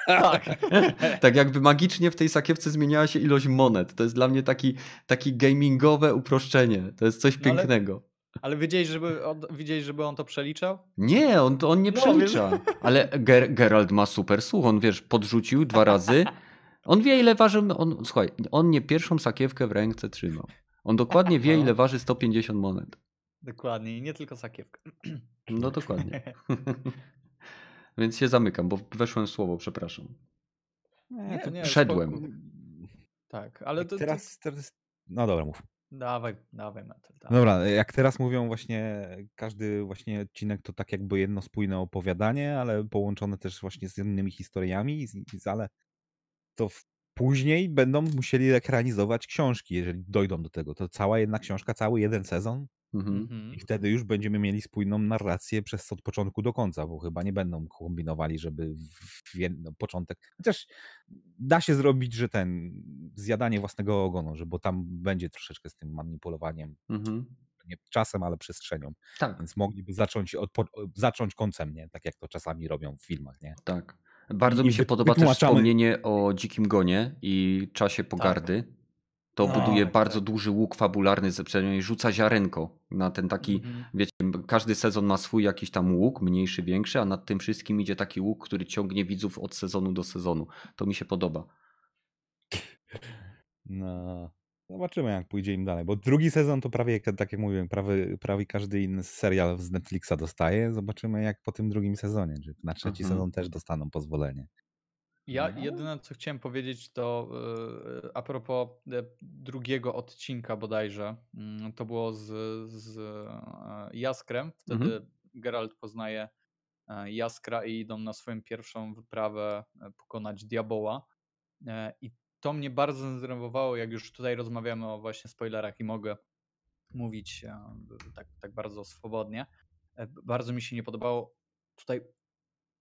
Tak. tak jakby magicznie w tej sakiewce zmieniała się ilość monet. To jest dla mnie taki, taki gamingowe uproszczenie. To jest coś No pięknego. Ale widziałeś, żeby on, widziałeś, żeby on to przeliczał? Nie, on, on nie No, przelicza. Ale Ger Geralt ma super słuch. On wiesz, podrzucił dwa razy. On wie, ile waży. On, słuchaj, on nie pierwszą sakiewkę w ręce trzymał. On dokładnie wie, No. ile waży 150 monet. Dokładnie, i nie tylko sakiewka. No dokładnie. Więc się zamykam, bo weszłem w słowo, przepraszam. Nie, nie, Wszedłem. spoko. Tak, ale to, teraz, teraz... No dobra, mów. Dawaj, dawaj metal. Dawaj. Dobra, jak teraz mówią właśnie, każdy właśnie odcinek to tak jakby jedno spójne opowiadanie, ale połączone też właśnie z innymi historiami, z, ale to w, później będą musieli ekranizować książki, jeżeli dojdą do tego. To cała jedna książka, cały jeden sezon Mhm. Mhm. i wtedy już będziemy mieli spójną narrację przez od początku do końca, bo chyba nie będą kombinowali, żeby w, jedno, początek... Chociaż da się zrobić, że ten zjadanie własnego ogonu, że bo tam będzie troszeczkę z tym manipulowaniem Mhm. nie czasem, ale przestrzenią. Tak, Więc mogliby zacząć, od, zacząć końcem, nie? Tak jak to czasami robią w filmach, nie? tak. Bardzo I mi się wy- podoba też wspomnienie o dzikim gonie i czasie pogardy. To No, buduje tak, bardzo duży łuk fabularny, ze- przynajmniej rzuca ziarenko na ten taki Mhm. Wiecie, każdy sezon ma swój jakiś tam łuk, mniejszy, większy, a nad tym wszystkim idzie taki łuk, który ciągnie widzów od sezonu do sezonu. To mi się podoba. No. Zobaczymy, jak pójdzie im dalej. Bo drugi sezon to prawie, tak jak mówiłem, prawie, prawie każdy inny serial z Netflixa dostaje. Zobaczymy, jak po tym drugim sezonie. Czy na trzeci Mhm. sezon też dostaną pozwolenie. Ja No. jedyne co chciałem powiedzieć to yy, a propos e, drugiego odcinka bodajże, mm, to było z, z e, Jaskrem. Wtedy Mhm. Geralt poznaje e, Jaskra i idą na swoją pierwszą wyprawę e, pokonać diaboła. E, I to mnie bardzo zdenerwowało, jak już tutaj rozmawiamy o właśnie spoilerach i mogę mówić e, tak, tak bardzo swobodnie. E, Bardzo mi się nie podobało tutaj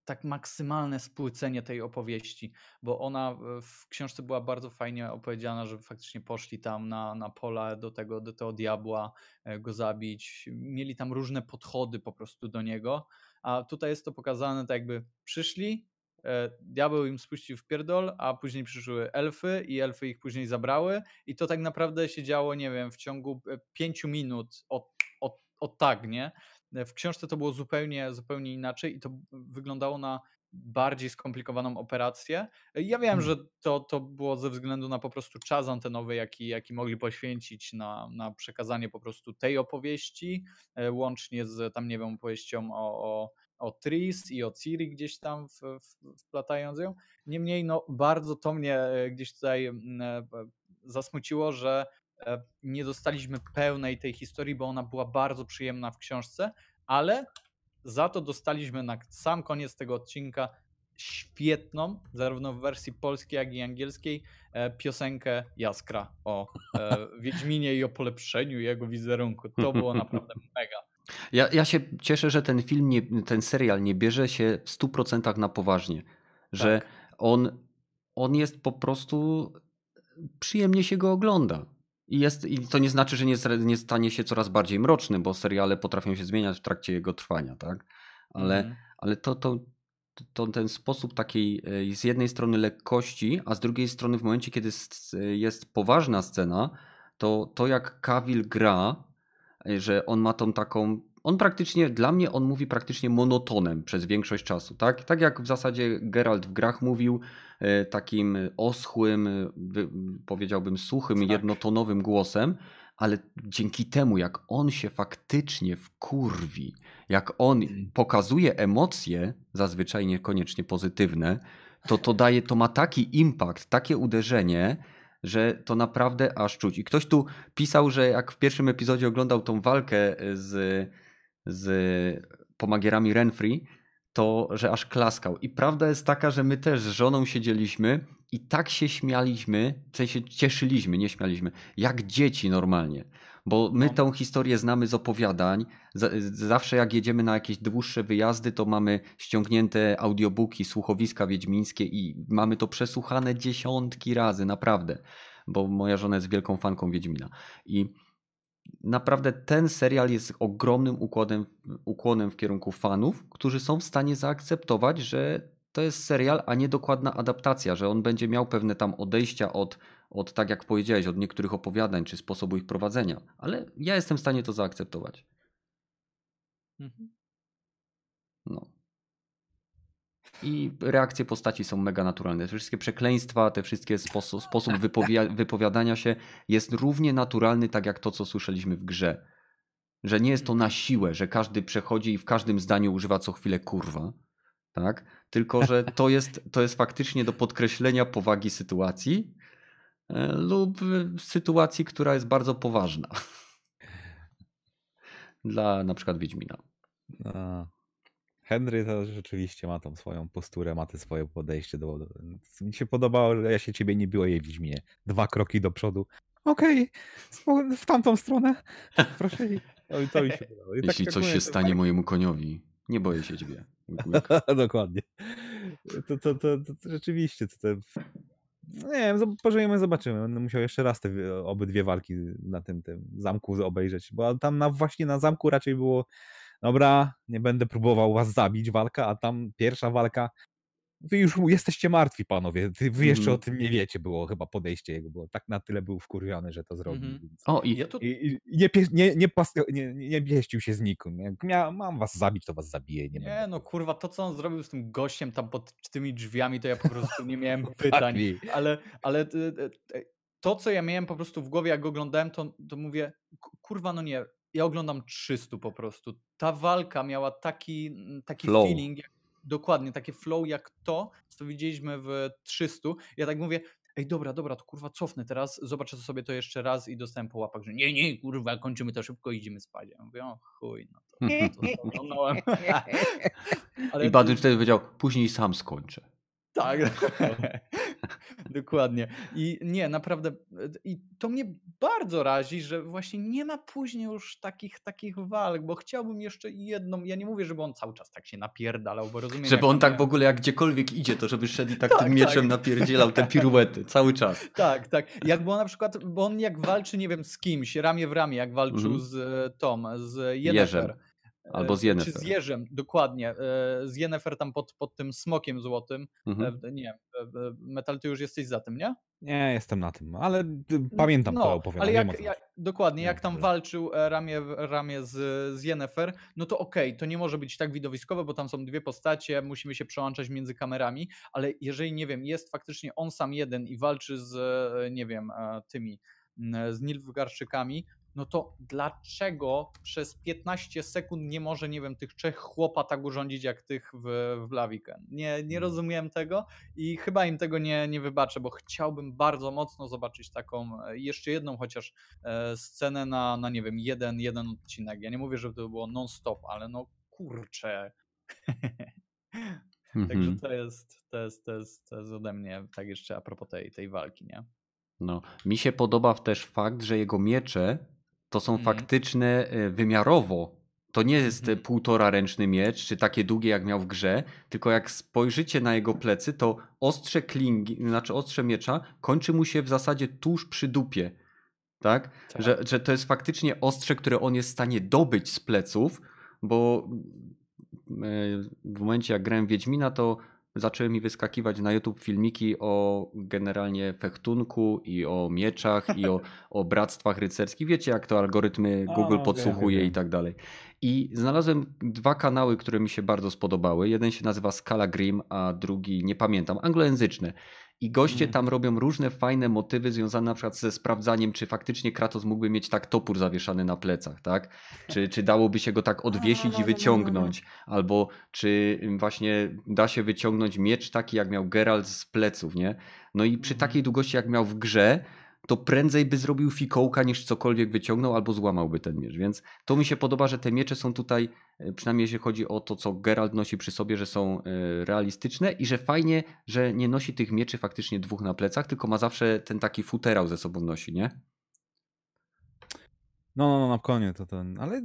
tak maksymalne spłycenie tej opowieści, bo ona w- w książce była bardzo fajnie opowiedziana, że faktycznie poszli tam na, na pola do tego, do tego diabła, e, go zabić. Mieli tam różne podchody po prostu do niego, a tutaj jest to pokazane tak jakby przyszli, e, diabeł im spuścił w pierdol, a później przyszły elfy i elfy ich później zabrały i to tak naprawdę się działo, nie wiem, w ciągu e, pięciu minut od, od, od tak, nie? W książce to było zupełnie, zupełnie inaczej i to wyglądało na bardziej skomplikowaną operację. Ja wiem, że to, to było ze względu na po prostu czas antenowy, jaki, jaki mogli poświęcić na, na przekazanie po prostu tej opowieści, e, łącznie z tam, nie wiem, opowieścią o, o, o Tris i o Ciri gdzieś tam w, w, wplatając ją. Niemniej, no, bardzo to mnie e, gdzieś tutaj mm, e, zasmuciło, że nie dostaliśmy pełnej tej historii, bo ona była bardzo przyjemna w książce, ale za to dostaliśmy na sam koniec tego odcinka świetną, zarówno w wersji polskiej, jak i angielskiej, e, piosenkę Jaskra o e, Wiedźminie i o polepszeniu jego wizerunku. To było naprawdę mega. Ja, ja się cieszę, że ten film, nie, ten serial nie bierze się w 100% na poważnie. Że Tak. on, on jest po prostu. Przyjemnie się go ogląda. I, jest, I to nie znaczy, że nie, nie stanie się coraz bardziej mroczny, bo seriale potrafią się zmieniać w trakcie jego trwania, tak? Ale, Mhm. ale to, to, to ten sposób takiej e, z jednej strony lekkości, a z drugiej strony w momencie, kiedy jest poważna scena, to to jak Cavill gra, e, że on ma tą taką. On praktycznie, dla mnie, on mówi praktycznie monotonem przez większość czasu, tak? Tak jak w zasadzie Geralt w grach mówił, e, takim oschłym, e, powiedziałbym suchym, Tak. jednotonowym głosem, ale dzięki temu, jak on się faktycznie wkurwi, jak on pokazuje emocje, zazwyczaj niekoniecznie pozytywne, to to daje, to ma taki impact, takie uderzenie, że to naprawdę aż czuć. I ktoś tu pisał, że jak w pierwszym epizodzie oglądał tą walkę z, z pomagierami Renfrey, to że aż klaskał. I prawda jest taka, że my też z żoną siedzieliśmy i tak się śmialiśmy, w sensie cieszyliśmy, nie śmialiśmy, jak dzieci normalnie. Bo my No. tą historię znamy z opowiadań. Zawsze jak jedziemy na jakieś dłuższe wyjazdy, to mamy ściągnięte audiobooki, słuchowiska wiedźmińskie i mamy to przesłuchane dziesiątki razy, naprawdę. Bo moja żona jest wielką fanką Wiedźmina. I naprawdę ten serial jest ogromnym układem, ukłonem w kierunku fanów, którzy są w stanie zaakceptować, że to jest serial, a nie dokładna adaptacja, że on będzie miał pewne tam odejścia od, od tak jak powiedziałeś, od niektórych opowiadań czy sposobu ich prowadzenia. Ale ja jestem w stanie to zaakceptować. Mhm. No. I reakcje postaci są mega naturalne. Te wszystkie przekleństwa, te wszystkie sposób, sposób wypowi- wypowiadania się jest równie naturalny, tak jak to, co słyszeliśmy w grze. Że nie jest to na siłę, że każdy przechodzi i w każdym zdaniu używa co chwilę kurwa. Tak? Tylko, że to jest, to jest faktycznie do podkreślenia powagi sytuacji e, lub sytuacji, która jest bardzo poważna. Dla na przykład Wiedźmina. Henry to rzeczywiście ma tą swoją posturę, ma te swoje podejście do... Mi się podobało, że ja się ciebie nie było jej w Wiedźminie. Dwa kroki do przodu. Okej, spo- w tamtą stronę. Proszę. i- To, mi się podobało. I tak Jeśli jak coś mówię, się to stanie mojemu koniowi, nie boję się ciebie. Dokładnie. To, to, to, to, to rzeczywiście, to, to, nie wiem, pożyjemy, zobaczymy. Będę musiał jeszcze raz te wie- obydwie walki na tym, tym zamku obejrzeć, bo tam na, właśnie na zamku raczej było dobra, nie będę próbował was zabić, walka, a tam pierwsza walka wy już jesteście martwi, panowie. Wy jeszcze Mhm. o tym nie wiecie, było chyba podejście jego, bo tak na tyle był wkurwiony, że to zrobił. Więc... O, i Ja tu I, i nie, nie, nie, nie, nie, pieścił się z nikim. Jak mam was zabić, to was zabiję. Nie, Nie, no kurwa, to co on zrobił z tym gościem tam pod tymi drzwiami, to ja po prostu nie miałem pytań. Fuck me. Ale, ale y, y, y, to, co ja miałem po prostu w głowie, jak go oglądałem, to, to mówię, "Ku- kurwa, no nie, ja oglądam 300 po prostu. Ta walka miała taki, mm, taki Flow. feeling, jak, dokładnie, takie flow jak to, co widzieliśmy w 300. Ja tak mówię, ej dobra, dobra, to kurwa cofnę teraz, zobaczę sobie to jeszcze raz i dostałem po łapach, że nie, nie, kurwa, kończymy to szybko i idziemy spać. Ja mówię, o chuj, no to, to, to oglądałem. Ale I Badyn wtedy powiedział, później sam skończę. tak, dokładnie. I nie, naprawdę, i to mnie bardzo razi, że właśnie nie ma później już takich, takich walk, bo chciałbym jeszcze jedną, ja nie mówię, żeby on cały czas tak się napierdalał, bo rozumiem... Żeby on tak w ogóle jak gdziekolwiek idzie, to żeby szedł i tak, Tak, tym mieczem tak. napierdzielał te piruety cały czas. Tak, tak. Jak było na przykład, bo on jak walczy, nie wiem, z kimś, ramię w ramię, jak walczył Mhm. z e, Tom, z Jerzem. Albo z Yennefer. Czy z Jerzem, dokładnie. e, Z Yennefer tam pod, pod tym smokiem złotym. Mhm. E, Nie, Metal, ty już jesteś za tym, nie? Nie, jestem na tym, ale pamiętam no, to opowiadanie. Ale jak, jak, dokładnie, jak tam walczył e, ramię w ramię z, z Yennefer, no to okej, to nie może być tak widowiskowe, bo tam są dwie postacie, musimy się przełączać między kamerami, ale jeżeli, nie wiem, jest faktycznie on sam jeden i walczy z, nie wiem, tymi, z Nilfgaardczykami, no to dlaczego przez 15 sekund nie może, nie wiem, tych trzech chłopa tak urządzić jak tych w, w? Nie, nie Mm. rozumiem tego i chyba im tego nie, nie wybaczę, bo chciałbym bardzo mocno zobaczyć taką, e, jeszcze jedną chociaż e, scenę na, na, nie wiem, jeden, jeden odcinek. Ja nie mówię, żeby to było non-stop, ale no kurczę. Także Mhm. to jest, to jest, to jest, to jest ode mnie, tak jeszcze a propos tej, tej walki, nie? No. Mi się podoba też fakt, że jego miecze to są Mhm. faktyczne e, wymiarowo. To nie jest Mhm. półtora ręczny miecz, czy takie długie jak miał w grze, tylko jak spojrzycie na jego plecy, to ostrze klingi, znaczy ostrze miecza kończy mu się w zasadzie tuż przy dupie. tak? Tak. Że, że to jest faktycznie ostrze, które on jest w stanie dobyć z pleców, bo e, w momencie jak grałem w Wiedźmina, to zaczęły mi wyskakiwać na YouTube filmiki o generalnie fechtunku i o mieczach i o, o bractwach rycerskich. Wiecie, jak to algorytmy Google wiem, podsłuchuje i tak dalej. I znalazłem dwa kanały, które mi się bardzo spodobały. Jeden się nazywa Scala Grim, a drugi nie pamiętam, anglojęzyczny. I goście Mhm. tam robią różne fajne motywy związane na przykład ze sprawdzaniem, czy faktycznie Kratos mógłby mieć tak topór zawieszany na plecach, tak? Czy, czy dałoby się go tak odwiesić i wyciągnąć? Albo czy właśnie da się wyciągnąć miecz taki, jak miał Geralt z pleców, nie? No i przy Mhm. takiej długości, jak miał w grze, to prędzej by zrobił fikołka niż cokolwiek wyciągnął albo złamałby ten miecz. Więc to mi się podoba, że te miecze są tutaj, e, przynajmniej jeśli chodzi o to, co Geralt nosi przy sobie, że są e, realistyczne i że fajnie, że nie nosi tych mieczy faktycznie dwóch na plecach, tylko ma zawsze ten taki futerał ze sobą nosi, nie? No, no, no, na koniec to ten. Ale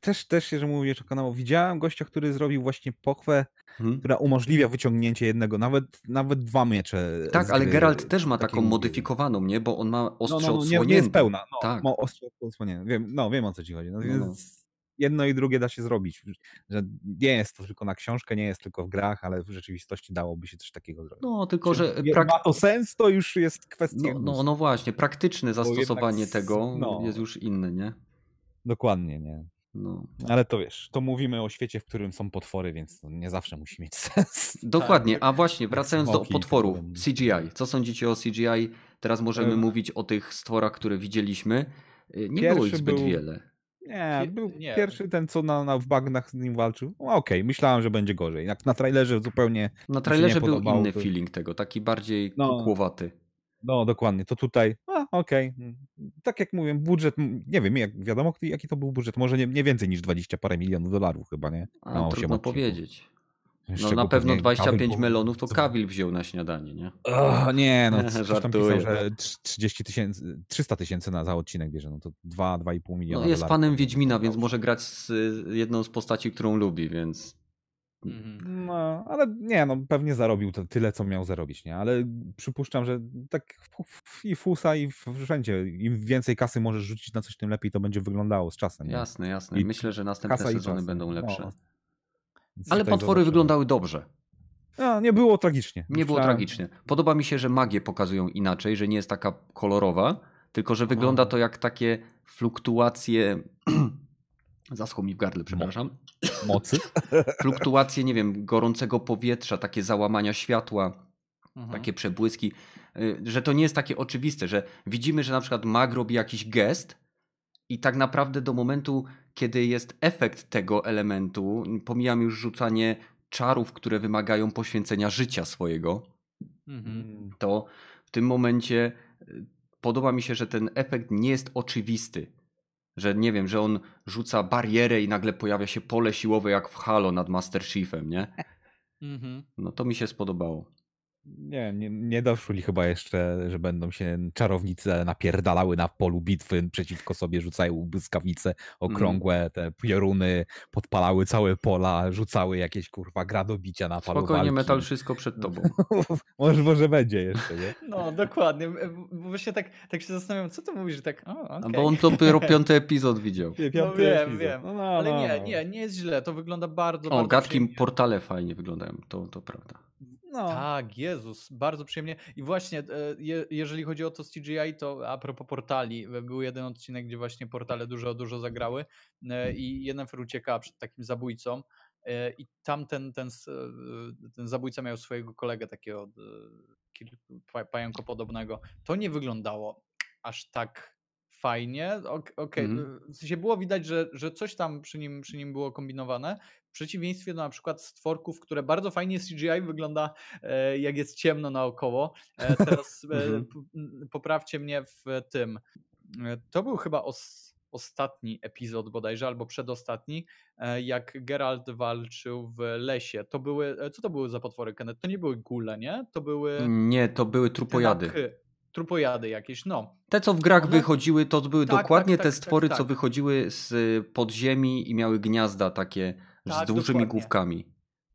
też, też, jeżeli mówisz o kanału, widziałem gościa, który zrobił właśnie pochwę, Mhm. która umożliwia wyciągnięcie jednego, nawet, nawet dwa miecze. Tak, ale Geralt też ma taką modyfikowaną, nie? Bo on ma No, ostrze no, no, nie, odsłonięte. nie jest pełna. No, Tak. Ma ostrze odsłonięte. Wiem, no, wiem o co ci chodzi. No, No, więc no. Jedno i drugie da się zrobić. Że nie jest to tylko na książkę, nie jest tylko w grach, ale w rzeczywistości dałoby się coś takiego zrobić. No, tylko Czy że prak... ma to sens, to już jest kwestia no, no, no właśnie, praktyczne jednak zastosowanie s- tego no. jest już inne, nie? Dokładnie, nie. No. Ale to wiesz, to mówimy o świecie, w którym są potwory, więc to nie zawsze musi mieć sens. Dokładnie, a właśnie wracając do i potworów. CGI. Co sądzicie o CGI? Teraz możemy Em. mówić o tych stworach, które widzieliśmy. Y, Nie było ich zbyt był- wiele. Nie, był nie. pierwszy ten, co na, na, w bagnach z nim walczył. No, Okej, myślałem, że będzie gorzej. Jak na trailerze zupełnie, Na się trailerze nie był inny to- feeling tego, taki bardziej No. kukłowaty. no dokładnie, to tutaj, a okej. Tak jak mówię, budżet, nie wiem, jak wiadomo jaki to był budżet, może nie, nie więcej niż 20 parę milionów dolarów chyba, nie? Na trudno odcinków. powiedzieć. No na pewno pewnie 25 Cavill melonów to Kawil wziął na śniadanie, nie? O, nie, no Żartuję. pisał, że trz- 30 tysięcy, 300 tysięcy na za odcinek bierze, no to 2, 2,5 miliona No jest dolarów. fanem Wiedźmina, więc może grać z jedną z postaci, którą lubi, więc Mhm. No, ale nie, no pewnie zarobił to tyle, co miał zarobić, nie? Ale przypuszczam, że tak i Fusa, i w- wszędzie, im więcej kasy możesz rzucić na coś, tym lepiej to będzie wyglądało z czasem. nie? jasne, jasne. I Myślę, że następne sezony czas, będą no. lepsze. Więc Ale potwory zobaczymy. wyglądały dobrze. No, nie było tragicznie. Nie było Myślałem- tragicznie. Podoba mi się, że magię pokazują inaczej, że nie jest taka kolorowa, tylko że wygląda to jak takie fluktuacje. Zaschło mi w gardle, przepraszam. Mocy. Fluktuacje, nie wiem, gorącego powietrza, takie załamania światła, Mhm. takie przebłyski, y, że to nie jest takie oczywiste, że widzimy, że na przykład mag robi jakiś gest i tak naprawdę do momentu, kiedy jest efekt tego elementu, pomijam już rzucanie czarów, które wymagają poświęcenia życia swojego, Mhm. to w tym momencie y, podoba mi się, że ten efekt nie jest oczywisty. Że nie wiem, że on rzuca barierę i nagle pojawia się pole siłowe jak w Halo nad Master Chiefem, nie? Mhm. No to mi się spodobało. Nie, nie, nie doszli chyba jeszcze, że będą się czarownice napierdalały na polu bitwy, przeciwko sobie rzucają błyskawice okrągłe, te pioruny, podpalały całe pola, rzucały jakieś kurwa gradobicia na palu Spokojnie, walki. metal, wszystko przed tobą. może, może będzie jeszcze, nie? No, dokładnie. Bo właśnie tak, tak się zastanawiam, co ty mówisz, że tak, o, A okej. Bo on dopiero piąty epizod widział. Nie, No piąty wiem, epizod. wiem. No, no, Ale no, nie, no. nie, nie jest źle, to wygląda bardzo, O, bardzo gadki przyjemnie. portale fajnie wyglądają, to, to prawda. No. Tak, Jezus, bardzo przyjemnie. I właśnie, e, je, jeżeli chodzi o to z CGI, to a propos portali, e, był jeden odcinek, gdzie właśnie portale dużo, dużo zagrały e, i jeden ucieka przed takim zabójcą i tam ten, ten, ten zabójca miał swojego kolegę takiego pająkopodobnego. To nie wyglądało aż tak fajnie. Ok- Okej, Mhm. w sensie było widać, że, że coś tam przy nim, przy nim było kombinowane, w przeciwieństwie do na przykład stworków, które bardzo fajnie CGI wygląda, e, jak jest ciemno naokoło. E, teraz e, Mhm. poprawcie mnie w tym. To był chyba os, ostatni epizod bodajże, albo przedostatni, jak Geralt walczył w lesie. To były, co to były za potwory, Kenneth? To nie były gule, nie? To były Nie, to były te trupojady. Trupojady jakieś, no. Te, co w grach One- wychodziły, to były Tak, dokładnie tak, te tak, stwory, tak, co tak. wychodziły z podziemi i miały gniazda takie z Tak, dużymi dokładnie. główkami.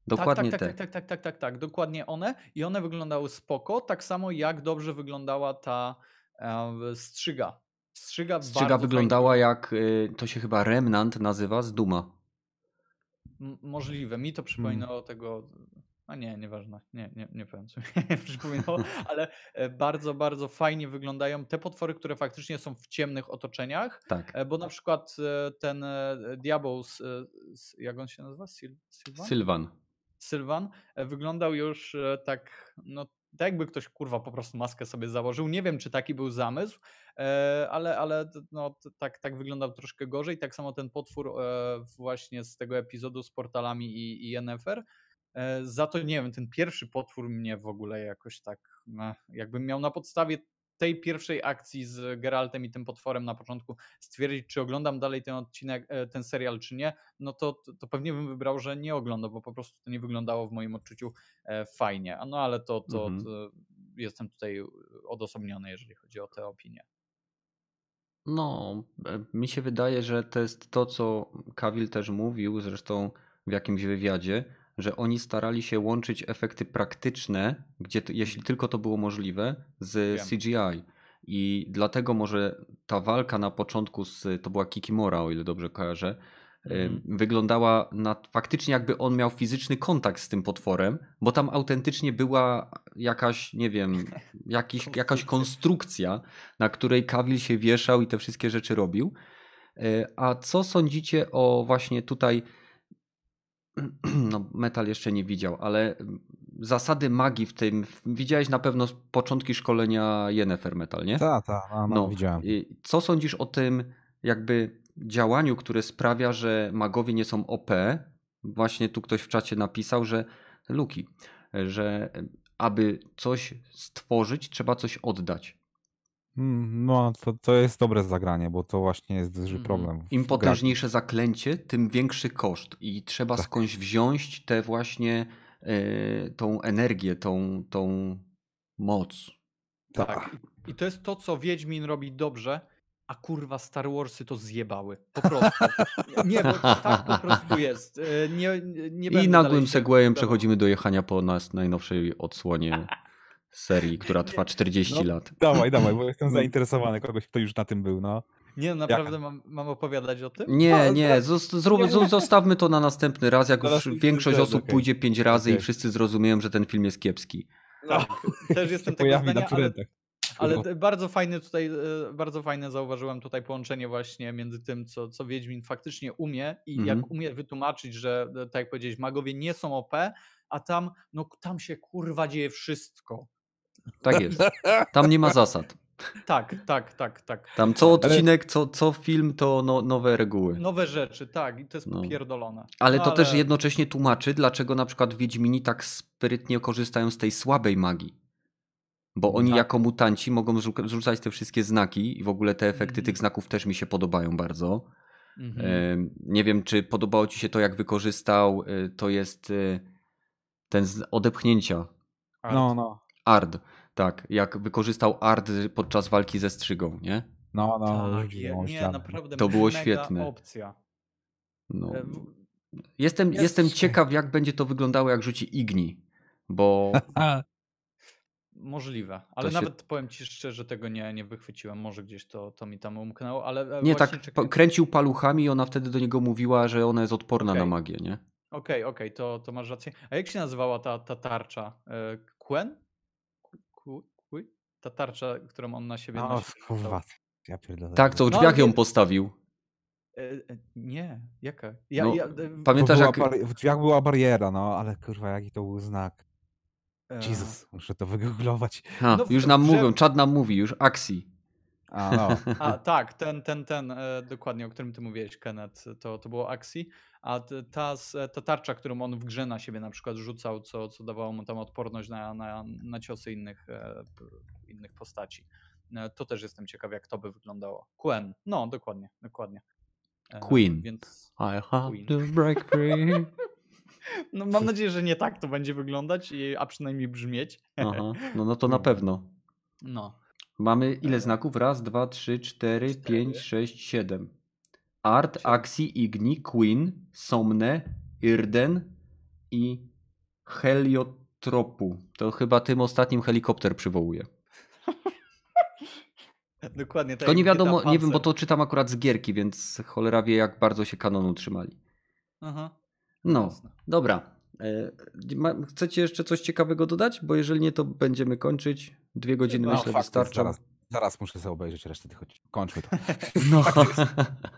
Dokładnie tak, tak, te. tak, tak, tak, tak, tak, tak, dokładnie one i one wyglądały spoko, tak samo jak dobrze wyglądała ta e, strzyga Strzyga, Strzyga wyglądała fajnie- jak, y, to się chyba Remnant nazywa, z Duma. M- Możliwe. Mi to przypominało tego. A nie, nieważne. Nie, nie, nie powiem, co mi przypominało, ale e, bardzo, bardzo fajnie wyglądają te potwory, które faktycznie są w ciemnych otoczeniach. Tak. e, Bo na przykład e, ten diabeł, jak on się nazywa? Sil, Sylwan? Sylwan. Sylwan wyglądał już tak, no tak jakby ktoś kurwa po prostu maskę sobie założył. Nie wiem, czy taki był zamysł, ale, ale no, tak, tak wyglądał troszkę gorzej. Tak samo ten potwór właśnie z tego epizodu z portalami i, i Yennefer. E, Za to nie wiem, ten pierwszy potwór mnie w ogóle jakoś tak, eh, jakbym miał na podstawie tej pierwszej akcji z Geraltem i tym potworem na początku stwierdzić, czy oglądam dalej ten odcinek, e, ten serial, czy nie, no to, to, pewnie bym wybrał, że nie oglądam, bo po prostu to nie wyglądało w moim odczuciu e, fajnie. No ale to, to, Mhm. to jestem tutaj odosobniony, jeżeli chodzi o te opinie. No, mi się wydaje, że to jest to, co Cavill też mówił, zresztą w jakimś wywiadzie, że oni starali się łączyć efekty praktyczne, gdzie to, jeśli tylko to było możliwe, z Wiem. CGI. I dlatego może ta walka na początku z, to była Kikimora, o ile dobrze kojarzę, Mhm. wyglądała na faktycznie jakby on miał fizyczny kontakt z tym potworem, bo tam autentycznie była jakaś, nie wiem, jakiś, jakaś Konstrukcja. na której Cavill się wieszał i te wszystkie rzeczy robił. E, A co sądzicie o właśnie tutaj, no metal jeszcze nie widział, ale zasady magii w tym, widziałeś na pewno początki szkolenia Yennefer Metal, nie? Tak, tak, no, no, widziałem. Co sądzisz o tym jakby działaniu, które sprawia, że magowie nie są OP? Właśnie tu ktoś w czacie napisał, że Luki, że aby coś stworzyć, trzeba coś oddać. Mm, No, to, to jest dobre zagranie, bo to właśnie jest duży Mhm. problem. Im potężniejsze zaklęcie, tym większy koszt i trzeba Tak. skądś wziąć tę właśnie e, tą energię, tą, tą moc. Tak. I to jest to, co Wiedźmin robi dobrze, a kurwa Star Warsy to zjebały. Po prostu. Nie, bo tak po prostu jest. E, Nie, nie I nagłym segwayem przechodzimy do jechania po nas najnowszej odsłonie serii, która trwa 40 No, lat. Dawaj, dawaj, bo jestem zainteresowany kogoś, kto już na tym był, no. Nie, naprawdę mam, mam opowiadać o tym? Nie, No, nie, zrób, zo- zostawmy to na następny raz, jak już większość osób okej. pójdzie pięć razy i Okej. wszyscy zrozumieją, że ten film jest kiepski. Tak, też jestem tego zdania, ale, ale No. bardzo fajny tutaj, e, bardzo fajne zauważyłem tutaj połączenie właśnie między tym, co, co Wiedźmin faktycznie umie i Mhm. jak umie wytłumaczyć, że e, tak jak powiedziałeś, magowie nie są OP, a tam, no tam się kurwa dzieje wszystko. Tak jest. Tam nie ma zasad. Tak, tak, tak, tak. Tam co odcinek, co, co film, to no, nowe reguły. Nowe rzeczy, tak, i to jest No. popierdolone. Ale No, to też jednocześnie tłumaczy, dlaczego na przykład Wiedźmini tak sprytnie korzystają z tej słabej magii. Bo oni Tak. jako mutanci mogą zrzu- zrzucać te wszystkie znaki i w ogóle te efekty Mhm. tych znaków też mi się podobają bardzo. Mhm. Em, Nie wiem, czy podobało ci się to, jak wykorzystał, y, to jest y, ten z odepchnięcia. Art. No, no. Ard, tak, jak wykorzystał Ard podczas walki ze strzygą, nie? No, no, tak, rzucił je, ją o nie, naprawdę To było świetne. opcja. No. Jestem, jest- jestem ciekaw, jak będzie to wyglądało, jak rzuci Igni, bo Możliwe, ale się- nawet powiem ci szczerze, że tego nie, nie wychwyciłem. Może gdzieś to, to mi tam umknęło, ale e, nie tak czekaj- kręcił paluchami i ona wtedy do niego mówiła, że ona jest odporna na Okej. magię, nie? Okej, okej, to, to masz rację. A jak się nazywała ta, ta tarcza? E, Quen? Ta tarcza, którą on na siebie No, nosi. kurwa. Ja pierdolę. Tak, co w No, drzwiach ją nie- postawił. E, e, Nie, jaka? Ja, No, ja, e, Pamiętasz, jak... w drzwiach była bariera, no, ale kurwa, jaki to był znak. Jezus, muszę to wygooglować. Ha, no już nam w- mówią, czad nam mówi, już akcji. A, no. A tak, ten, ten, ten, e, dokładnie, o którym ty mówiłeś, Kenneth, to, to było akcji. A t- ta, s- ta tarcza, którą on w grze na siebie na przykład rzucał, co, co dawało mu tam odporność na, na, na ciosy innych, e, innych postaci. E, To też jestem ciekaw, jak to by wyglądało. Quen, no dokładnie, dokładnie. E, Queen. Więc I have Queen. to break free. no, mam nadzieję, że nie tak to będzie wyglądać, i- a przynajmniej brzmieć. Aha, no, no to na pewno. No. Mamy ile znaków? Raz, dwa, trzy, cztery, Cztery. pięć, sześć, siedem. Art. Axi, Igni, Queen, Somne, Irden i Heliotropu. To chyba tym ostatnim helikopter przywołuje. Dokładnie tak. Tylko nie wiadomo, nie wiem, bo to czytam akurat z gierki, więc cholera wie, jak bardzo się kanonu trzymali. Aha. No, Jasne. dobra. E, Chcecie jeszcze coś ciekawego dodać? Bo jeżeli nie, to będziemy kończyć. Dwie godziny No, myślę fakt, wystarczą. Zaraz, zaraz muszę sobie obejrzeć resztę tych odcinków. Kończmy to. No.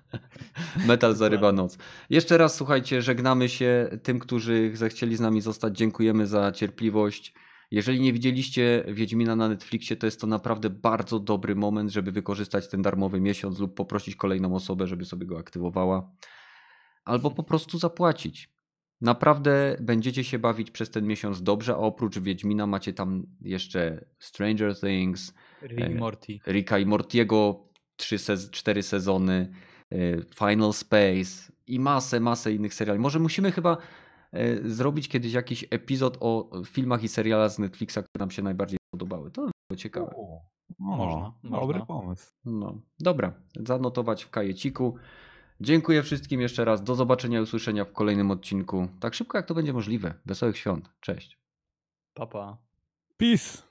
Metal zarywa noc. Jeszcze raz słuchajcie, żegnamy się tym, którzy zechcieli z nami zostać. Dziękujemy za cierpliwość. Jeżeli nie widzieliście Wiedźmina na Netflixie, to jest to naprawdę bardzo dobry moment, żeby wykorzystać ten darmowy miesiąc lub poprosić kolejną osobę, żeby sobie go aktywowała. Albo po prostu zapłacić. Naprawdę będziecie się bawić przez ten miesiąc dobrze, a oprócz Wiedźmina macie tam jeszcze Stranger Things, Rick E, Morty. Ricka i Mortiego, trzy sez- cztery sezony, e, Final Space i masę, masę innych seriali. Może musimy chyba e, zrobić kiedyś jakiś epizod o filmach i serialach z Netflixa, które nam się najbardziej podobały. To by było ciekawe. O, Można, Dobry można. pomysł. No, dobra, zanotować w kajeciku. Dziękuję wszystkim jeszcze raz. Do zobaczenia i usłyszenia w kolejnym odcinku. Tak szybko jak to będzie możliwe. Wesołych świąt. Cześć. Papa. Peace.